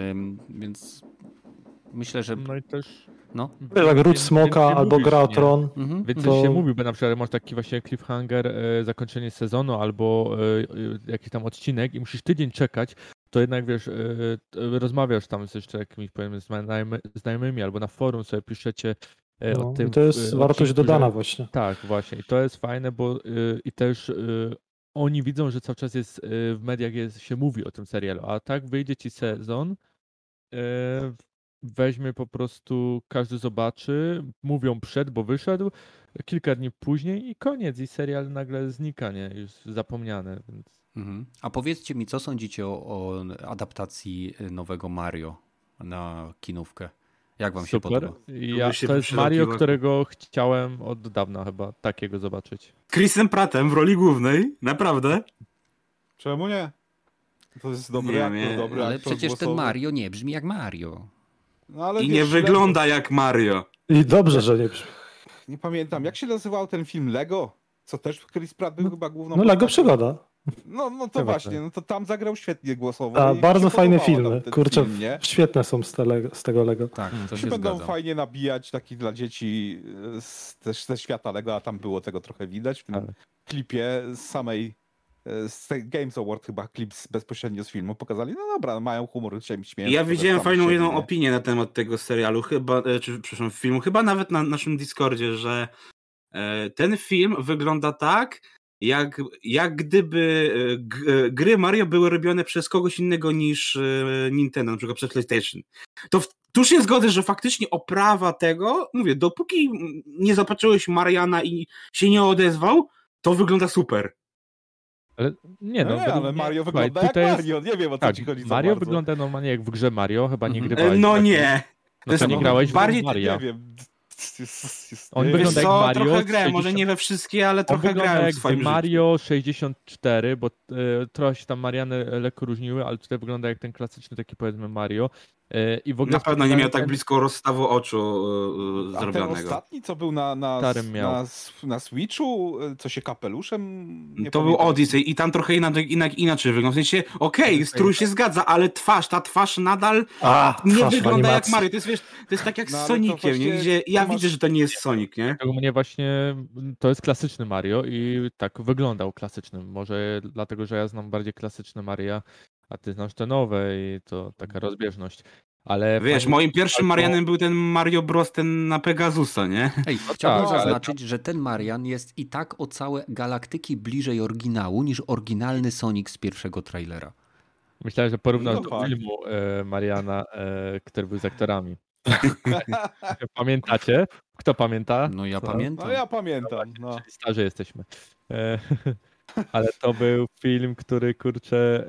więc myślę, że. No i też No. Wiesz, jak Ród Smoka albo mówisz, Gra o nie? Tron. Mhm. Więcej To- się mówi, bo na przykład masz taki właśnie cliffhanger, e, zakończenie sezonu albo e, e, jakiś tam odcinek i musisz tydzień czekać, to jednak wiesz, e, rozmawiasz tam z jeszcze jakimiś powiedzmy znajomy, znajomymi albo na forum sobie piszecie e, No, o tym. I to jest e, wartość odcinku, dodana że- właśnie. Tak, właśnie. I to jest fajne, bo i też oni widzą, że cały czas jest w mediach jest, się mówi o tym serialu, a tak wyjdzie ci sezon, weźmie po prostu, każdy zobaczy, mówią przed, bo wyszedł, kilka dni później i koniec, i serial nagle znika, nie? Już zapomniany, więc Mhm. A powiedzcie mi, co sądzicie o, o adaptacji y, nowego Mario na kinówkę? Jak wam się super. podoba? I Ja, się to jest. Mario, którego chciałem od dawna chyba takiego zobaczyć. Chrisem Prattem w roli głównej, naprawdę. Czemu nie? To jest dobry Nie, dobry Ale przecież ten. Mario nie brzmi jak Mario. No, ale I wiesz, nie wygląda jak Mario. I dobrze, że nie. Nie pamiętam, jak się nazywał ten film Lego? Co też Chris Pratt był chyba główną No Lego przygoda. No, no to Chyba właśnie, tak. no to tam zagrał świetnie głosowo. A, bardzo fajne filmy. Kurczę, film, świetne są z, tele, z tego Lego. Tak, to Się się będą zgadzam. fajnie nabijać taki dla dzieci e, z, też ze świata Lego, a tam było tego trochę widać w tym Tak. klipie z samej z tej Games Award chyba klip z, bezpośrednio z filmu pokazali. No dobra, mają humor, się śmieją. Ja widziałem fajną jedną nie? opinię na temat tego serialu, chyba, e, czy przepraszam, filmu, chyba nawet na naszym Discordzie, że e, ten film wygląda tak, jak, jak gdyby e, e, gry Mario były robione przez kogoś innego niż e, Nintendo, na przykład przez PlayStation. To w, tu się zgodzę, że faktycznie oprawa tego, mówię, dopóki nie zobaczyłeś Mariana i się nie odezwał, to wygląda super. Ale nie no, No nie, według ale Mario słuchaj, wygląda jak tutaj jest- Mario, nie wiem o co Tak, ci chodzi Mario bardzo. wygląda normalnie jak w grze Mario, chyba nie Mhm. grywałeś. E, No tak? nie. No to nie grałeś bardziej- w Maria. Nie wiem. On nie wygląda jak Mario trochę grałem, może 60 nie we wszystkie, ale On trochę wygląda grałem jak w swoim. Mario 64, bo e, trochę się tam Mariany lekko różniły, ale tutaj wygląda jak ten klasyczny taki powiedzmy Mario. E, I w ogóle Na pewno nie miał tak ten- blisko rozstawu oczu yy, A ten zrobionego. ostatni, co był na, na, na, na Switchu, co się kapeluszem... nie to był. Odyssey i tam trochę inaczej, inaczej wygląda. W sensie, okej, strój się zgadza, ale twarz, ta twarz nadal A, nie twarz wygląda jak. Mario. To jest, wiesz, to jest tak jak No, z Soniciem, właśnie nie? gdzie ja masz- widzę, że to nie jest Sonic, nie? U mnie właśnie to jest klasyczny Mario i tak wyglądał klasycznym. Może dlatego, że ja znam bardziej klasyczne Maria, a ty znasz te nowe i to taka rozbieżność. Ale Wiesz, fajnie- moim pierwszym Marianem był ten Mario Bros. ten na Pegasusa, nie? Ej, chciałbym tak, ale zaznaczyć, że ten Marian jest i tak o całe galaktyki bliżej oryginału niż oryginalny Sonic z pierwszego trailera. Myślałem, że porównasz No do filmu e, Mariana, e, który był z aktorami. <laughs> Pamiętacie? Kto pamięta? No ja Co? pamiętam. No ja pamiętam. No. Czyli starzy jesteśmy. E, <laughs> ale to był film, który kurczę.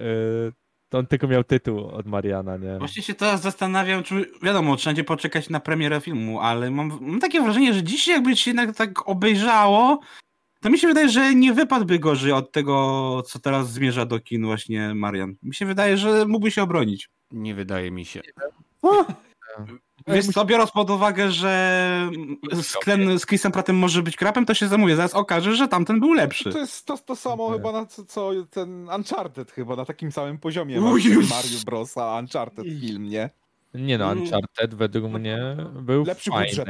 E, to on tylko miał tytuł od Mariana, nie? Właśnie się teraz zastanawiam, czy wiadomo, trzeba będzie poczekać na premierę filmu, ale mam, mam takie wrażenie, że dzisiaj jakby się jednak tak obejrzało, to mi się wydaje, że nie wypadłby gorzej od tego, co teraz zmierza do kin właśnie Marian. Mi się wydaje, że mógłby się obronić. Nie wydaje mi się. Wiesz co, biorąc pod uwagę, że z, ten, z Chrisem Prattem może być krapem, to się zamówię. Zaraz okaże, że tamten był lepszy. To jest to, to samo Nie. chyba na co, co ten Uncharted chyba, na takim samym poziomie. Mario Bros. a Uncharted film, nie? Nie no, Mm. Uncharted według mnie był Lepszy fajny. budżet,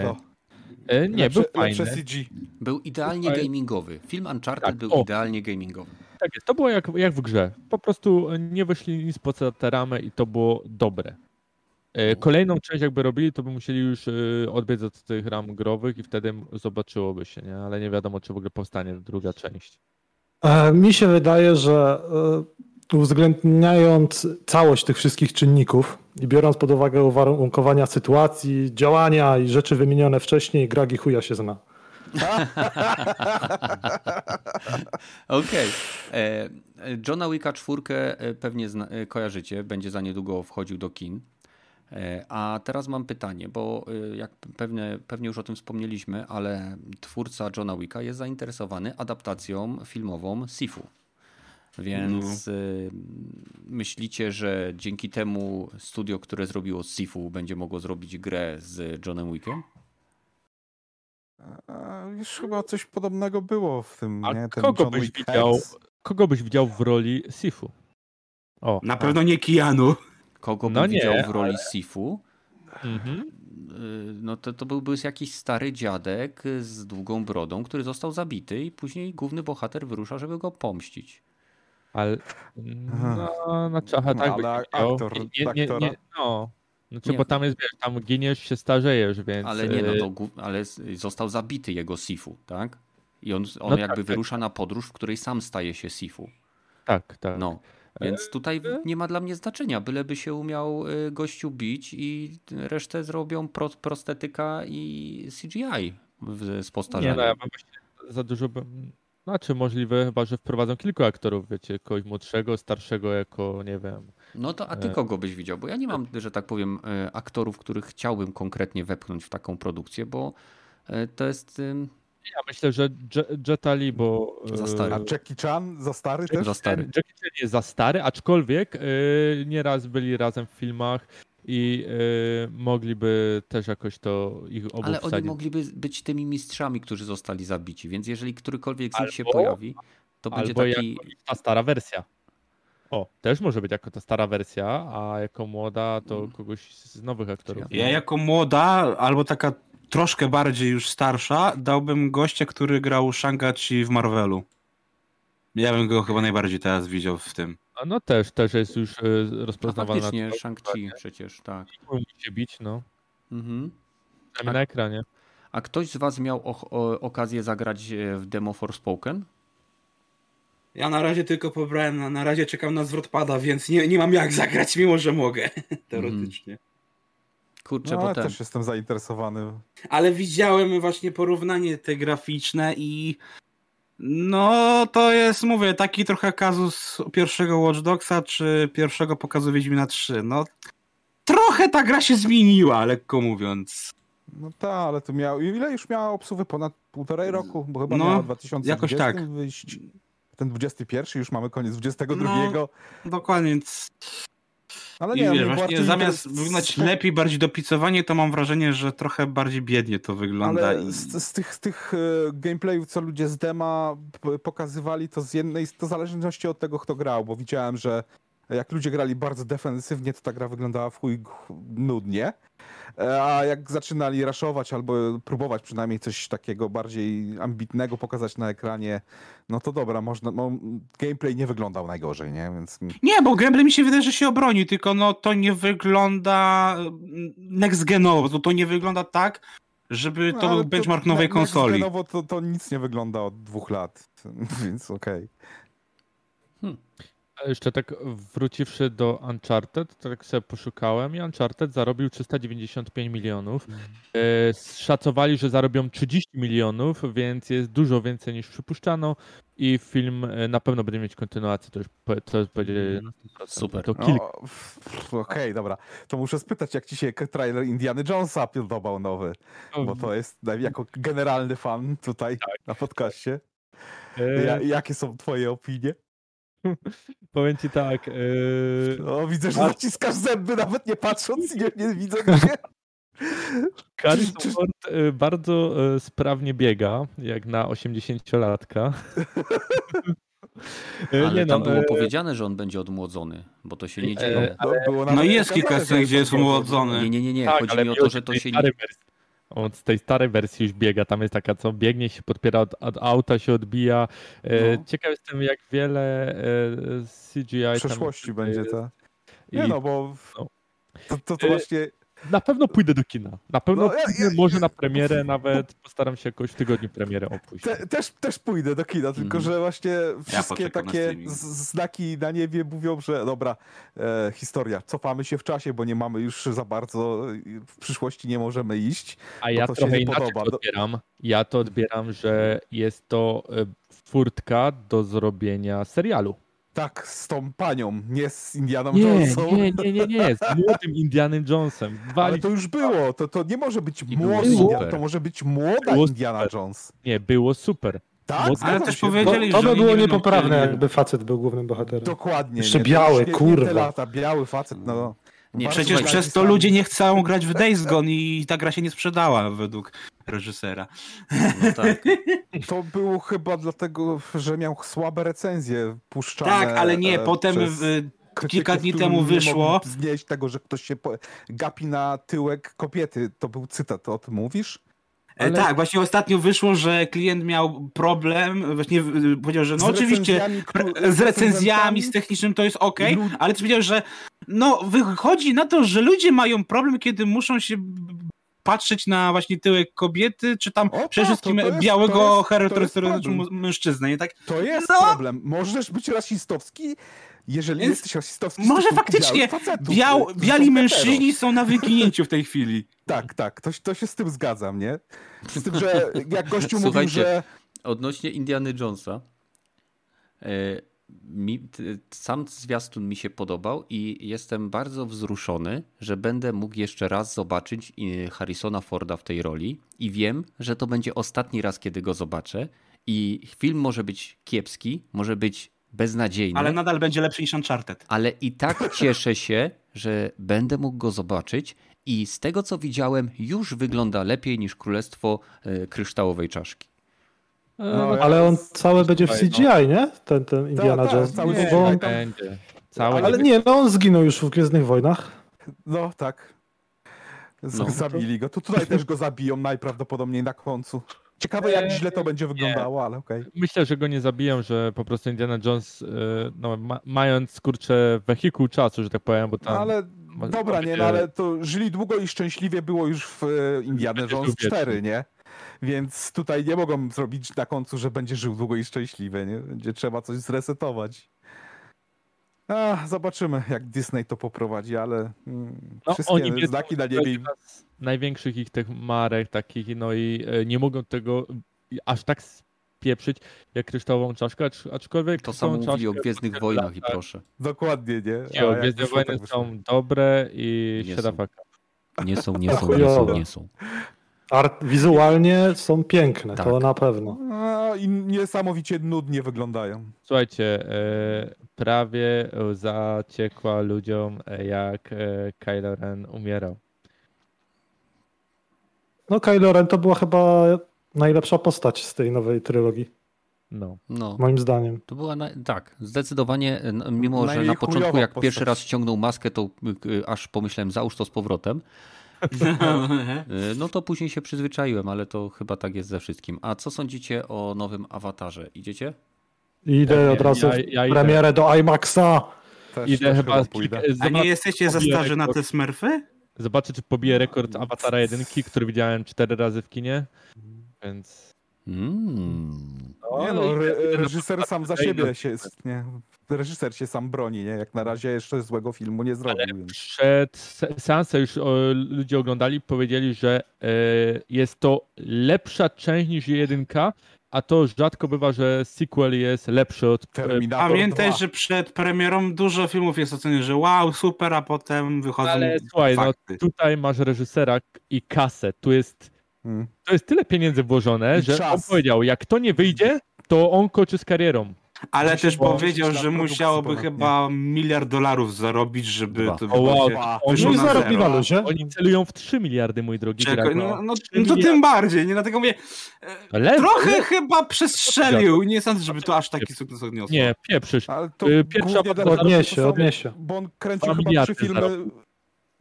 E, nie, lepsze, był fajny. lepsze CG. Był idealnie Słuchaj- gamingowy. Film Uncharted Tak, był o. idealnie gamingowy. Tak jest, to było jak, jak w grze. Po prostu nie wyszli nic poza tę ramę i to było dobre. E, Kolejną część jakby robili, to by musieli już e, odbiec od tych ram growych i wtedy zobaczyłoby się, nie? Ale nie wiadomo, czy w ogóle powstanie druga część. E, Mi się wydaje, że uwzględniając całość tych wszystkich czynników i biorąc pod uwagę uwarunkowania sytuacji, działania i rzeczy wymienione wcześniej, Gragi chuja się zna. <laughs> Okej. Okay. Johna Wicka czwórkę pewnie zna, kojarzycie, będzie za niedługo wchodził do kin. E, a teraz mam pytanie, bo jak pewnie, pewnie już o tym wspomnieliśmy, ale twórca Johna Wicka jest zainteresowany adaptacją filmową Sifu. Więc no. myślicie, że dzięki temu studio, które zrobiło Sifu, będzie mogło zrobić grę z Johnem Wickiem? Już chyba coś podobnego było w tym. A nie? Ten kogo John byś widział? Kogo byś widział w roli Sifu? O, Na pewno nie Kianu. Kogo no bym nie, widział w roli ale... Sifu? Mhm. Y, no to, to byłby jakiś stary dziadek z długą brodą, który został zabity i później główny bohater wyrusza, żeby go pomścić. Ale no, na czachę tak ale aktor, nie, nie, nie, no. Znaczy, nie. bo tam jest, wiesz, tam giniesz, się starzejesz, więc... Ale nie, no to, ale został zabity jego Sifu, tak? I on, on no jakby tak, tak. wyrusza tak. na podróż, w której sam staje się Sifu. Tak, tak. No. Więc tutaj e? nie ma dla mnie znaczenia, byleby się umiał y, gościu bić i resztę zrobią pro, prostetyka i CGI z postarzenia. Nie, no ja bym za dużo bym... Znaczy możliwe chyba, że wprowadzą kilku aktorów, wiecie, kogoś młodszego, starszego jako, nie wiem... No to a ty e. kogo byś widział? Bo ja nie mam, że tak powiem, e, aktorów, których chciałbym konkretnie wepchnąć w taką produkcję, bo to jest ja myślę, że Jetta Li, bo... Za stary. A Jackie Chan za stary też? Za stary. Jackie Chan jest za stary, aczkolwiek yy, nieraz byli razem w filmach i yy, mogliby też jakoś to ich obu Ale wsadzić. oni mogliby być tymi mistrzami, którzy zostali zabici, więc jeżeli którykolwiek z nich się pojawi, to będzie taki... ta stara wersja. O, też może być jako ta stara wersja, a jako młoda to mm. kogoś z nowych aktorów. Ja jako młoda, albo taka troszkę bardziej już starsza, dałbym gościa, który grał Shang-Chi w Marvelu. Ja bym go chyba najbardziej teraz widział w tym. A no też, też jest już y, rozpoznawalny. Faktycznie, Shang-Chi przecież, tak. Musi bić, no. Mhm. A, na ekranie. A ktoś z was miał o, okazję zagrać e, w demo Forspoken? Ja na razie tylko pobrałem, na, na razie czekam na zwrot pada, więc nie, nie mam jak zagrać, mimo że mogę, <laughs> teoretycznie. Mm. Kurczę, no, bo ten... też jestem zainteresowany. Ale widziałem właśnie porównanie te graficzne i no to jest, mówię, taki trochę kazus pierwszego Watch Dogsa czy pierwszego pokazu Wiedźmina 3. No trochę ta gra się zmieniła, lekko mówiąc. No tak, ale to miał, ile już miała obsługi? Ponad półtorej roku, bo chyba no, miała 2020 jakoś tak. wyjść. Ten 21 już mamy koniec 22. No, dokładnie, więc ale nie, I wiesz, właśnie zamiast wyglądać lepiej, bardziej dopicowanie, to mam wrażenie, że trochę bardziej biednie to wygląda. Ale z, z, tych, z tych e, gameplayów, co ludzie z dema pokazywali, to z jednej, to w zależności od tego, kto grał, bo widziałem, że jak ludzie grali bardzo defensywnie, to ta gra wyglądała w chuj nudnie. E, a jak zaczynali raszować albo próbować przynajmniej coś takiego bardziej ambitnego pokazać na ekranie, no to dobra, można, no, gameplay nie wyglądał najgorzej, nie? Więc... Nie, bo gameplay mi się wydaje, że się obroni, tylko no to nie wygląda mm, next genowo, to, to nie wygląda tak, żeby to no, był benchmark nowej konsoli. Next genowo to, to nic nie wygląda od dwóch lat, <laughs> więc okej. Okay. Hmm jeszcze tak wróciwszy do Uncharted, tak sobie poszukałem i Uncharted zarobił 395 milionów. Mm. E, szacowali, że zarobią 30 milionów, więc jest dużo więcej niż przypuszczano i film e, na pewno będzie mieć kontynuację, to już to jest będzie mm. Super. To kilka. Okej, okay, dobra. To muszę spytać, jak ci się trailer Indiana Jonesa podobał nowy, bo to jest jako generalny fan tutaj tak. na podcaście. E, ja, jakie są twoje opinie? <laughs> Powiem ci tak. Yy... No, widzę, że zaciskasz zęby, nawet nie patrząc, nie, nie widzę gdzie. Ford y, bardzo y, sprawnie biega, jak na 80-latka. Y, <laughs> ale nie tam no, było powiedziane, że on będzie odmłodzony, bo to się nie dzieje. No, no jest kilka scen, gdzie jest odmłodzony. Nie, nie, nie, nie. Tak, chodzi mi o to, że to się nie... On z tej starej wersji już biega, tam jest taka, co biegnie, się podpiera od, od auta, się odbija. E, no. Ciekaw jestem, jak wiele e, CGI w przeszłości będzie to. Nie I... no, bo no. To, to, to, e, właśnie na pewno pójdę do kina. Na pewno No, ja- ja- może na premierę nawet, postaram się jakoś w tygodniu premierę opuścić. Te, też, też pójdę do kina, tylko Mhm. że właśnie wszystkie na takie z- znaki na niebie mówią, że dobra, e, historia, cofamy się w czasie, bo nie mamy już za bardzo, w przyszłości nie możemy iść. A ja to trochę inaczej podoba. to odbieram. Ja to odbieram, że jest to e, furtka do zrobienia serialu. Tak, z tą panią, nie z Indianą Nie, Jonesą. nie, nie, nie, nie, z <laughs> młodym Indianem Jonesem. Ale to już było, to, to nie może być młody super. Indiana, to może być młoda Było Indiana super. Jones. Nie, było super. Tak, Ale też się. To, powiedzieli, to że by oni było niepoprawne, jakby facet był głównym bohaterem. Dokładnie. Jeszcze nie, to biały, nie, kurwa. lata, biały facet, no. Nie, Bardzo Przecież przez to ludzie nie chcą grać w Days Gone i ta gra się nie sprzedała według reżysera. No tak. <laughs> To było chyba dlatego, że miał słabe recenzje puszczane. Tak, ale nie, e, potem przez krytyków, kilka dni temu nie wyszło- Znieść tego, że ktoś się gapi na tyłek kobiety. To był cytat, o tym mówisz? E, Ale- Tak, właśnie ostatnio wyszło, że klient miał problem, właśnie powiedział, że no Z oczywiście recenzjami, z recenzjami, z technicznym to jest ok, Lud- ale też powiedział, że no wychodzi na to, że ludzie mają problem, kiedy muszą się patrzeć na właśnie tyłek kobiety, czy tam O, tak, przede wszystkim to- to jest- białego charakterystycznego mężczyznę, nie tak? To jest No. problem. Możesz być rasistowski, jeżeli Więc jesteś rasistowski. Może faktycznie facetów, Biał, biali mężczyźni są na wykinięciu w tej chwili. <laughs> Tak, tak, to, to się z tym zgadzam, nie? Z tym, że <laughs> jak gościu mówił, że Odnośnie Indiany Jonesa, e, mi, t- sam zwiastun mi się podobał i jestem bardzo wzruszony, że będę mógł jeszcze raz zobaczyć e, Harrisona Forda w tej roli i wiem, że to będzie ostatni raz, kiedy go zobaczę i film może być kiepski, może być beznadziejny, Ale nadal będzie lepszy niż Uncharted. ale i tak <laughs> cieszę się, że będę mógł go zobaczyć i z tego co widziałem już wygląda lepiej niż Królestwo e, Kryształowej Czaszki. E, No, no, Ale on cały będzie w Słuchaj, CGI, nie? Ten, ten Indiana tak, Jones. cały nie, Bo on, tak będzie. Całe ale nie, no on zginął już w Gwiezdnych Wojnach. no tak, z, No. zabili go. To tutaj też go zabiją najprawdopodobniej na końcu. Ciekawe jak źle to będzie wyglądało, ale okej. Myślę, że go nie zabiją, że po prostu Indiana Jones, e, no, ma, mając kurczę wehikuł czasu, że tak powiem, bo tam ale ma- dobra, nie, no ale to żyli długo i szczęśliwie było już w e, Indiana Jones żył wiecznie. 4, nie? Więc tutaj nie mogą zrobić na końcu, że będzie żył długo i szczęśliwie, nie? Będzie trzeba coś zresetować. A, zobaczymy, jak Disney to poprowadzi, ale mm, No, wszystkie oni wiedzą, znaki na niebie... największych ich tych marek takich, no i e, nie mogą tego aż tak spieprzyć jak kryształową czaszkę, acz, aczkolwiek To samo mówili o Gwiezdnych Wojnach i tak, proszę. Dokładnie, nie? Nie, A jak Gwiezdne Wojny tak są dobre i Nie siada. Nie są, nie są, nie są, nie są. Art, wizualnie są piękne, to Tak. na pewno. A, I niesamowicie nudnie wyglądają. Słuchajcie, e, prawie łza ciekła ludziom, e, jak e, Kylo Ren umierał. No Kylo Ren to była chyba najlepsza postać z tej nowej trylogii, No. No, moim zdaniem. to była, na, tak, zdecydowanie, n- mimo że na początku jak postać. pierwszy raz ściągnął maskę, to aż pomyślałem, załóż to z powrotem. Y, <laughs> No to później się przyzwyczaiłem, ale to chyba tak jest ze wszystkim. A co sądzicie o nowym awatarze? Idziecie? Idę Ja- od razu ja- w ja idę. premierę do IMAXa. Też, Idę też chyba pójdę. A nie jesteście za starzy na te smurfy? Zobaczę, czy pobije rekord Awatara 1, który widziałem cztery razy w kinie. Więc. Mm. Nie i- no, re, reżyser sam za siebie no. się, nie, reżyser się sam broni, nie? Jak na razie jeszcze złego filmu nie zrobił. Więc. Przed se- seansem już o, ludzie oglądali, powiedzieli, że e, jest to lepsza część niż jedynka, a to rzadko bywa, że sequel jest lepszy od. e, Terminator Pamiętaj, 2. że przed premierą dużo filmów jest ocenione, że wow, super, a potem wychodzą Ale słuchaj, no fakty. tutaj masz reżysera i kasę. Tu jest, Mm. to jest tyle pieniędzy włożone, I że czas. on powiedział, jak to nie wyjdzie, to on kończy z karierą. Ale też powiedział, że musiałoby chyba miliard dolarów zarobić, żeby Dwa. to O, wow, oni No i na luzie. Oni celują w 3 miliardy, mój drogi Czekaj, Drago. no, no, no to miliardy. tym bardziej, nie? Dlatego mówię, e, Le- trochę le- chyba przestrzelił. Nie sądzę, żeby to aż taki sukces odniosło. Nie, pieprzysz. Ale to Y, pierwsza Odniesie, odniesie. Bo on kręcił chyba trzy filmy.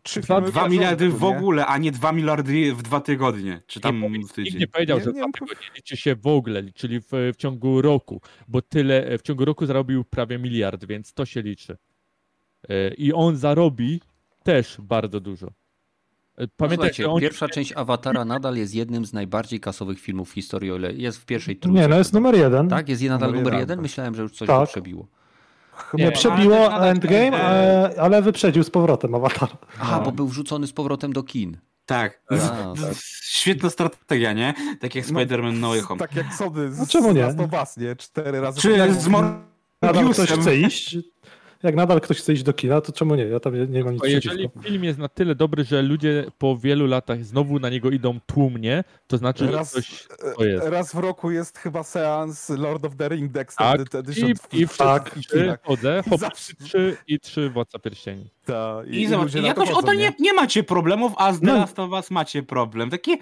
Trzy Dwa- filmy miliardy w ogóle, a nie dwa miliardy w dwa tygodnie, czy tam Nie w Nikt tydzień. nie powiedział, Nie, że nie, dwa no, tygodnie liczy się w ogóle, czyli w, w ciągu roku, bo tyle w ciągu roku zarobił prawie miliard, więc to się liczy. E, I on zarobi też bardzo dużo. No Pamiętaj, słuchajcie, że oni... pierwsza część Awatara nadal jest jednym z najbardziej kasowych filmów w historii, o ile jest w pierwszej trójce. Nie, no jest numer jeden. Tak? Jest nadal Numer numer jeden, jeden? tak. Myślałem, że już coś Tak. przebiło. Nie, Nie, przebiło ale Endgame, ten- ale, ale wyprzedził z powrotem Avatar. Aha, No. bo był wrzucony z powrotem do kin. Tak. A, tak. Świetna strategia, nie? Tak jak Spider-Man No Way Home. Tak jak Sony z, No czemu nie? z Us, nie? Cztery razy. Czy Jak- z Nadal ktoś Morbiusem? chce iść. Jak nadal ktoś chce iść do kina, to czemu nie? Ja tam nie, nie mam nic jeżeli przeciwko. film jest na tyle dobry, że ludzie po wielu latach znowu na niego idą tłumnie, to znaczy, że Raz- coś to jest. Raz w roku jest chyba seans Lord of the Ring Tak, Extended Edition I, i w tak, trzy chodzę, I hop, zawsze- trzy i trzy Władca Pierścieni. Ta, I zobacz, ludzie na jakoś chodzą, o to nie, nie macie problemów, a z The No. Last of Us macie problem. Takie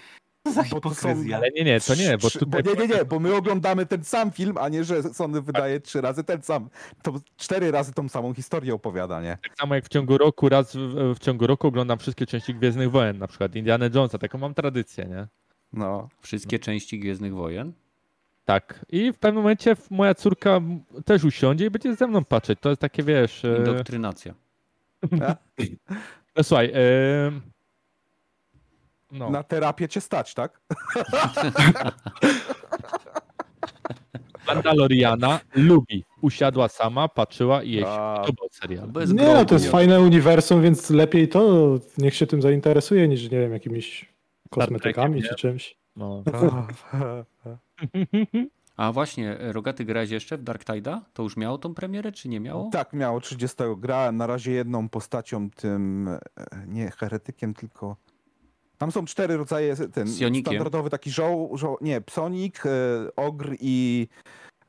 <laughs> za hipokryzja. Ale nie, nie, to nie, bo tutaj... Bo nie, nie, nie, <laughs> bo my oglądamy ten sam film, a nie, że Sony wydaje trzy razy ten sam. To cztery razy tą samą historię opowiada, nie? Tak samo jak w ciągu roku, raz w, w ciągu roku oglądam wszystkie części Gwiezdnych Wojen, na przykład Indiana Jonesa, taką mam tradycję, nie? No. Wszystkie części Gwiezdnych Wojen. Tak. I w pewnym momencie moja córka też usiądzie i będzie ze mną patrzeć. To jest takie, wiesz... E... Indoktrynacja. <laughs> No słuchaj, e... no. Na terapię cię stać, tak? Mandaloriana lubi. Usiadła sama, patrzyła i jej A. podobał serial. Bez Nie, no grobu. to jest fajne uniwersum, więc lepiej to niech się tym zainteresuje, niż nie wiem, jakimiś kosmetykami czy czymś. No. A właśnie, Rogaty grałeś jeszcze w Dark Tide'a? To już miało tą premierę, czy nie miało? Tak, miało 30. Grałem na razie jedną postacią, tym e, nie heretykiem, tylko. Tam są cztery rodzaje. Ten Psionikiem? standardowy taki żoł, żoł nie, psonik, e, ogr i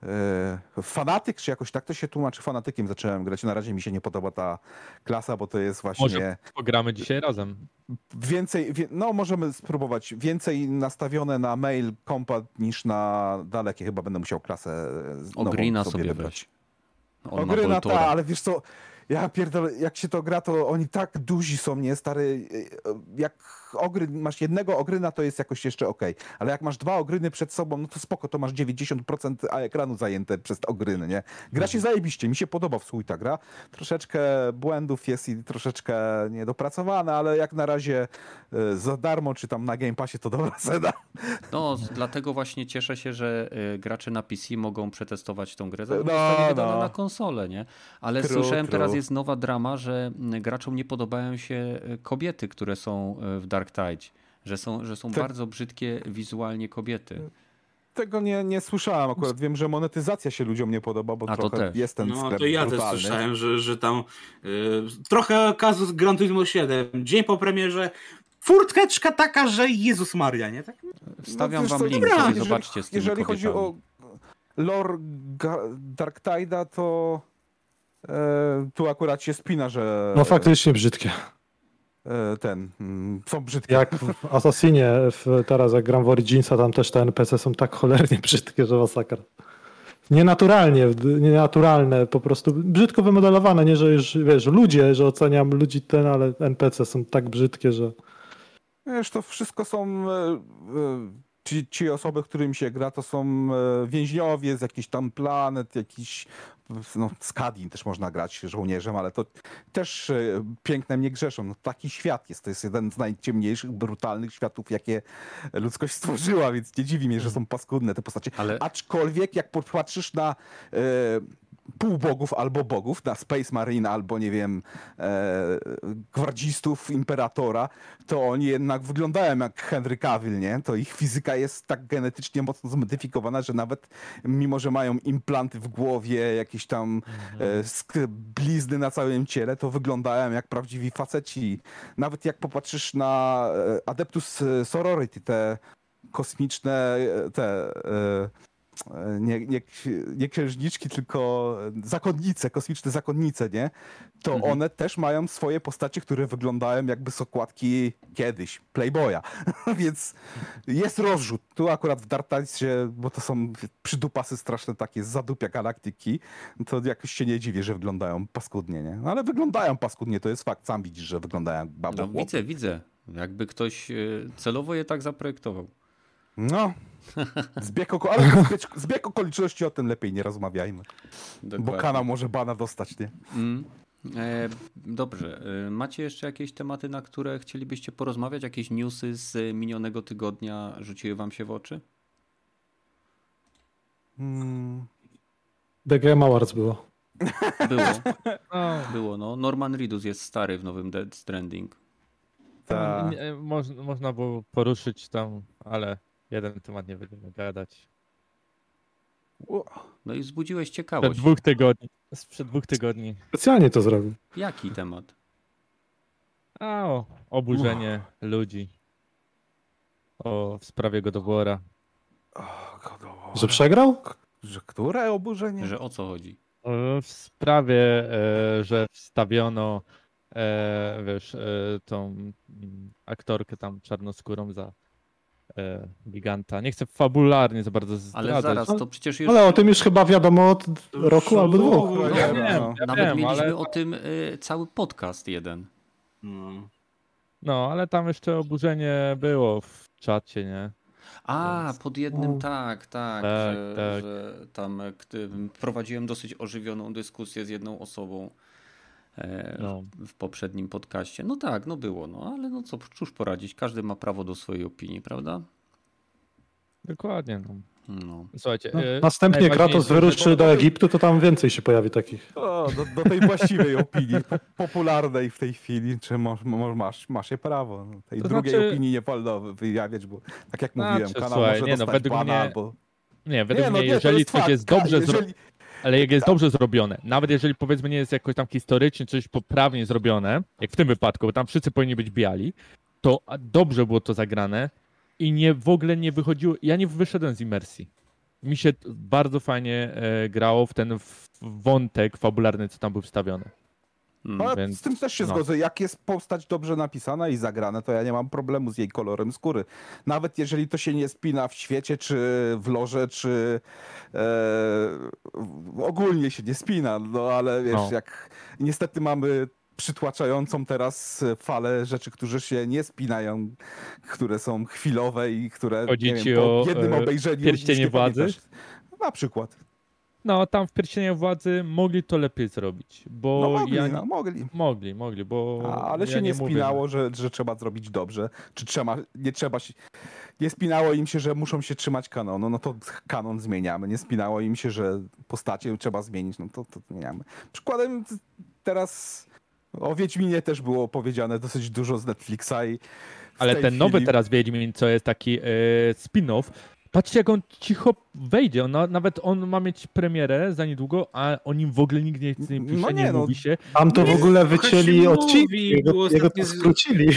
e, fanatyk, czy jakoś tak to się tłumaczy. Fanatykiem zacząłem grać. Na razie mi się nie podoba ta klasa, bo to jest właśnie Może pogramy dzisiaj razem. więcej, wie, no możemy spróbować, więcej nastawione na mail kompat niż na dalekie. Chyba będę musiał klasę e, nową Ogrina sobie weź. On ma Ogryna ta, ale wiesz co, ja pierdolę, jak się to gra, to oni tak duzi są, nie, stary, jak ogry, masz jednego ogryna, to jest jakoś jeszcze okej, ale jak masz dwa ogryny przed sobą, no to spoko, to masz 90% ekranu zajęte przez ogryny, nie. Gra się zajebiście, mi się podoba w sój ta gra, troszeczkę błędów jest i troszeczkę niedopracowane, ale jak na razie e, za darmo, czy tam na Game Passie, to dobra <laughs> cena. No, dlatego właśnie cieszę się, że y, gracze na PC mogą przetestować tą grę. No, No, zostanie no. na konsolę, nie? Ale True, słyszałem, true. teraz jest nowa drama, że mm, graczom nie podobają się y, kobiety, które są w Dark Tide. Że są, że są Te- bardzo brzydkie wizualnie kobiety. Tego nie, nie słyszałem akurat, wiem, że monetyzacja się ludziom nie podoba, bo A, to trochę też. jest ten No sklep to ja też brutalny. słyszałem, że, że tam y, trochę kazus Gran Turismo 7. Dzień po premierze furteczka taka, że Jezus Maria, nie? Tak? Wstawiam wiesz wam co, link, dobra, sobie jeżeli- zobaczcie z tymi Jeżeli chodzi kobietami. o lore Ga- Dark Tide'a, to e, tu akurat się spina, że No faktycznie brzydkie. E, ten, mm, są brzydkie. Jak w Assassinie, w, teraz jak gram w Originsa, tam też te NPC są tak cholernie <laughs> brzydkie, że masakra. Nienaturalnie, nienaturalne, po prostu brzydko wymodelowane, nie, że już, wiesz, ludzie, że oceniam ludzi ten, ale NPC są tak brzydkie, że Wiesz, to wszystko są e, e, ci, ci osoby, którym się gra, to są więźniowie z jakichś tam planet, jakiś no, Skadin też można grać żołnierzem, ale to też e, pięknem nie grzeszą. No, taki świat jest. To jest jeden z najciemniejszych, brutalnych światów, jakie ludzkość stworzyła, więc nie dziwi mnie, że są paskudne te postacie. Ale Aczkolwiek jak popatrzysz na e, półbogów albo bogów, na Space Marine albo nie wiem, e, gwardzistów Imperatora, to oni jednak wyglądają jak Henry Cavill, nie? To ich fizyka jest tak genetycznie mocno zmodyfikowana, że nawet mimo, że mają implanty w głowie, jakieś tam e, sk- blizny na całym ciele, to wyglądają jak prawdziwi faceci. Nawet jak popatrzysz na e, Adeptus Sorority, te kosmiczne, e, te e, nie, nie, nie księżniczki, tylko zakonnice, kosmiczne zakonnice, nie? To Mhm. one też mają swoje postacie, które wyglądają jakby z okładki kiedyś, Playboya. <laughs> Więc jest rozrzut. Tu akurat w Darktidesie, bo to są przydupasy straszne takie z zadupia galaktyki, to jakoś się nie dziwię, że wyglądają paskudnie, nie? No, ale wyglądają paskudnie, to jest fakt. Sam widzisz, że wyglądają jak no, babą. widzę, widzę. Jakby ktoś y, celowo je tak zaprojektował. No. Zbieg, oko- ale zbieg, zbieg okoliczności o tym lepiej nie rozmawiajmy. Bo Dokładnie. kanał może bana dostać, nie? Mm. E, dobrze. E, macie jeszcze jakieś tematy, na które chcielibyście porozmawiać? Jakieś newsy z minionego tygodnia rzuciły wam się w oczy? Mm, The Game Awards było. Było, <laughs> No, było. No. Norman Reedus jest stary w nowym Dead Stranding. ta, można było poruszyć tam, ale jeden temat nie będziemy gadać. No i wzbudziłeś Przed ciekawość. dwóch tygodni. Sprzed dwóch tygodni. Specjalnie to zrobił. Jaki temat? A o oburzenie ludzi. O w sprawie Godowora. Że przegrał? Że które oburzenie? Że o co chodzi? W sprawie, e, że wstawiono e, wiesz, e, tą mm, aktorkę tam czarnoskórą za giganta. Nie chcę fabularnie za bardzo zdradzać. Ale zaraz, to przecież już... Ale o tym już chyba wiadomo od roku albo dwóch. No, No, nie wiem, wiem, no. ja Nawet wiem, mieliśmy ale- o tym y, cały podcast jeden. No. No, ale tam jeszcze oburzenie było w czacie, nie? A, Więc- pod jednym, No. tak, tak, Tak, że, tak. że tam e, gdy prowadziłem dosyć ożywioną dyskusję z jedną osobą e, No. w poprzednim podcaście. No tak, no było, no ale no co, cóż poradzić, każdy ma prawo do swojej opinii, prawda? Dokładnie. No. No. Słuchajcie. No, e, następnie Kratos wyruszy do Egiptu, to tam więcej się pojawi takich. O, do, do tej właściwej opinii, po, popularnej w tej chwili, czy masz, masz, masz je prawo. No, Tej To drugiej znaczy- opinii nie wolno wyjawiać, bo tak jak Znaczy, mówiłem, kanał słuchaj, może nie no, według mnie- albo... Nie, według Nie, no mnie, nie, to jeżeli jest coś fakt, jest Ka- dobrze zrobione. jeżeli... Ale jak jest dobrze zrobione, nawet jeżeli powiedzmy nie jest jakoś tam historycznie coś poprawnie zrobione, jak w tym wypadku, bo tam wszyscy powinni być biali, to dobrze było to zagrane i nie w ogóle nie wychodziło. Ja nie wyszedłem z imersji. Mi się bardzo fajnie e, grało w ten wątek fabularny, co tam był wstawiony. Mm. No, więc- z tym też się no. zgodzę. Jak jest postać dobrze napisana i zagrana, to ja nie mam problemu z jej kolorem skóry. Nawet jeżeli to się nie spina w świecie, czy w lorze, czy e, ogólnie się nie spina. No ale wiesz, No. jak niestety mamy przytłaczającą teraz falę rzeczy, które się nie spinają, które są chwilowe i które Chodzi nie wiem, po jednym e, obejrzeniu Pierścienie Władzy? pamiętasz. Na przykład. No, tam w pierścieniu władzy mogli to lepiej zrobić, bo No mogli, ja no mogli. mogli, mogli, bo A, ale ja się nie, mówię, spinało, że, że trzeba zrobić dobrze, czy trzeba, nie trzeba się, nie spinało im się, że muszą się trzymać kanonu, no to kanon zmieniamy, nie spinało im się, że postacie trzeba zmienić, no to, to zmieniamy. Przykładem teraz o Wiedźminie też było powiedziane dosyć dużo z Netflixa i Ale ten nowy chwili- teraz Wiedźmin, co jest taki e, spin-off, patrzcie jak on cicho wejdzie, on, na- nawet on ma mieć premierę za niedługo, a o nim w ogóle nikt nie, nie pisze, No nie, nie, no. mówi się. Tam to w Nie, ogóle wycięli odcinki, jego, było jego to ostatnio skrócili.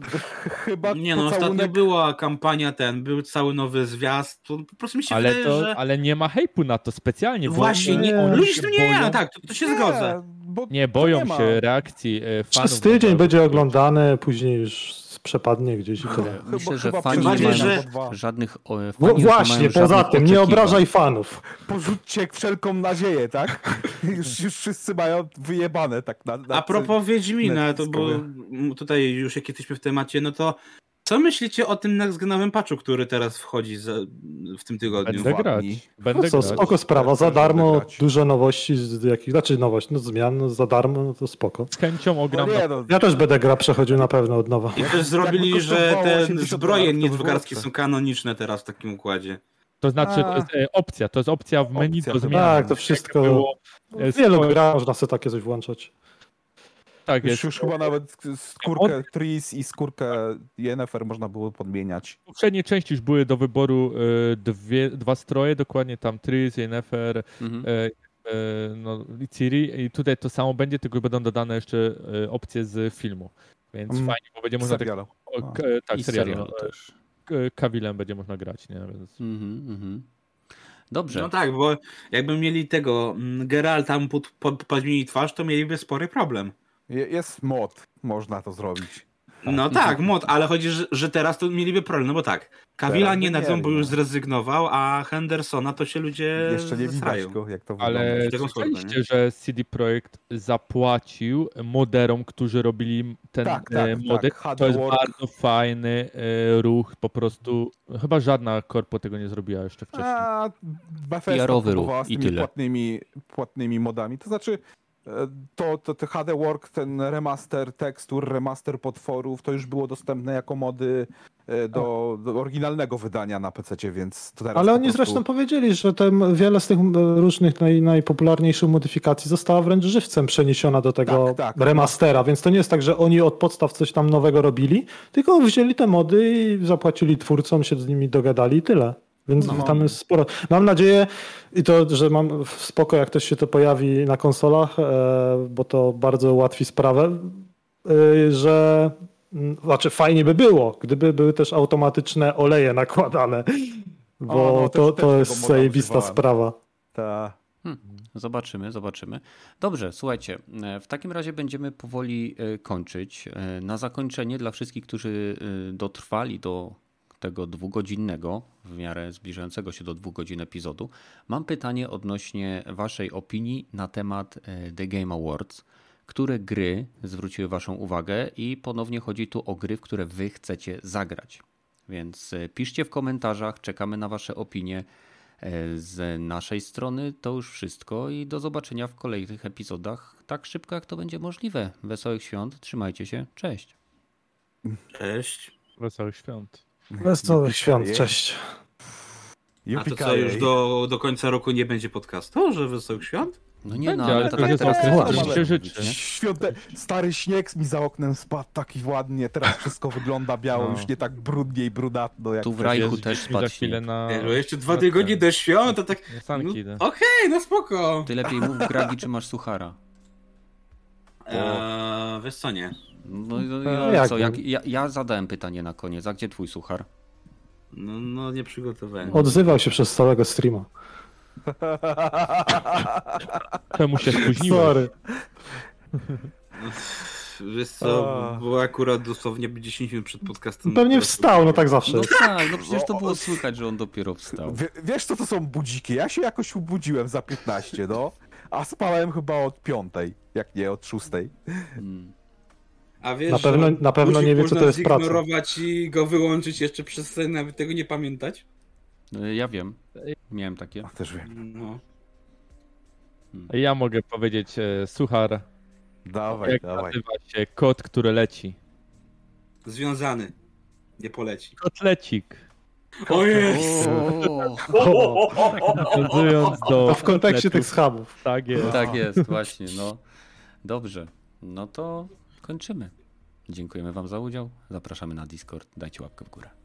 <laughs> chyba Nie no, ostatnio pocałunek była kampania ten, był cały nowy zwiast, to po prostu mi się Ale, wydaje, to, że... ale nie ma hejpu na to specjalnie. bo Właśnie, nie, nie, ludzie się to nie boją- tak, to, to się zgodzę. bo Nie, boją nie się reakcji e, fanów. Przez tydzień będzie oglądane, później już przepadnie gdzieś i. Chyba- Myślę, że chyba fani nie że- żadnych o, fani No już nie właśnie, mają poza tym, nie obrażaj fanów. Porzućcie wszelką nadzieję, tak? <laughs> już, już wszyscy mają wyjebane tak na, na A propos Wiedźmina, to bo tutaj już jak jesteśmy w temacie, no to co myślicie o tym nextgenowym patchu, który teraz wchodzi za, w tym tygodniu? Będę grać. dni. Będę No co, grać. spoko sprawa, za darmo, dużo nowości, z jakich, znaczy nowość, no zmian, no za darmo, no to spoko. Z chęcią No ogram. nie, no, Ja też będę gra przechodził na pewno od nowa. I też zrobili, że te 80 zbroje lepsze. są kanoniczne teraz w takim układzie. To znaczy, to jest opcja, to jest opcja w menu Opcja, do zmiany. Tak, to wszystko- Było, e, W wielu grach można sobie takie coś włączać. Tak już, jest. już chyba nawet skórkę Tris i skórkę Yennefer można było podmieniać. W poprzedniej części już były do wyboru e, dwie, dwa stroje, dokładnie tam Tris, Yennefer, Mhm. e, e, no, i Ciri i tutaj to samo będzie, tylko będą dodane jeszcze e, opcje z filmu. Więc Mm, fajnie, bo będzie można tak, o, k, tak I serialu, serialu też. Kawilem będzie można grać, nie? Więc... Mhm, mhm. Dobrze. No tak, bo jakby mieli tego mm, Geralta mu pod, pod, podmienić twarz, to mieliby spory problem. Je- Jest mod, można to zrobić. No tak, mod, ale chodzi, że, że teraz to mieliby problem, no bo tak, Kawila nie nadzą, mieli, bo już no. zrezygnował, a Hendersona to się ludzie Jeszcze nie widać go, jak to Ale słyszeliście, że CD Projekt zapłacił moderom, którzy robili ten Tak, e, tak, tak, to jest bardzo fajny e, ruch, po prostu chyba żadna korpo tego nie zrobiła jeszcze wcześniej. A Bethesda ruch i tymi tyle. Płatnymi, płatnymi modami. To znaczy, to, to, to HD Work, ten remaster tekstur, remaster potworów, to już było dostępne jako mody e, do, do oryginalnego wydania na PC, więc to teraz Ale oni prostu... zresztą powiedzieli, że tem, wiele z tych różnych naj, najpopularniejszych modyfikacji została wręcz żywcem przeniesiona do tego Tak, tak. remastera, więc to nie jest tak, że oni od podstaw coś tam nowego robili, tylko wzięli te mody i zapłacili twórcom, się z nimi dogadali i tyle. Więc No. tam jest sporo. Mam nadzieję, i to, że mam spoko, jak też się to pojawi na konsolach, e, bo to bardzo ułatwi sprawę, e, że znaczy fajnie by było, gdyby były też automatyczne oleje nakładane, bo O, no, też- to, też to tego jest zajebista sprawa. Ta... Zobaczymy, zobaczymy. Dobrze, słuchajcie, e, w takim razie będziemy powoli kończyć. Na zakończenie dla wszystkich, którzy dotrwali do tego dwugodzinnego, w miarę zbliżającego się do dwóch godzin epizodu, mam pytanie odnośnie Waszej opinii na temat e, The Game Awards. Które gry zwróciły Waszą uwagę i ponownie chodzi tu o gry, w które Wy chcecie zagrać. Więc e, piszcie w komentarzach, czekamy na Wasze opinie. E, Z naszej strony to już wszystko i do zobaczenia w kolejnych epizodach tak szybko jak to będzie możliwe. Wesołych świąt, trzymajcie się, cześć. Cześć. Wesołych świąt. Wesołych świąt, cześć. A to co, już do, do końca roku nie będzie podcastu, że Wesołych Świąt? No nie Będzie, no, ale ale to tak teraz się życzy. Świąte... Stary śnieg mi za oknem spadł taki ładnie, teraz wszystko wygląda biało, No. już nie tak brudnie i brudatno jak Tu w Jest też spadł chwilę na... Nie, jeszcze dwa tygodnie do świąt, to tak... Na No, Okej, idę. no spoko. Ty lepiej mów Gragi, czy masz suchara. Eee, wiesz co, nie. No, no, No, no jak co, jak, ja, ja zadałem pytanie na koniec, a gdzie twój suchar? No, no nie przygotowałem. Odzywał się przez całego streama. <laughs> Czemu się spóźniłeś? Sorry. Wiesz co, A. bo akurat dosłownie 10 minut przed podcastem... Pewnie wstał, no tak zawsze. No tak, no przecież to było słychać, że on dopiero wstał. Wie, wiesz co to są budziki? Ja się jakoś obudziłem za 15, no. A spałem chyba od 5, jak nie od 6. Hmm. A wiesz, Na pewno- że na pewno nie wie, co to jest praca. zignorować i go wyłączyć jeszcze przez sen, nawet tego nie pamiętać? No, Ja wiem, miałem takie. A też wiem. No. Ja mogę powiedzieć, e, suchar, Dawaj, jak dawaj. nazywa się kot, który leci. Związany. Nie poleci. Kotlecik. O! O, Nawiązując do To w kontekście tych schabów. Tak jest. tak jest, <laughs> właśnie, no. Dobrze, no to kończymy. Dziękujemy Wam za udział. Zapraszamy na Discord. Dajcie łapkę w górę.